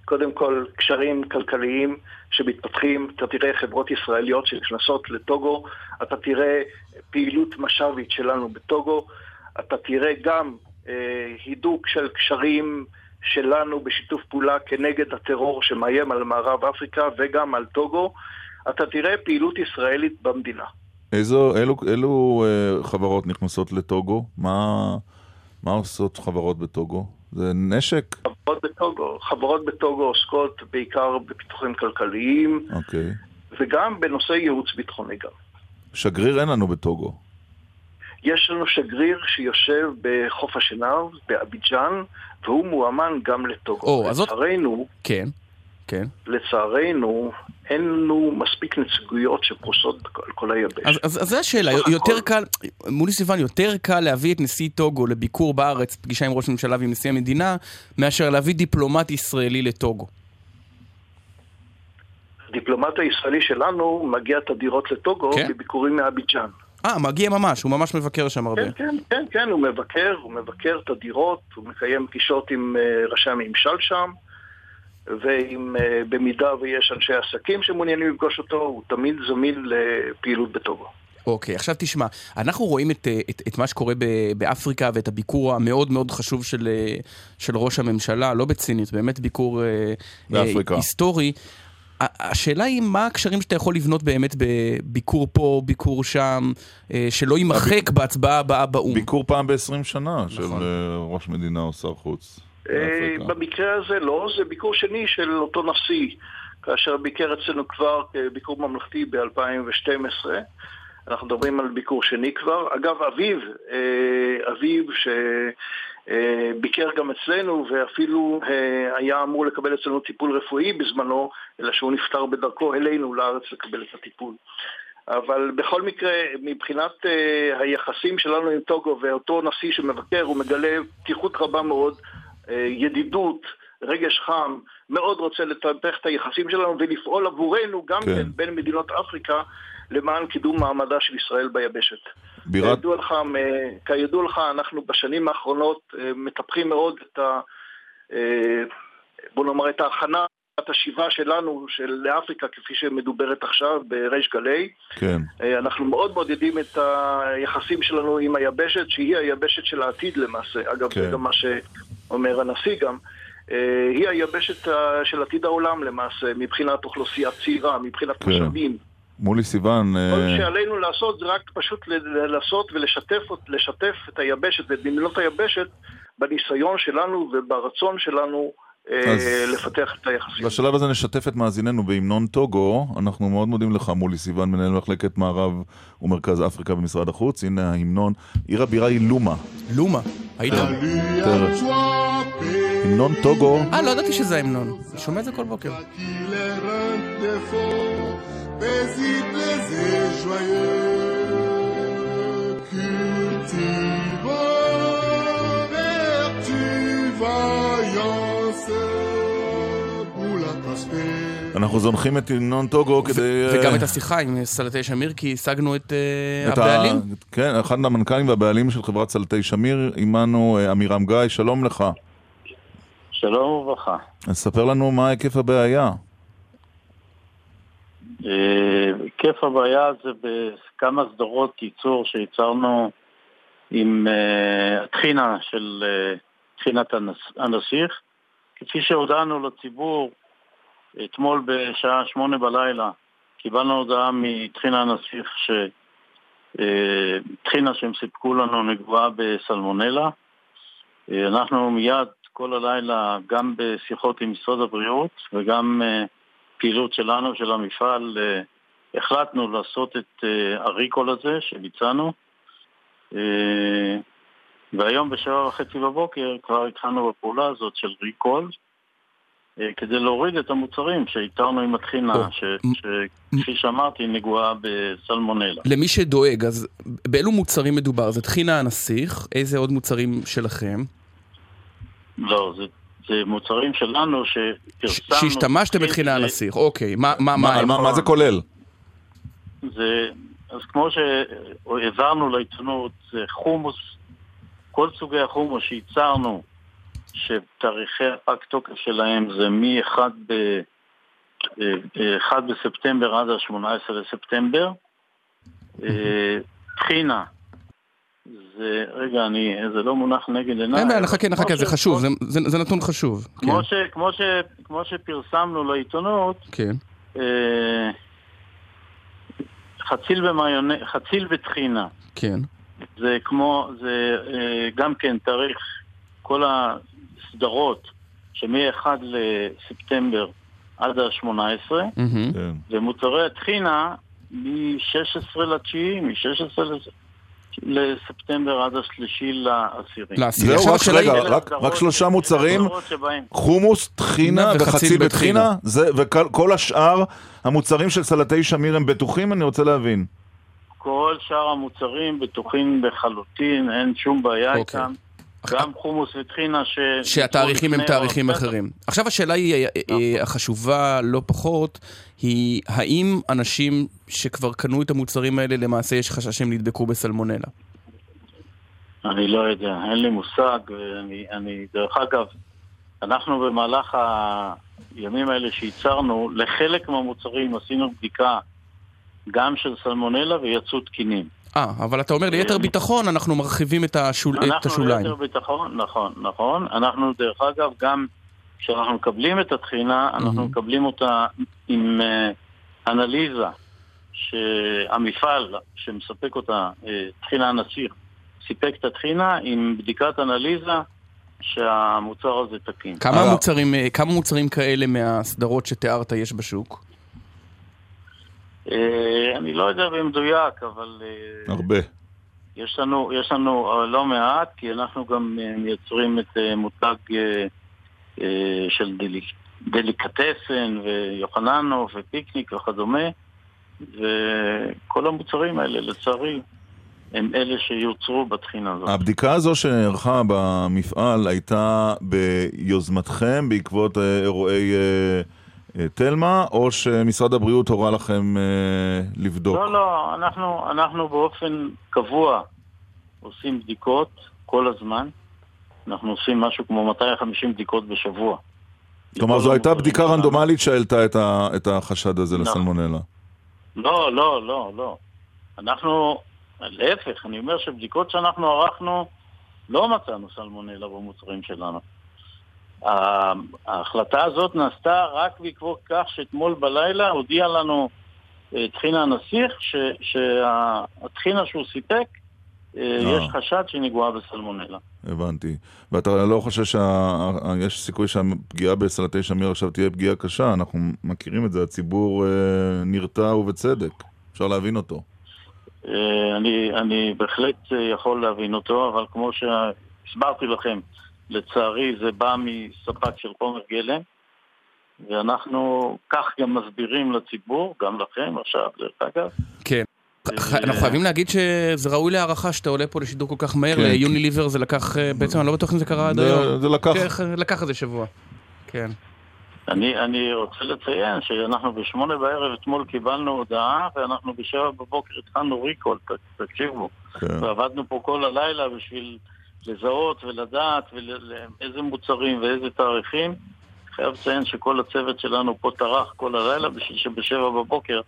קודם כל קשרים כלכליים שמתפתחים, אתה תראה חברות ישראליות שנכנסות לטוגו, אתה תראה פעילות משאבית שלנו בטוגו, אתה תראה גם אה, הידוק של קשרים שלנו בשיתוף פעולה כנגד הטרור שמאיים על מערב אפריקה וגם על טוגו, אתה תראה פעילות ישראלית במדינה. איזו, אילו, אילו אה, חברות נכנסות לטוגו? מה, מה עושות חברות בטוגו? זה נשק? חברות בטוגו, חברות בטוגו עוסקות בעיקר בפיתוחים כלכליים, אוקיי. וגם בנושא ייעוץ ביטחוני גם. שגריר אין לנו בטוגו. יש לנו שגריר שיושב בחוף השנהב, באביג'אן, והוא מואמן גם לטוגו. אז זאת... לצערנו, כן, כן. לצערנו, אין לנו מספיק נציגויות שפרוסות על כל היבש. אז, אז, אז זו השאלה, יותר קל, מולי סיוון, יותר קל להביא את נשיא טוגו לביקור בארץ, פגישה עם ראש הממשלה ועם נשיא המדינה, מאשר להביא דיפלומט ישראלי לטוגו. הדיפלומט הישראלי שלנו מגיע תדירות לטוגו כן? בביקורים מאביג'אן. אה, מגיע ממש, הוא ממש מבקר שם הרבה. כן, כן, כן, כן, הוא מבקר, הוא מבקר את הדירות, הוא מקיים פגישות עם אה, ראשי הממשל שם, ואם אה, במידה ויש אנשי עסקים שמעוניינים לפגוש אותו, הוא תמיד זמין לפעילות בטוגו. אוקיי, עכשיו תשמע, אנחנו רואים את, אה, את, את מה שקורה ב, באפריקה ואת הביקור המאוד מאוד חשוב של, אה, של ראש הממשלה, לא בצינית, באמת ביקור באפריקה. אה, היסטורי. השאלה היא מה הקשרים שאתה יכול לבנות באמת בביקור פה, ביקור שם, שלא יימחק בהצבעה הבאה באו"ם. ביקור פעם ב-20 שנה של אה, ראש מדינה או שר חוץ. אה, במקרה הזה לא, זה ביקור שני של אותו נשיא, כאשר ביקר אצלנו כבר ביקור ממלכתי ב-2012. אנחנו מדברים על ביקור שני כבר. אגב, אביו, אה, אביו שביקר גם אצלנו ואפילו אה, היה אמור לקבל אצלנו טיפול רפואי בזמנו, אלא שהוא נפטר בדרכו אלינו לארץ לקבל את הטיפול. אבל בכל מקרה, מבחינת היחסים שלנו עם טוגו ואותו נשיא שמבקר, הוא מגלה פתיחות רבה מאוד, ידידות, רגש חם, מאוד רוצה לטפח את היחסים שלנו ולפעול עבורנו, גם כן, כן. בין מדינות אפריקה, למען קידום מעמדה של ישראל ביבשת. בירת... כידוע לך, כידוע לך, אנחנו בשנים האחרונות אה, מטפחים מאוד את ה... אה, בוא נאמר, את ההכנה, את השיבה שלנו של לאפריקה, כפי שמדוברת עכשיו בריש גלי. כן. אה, אנחנו מאוד מעודדים את היחסים שלנו עם היבשת, שהיא היבשת של העתיד למעשה. אגב, כן. זה גם מה שאומר הנשיא גם. אה, היא היבשת אה, של עתיד העולם למעשה, מבחינת אוכלוסייה צעירה, מבחינת כן. משאבים. מולי סיוון, כל אה, שעלינו לעשות זה רק פשוט לעשות ולשתף לשתף את היבשת ואת מדינות היבשת בניסיון שלנו וברצון שלנו לפתח את היחסים. בשלב הזה נשתף את מאזיננו בהמנון טוגו. אנחנו מאוד מודים לך, מולי סיוון, מנהל מחלקת מערב ומרכז אפריקה במשרד החוץ. הנה ההמנון. עיר הבירה היא לומה. לומה, היית? המנון טוגו. אה, לא ידעתי שזה ההמנון. אני שומע את זה כל בוקר. paisibles et joyeux, cultivant אנחנו זונחים את המנון טוגו כדי... וגם אה, את השיחה עם סלטי שמיר, כי השגנו את אה, הבעלים. כן, אחד המנכ"לים והבעלים של חברת סלטי שמיר, עמנו אה, עמירם גיא, שלום לך. שלום וברכה. אז ספר לנו מה היקף הבעיה. אה, היקף הבעיה זה בכמה סדרות ייצור שייצרנו עם אה, הטחינה של אה, טחינת הנס- הנסיך. כפי שהודענו לציבור אתמול בשעה שמונה בלילה, קיבלנו הודעה מטחינה הנסיך שטחינה שהם סיפקו לנו נגועה בסלמונלה. אה, אנחנו מיד כל הלילה, גם בשיחות עם משרד הבריאות וגם אה, פעילות שלנו, של המפעל, אה, החלטנו לעשות את הריקול הזה שביצענו. והיום בשבע וחצי בבוקר כבר התחלנו בפעולה הזאת של ריקול, כדי להוריד את המוצרים שאיתרנו עם הטחינה, שכפי שאמרתי, נגועה בסלמונלה. למי שדואג, אז באילו מוצרים מדובר? זה טחינה הנסיך, איזה עוד מוצרים שלכם? לא, זה, זה מוצרים שלנו שפרסמנו... שהשתמשתם ל- הנסיך, אוקיי. מה מה- מה-? מה מה זה כולל? זה, אז כמו שהעברנו לעיתונות, זה חומוס, כל סוגי החומוס שייצרנו, שתאריכי הפג תוקף שלהם זה מ-1 ב... אה, 1 בספטמבר עד ה-18 לספטמבר. אה, טחינה, זה, רגע, אני, זה לא מונח נגד עיניי. אין בעיה, נחכה, נחכה, זה חשוב, זה- זה זה נתון חשוב. כן. כמו, ש, כמו, ש, כמו שפרסמנו לעיתונות, כן. אה, חציל במיונז, חציל בטחינה. כן. זה כמו, זה אה, גם כן תאריך, כל הסדרות שמ-1 לספטמבר עד ה-18, כן. ומוצרי הטחינה מ-16 לתשיעי, מ-16 לספטמבר עד השלישי לעשירי. זהו, רק רגע, רק- רק שלושה מוצרים, חומוס, טחינה וחציל וחציל בטחינה. זה- וכל כל השאר, המוצרים של סלטי שמיר הם בטוחים? אני רוצה להבין. כל שאר המוצרים בטוחים לחלוטין, אין שום בעיה אוקיי. איתם. גם חומוס וטחינה ש... שהתאריכים הם תאריכים הפסח. אחרים. עכשיו השאלה היא, אה, אה, החשובה לא פחות, היא האם אנשים שכבר קנו את המוצרים האלה, למעשה יש חשש שהם נדבקו בסלמונלה? אני לא יודע, אין לי מושג. ואני, אני, דרך אגב, אנחנו במהלך הימים האלה שייצרנו, לחלק מהמוצרים עשינו בדיקה גם של סלמונלה ויצאו תקינים. אה, אבל אתה אומר ליתר ביטחון, אנחנו מרחיבים את, השול... את אנחנו השוליים. ליתר ביטחון, נכון, נכון. אנחנו דרך אגב גם כשאנחנו מקבלים את התחינה, אנחנו מקבלים אותה עם אה, אנליזה שהמפעל שמספק אותה, אה, טחינה הנסיך, סיפק את הטחינה עם בדיקת אנליזה שהמוצר הזה תקין. כמה מוצרים, אה, כמה מוצרים כאלה מהסדרות שתיארת יש בשוק? אה, אני לא יודע במדויק, אבל אה, הרבה. יש לנו, יש לנו אה, לא מעט, כי אנחנו גם מייצרים את מותג של דליק, דליקטסן ויוחננוף ופיקניק וכדומה, וכל המוצרים האלה, לצערי, הם אלה שיוצרו בתחינה הזאת. הבדיקה הזו שנערכה במפעל הייתה ביוזמתכם בעקבות אירועי אה, תלמה, או שמשרד הבריאות הורה לכם אה, לבדוק? לא, לא, אנחנו, אנחנו באופן קבוע עושים בדיקות כל הזמן. אנחנו עושים משהו כמו 250 בדיקות בשבוע. כלומר, זו הייתה בדיקה רנדומלית שהעלתה את ה- את החשד הזה נכון. לסלמונלה. לא, לא, לא, לא. אנחנו, להפך, אני אומר שבדיקות שאנחנו ערכנו, לא מצאנו סלמונלה במוצרים שלנו. ההחלטה הזאת נעשתה רק בעקבות כך שאתמול בלילה הודיע לנו אה, טחינה הנסיך שהטחינה שהוא סיפק, אה, יש חשד שהיא נגועה בסלמונלה. הבנתי. ואתה לא חושב שיש סיכוי שהפגיעה בסלטי שמיר עכשיו תהיה פגיעה קשה? אנחנו מכירים את זה, הציבור אה, נרתע ובצדק. אפשר להבין אותו. אה, אני, אני בהחלט אה, יכול להבין אותו, אבל כמו שהסברתי לכם, לצערי זה בא מספק של חומר גלם, ואנחנו כך גם מסבירים לציבור, גם לכם עכשיו, דרך אגב. כן. ח- אנחנו חייבים להגיד שזה ראוי להערכה שאתה עולה פה לשידור כל כך מהר, כן, ליוניליבר זה לקח, אה, בעצם אני לא בטוח אם זה קרה עד היום. זה לקח- כן, לקח איזה שבוע. כן. אני, אני רוצה לציין שאנחנו בשמונה בערב אתמול קיבלנו הודעה, ואנחנו בשבע בבוקר התחלנו ריקול, תקשיבו. כן. ועבדנו פה כל הלילה בשביל לזהות ולדעת ול- איזה מוצרים ואיזה תאריכים. חייב לציין שכל הצוות שלנו פה טרח כל הלילה בשביל שבשבע בבוקר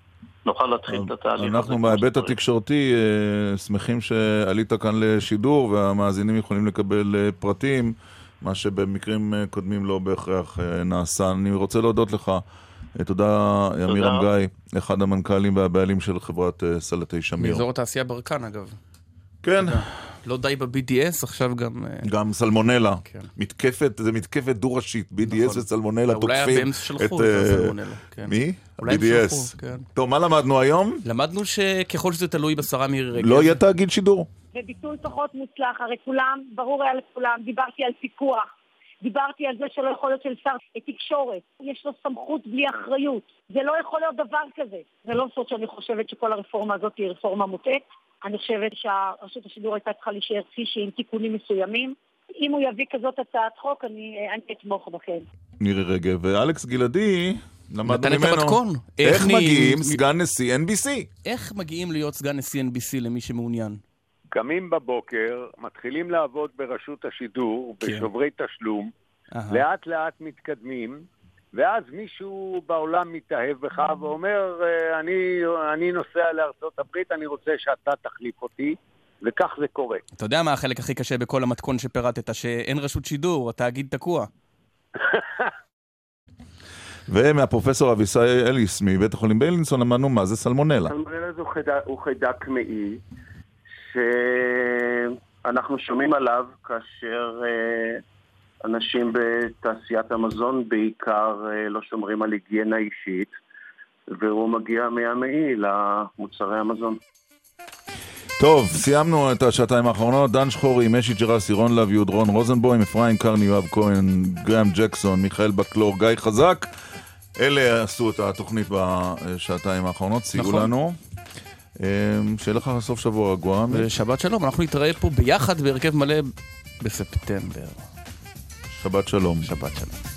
נוכל להתחיל את התהליך. אנחנו בהיבט התקשורתי אה, שמחים שעלית כאן לשידור והמאזינים יכולים לקבל אה, פרטים, מה שבמקרים אה, קודמים לא בהכרח נעשה. אני רוצה להודות לך. תודה, עמירם גיא, אחד המנכ"לים והבעלים של חברת סלטי שמיר. מאזור התעשייה ברקן אגב. כן. לא די ב-BDS, עכשיו גם... אה, גם סלמונלה. מתקפת, זה מתקפת דו-ראשית, BDS וסלמונלה נכון. אולי תוקפים הבאמס שלחו את... את אה, הסלמונלה, כן. מי? אולי הם BDS. שלחו, כן. טוב, מה למדנו היום? למדנו שככל שזה תלוי בשרה מירי רגב... לא יהיה תאגיד שידור. וביטול פחות מוצלח, הרי כולם, ברור היה לכולם, דיברתי על פיקוח, דיברתי על זה שלא יכול להיות של שר תקשורת, יש לו סמכות בלי אחריות, זה לא יכול להיות דבר כזה. זה לא סוד שאני חושבת שכל הרפורמה הזאת היא רפורמה מוטעית, אני חושבת שהרשות השידור הייתה צריכה להישאר כפי שהיא עם תיקונים מסוימים. אם הוא יביא כזאת הצעת חוק, אני, אני אתמוך בכם. מירי רגב ואלכס גלעדי, למדנו נתן את. המתכון. איך איך מגיעים סגן נשיא NBC? איך מגיעים להיות סגן נשיא NBC למי שמעוניין? קמים בבוקר, מתחילים לעבוד ברשות השידור, כן. בשוברי תשלום. לאט לאט מתקדמים, ואז מישהו בעולם מתאהב בך ואומר, אה, אני, אני נוסע לארצות הברית, אני רוצה שאתה תחליף אותי, וכך זה קורה. אתה יודע מה החלק הכי קשה בכל המתכון שפירטת? שאין רשות שידור, התאגיד תקוע. *laughs* ומהפרופסור אביסי אליס מבית החולים ביילינסון למדנו מה זה סלמונלה. סלמונלה הוא חיידק מעי, שאנחנו שומעים עליו כאשר אה, אנשים בתעשיית המזון בעיקר אה, לא שומרים על היגיינה אישית, והוא מגיע מהמעי למוצרי המזון. טוב, סיימנו את השעתיים האחרונות. דן שחורי, משי ג'רסי, רון לב, יהוד רון רוזנבוים, אפרים קרני, יואב כהן, גרם ג'קסון, מיכאל בקלור, גיא חזק. אלה עשו את התוכנית בשעתיים האחרונות, סייעו נכון. לנו. אה, שיהיה לך סוף שבוע רגוע. ושבת שלום, אנחנו נתראה פה ביחד בהרכב מלא בספטמבר. שבת שלום. שבת שלום.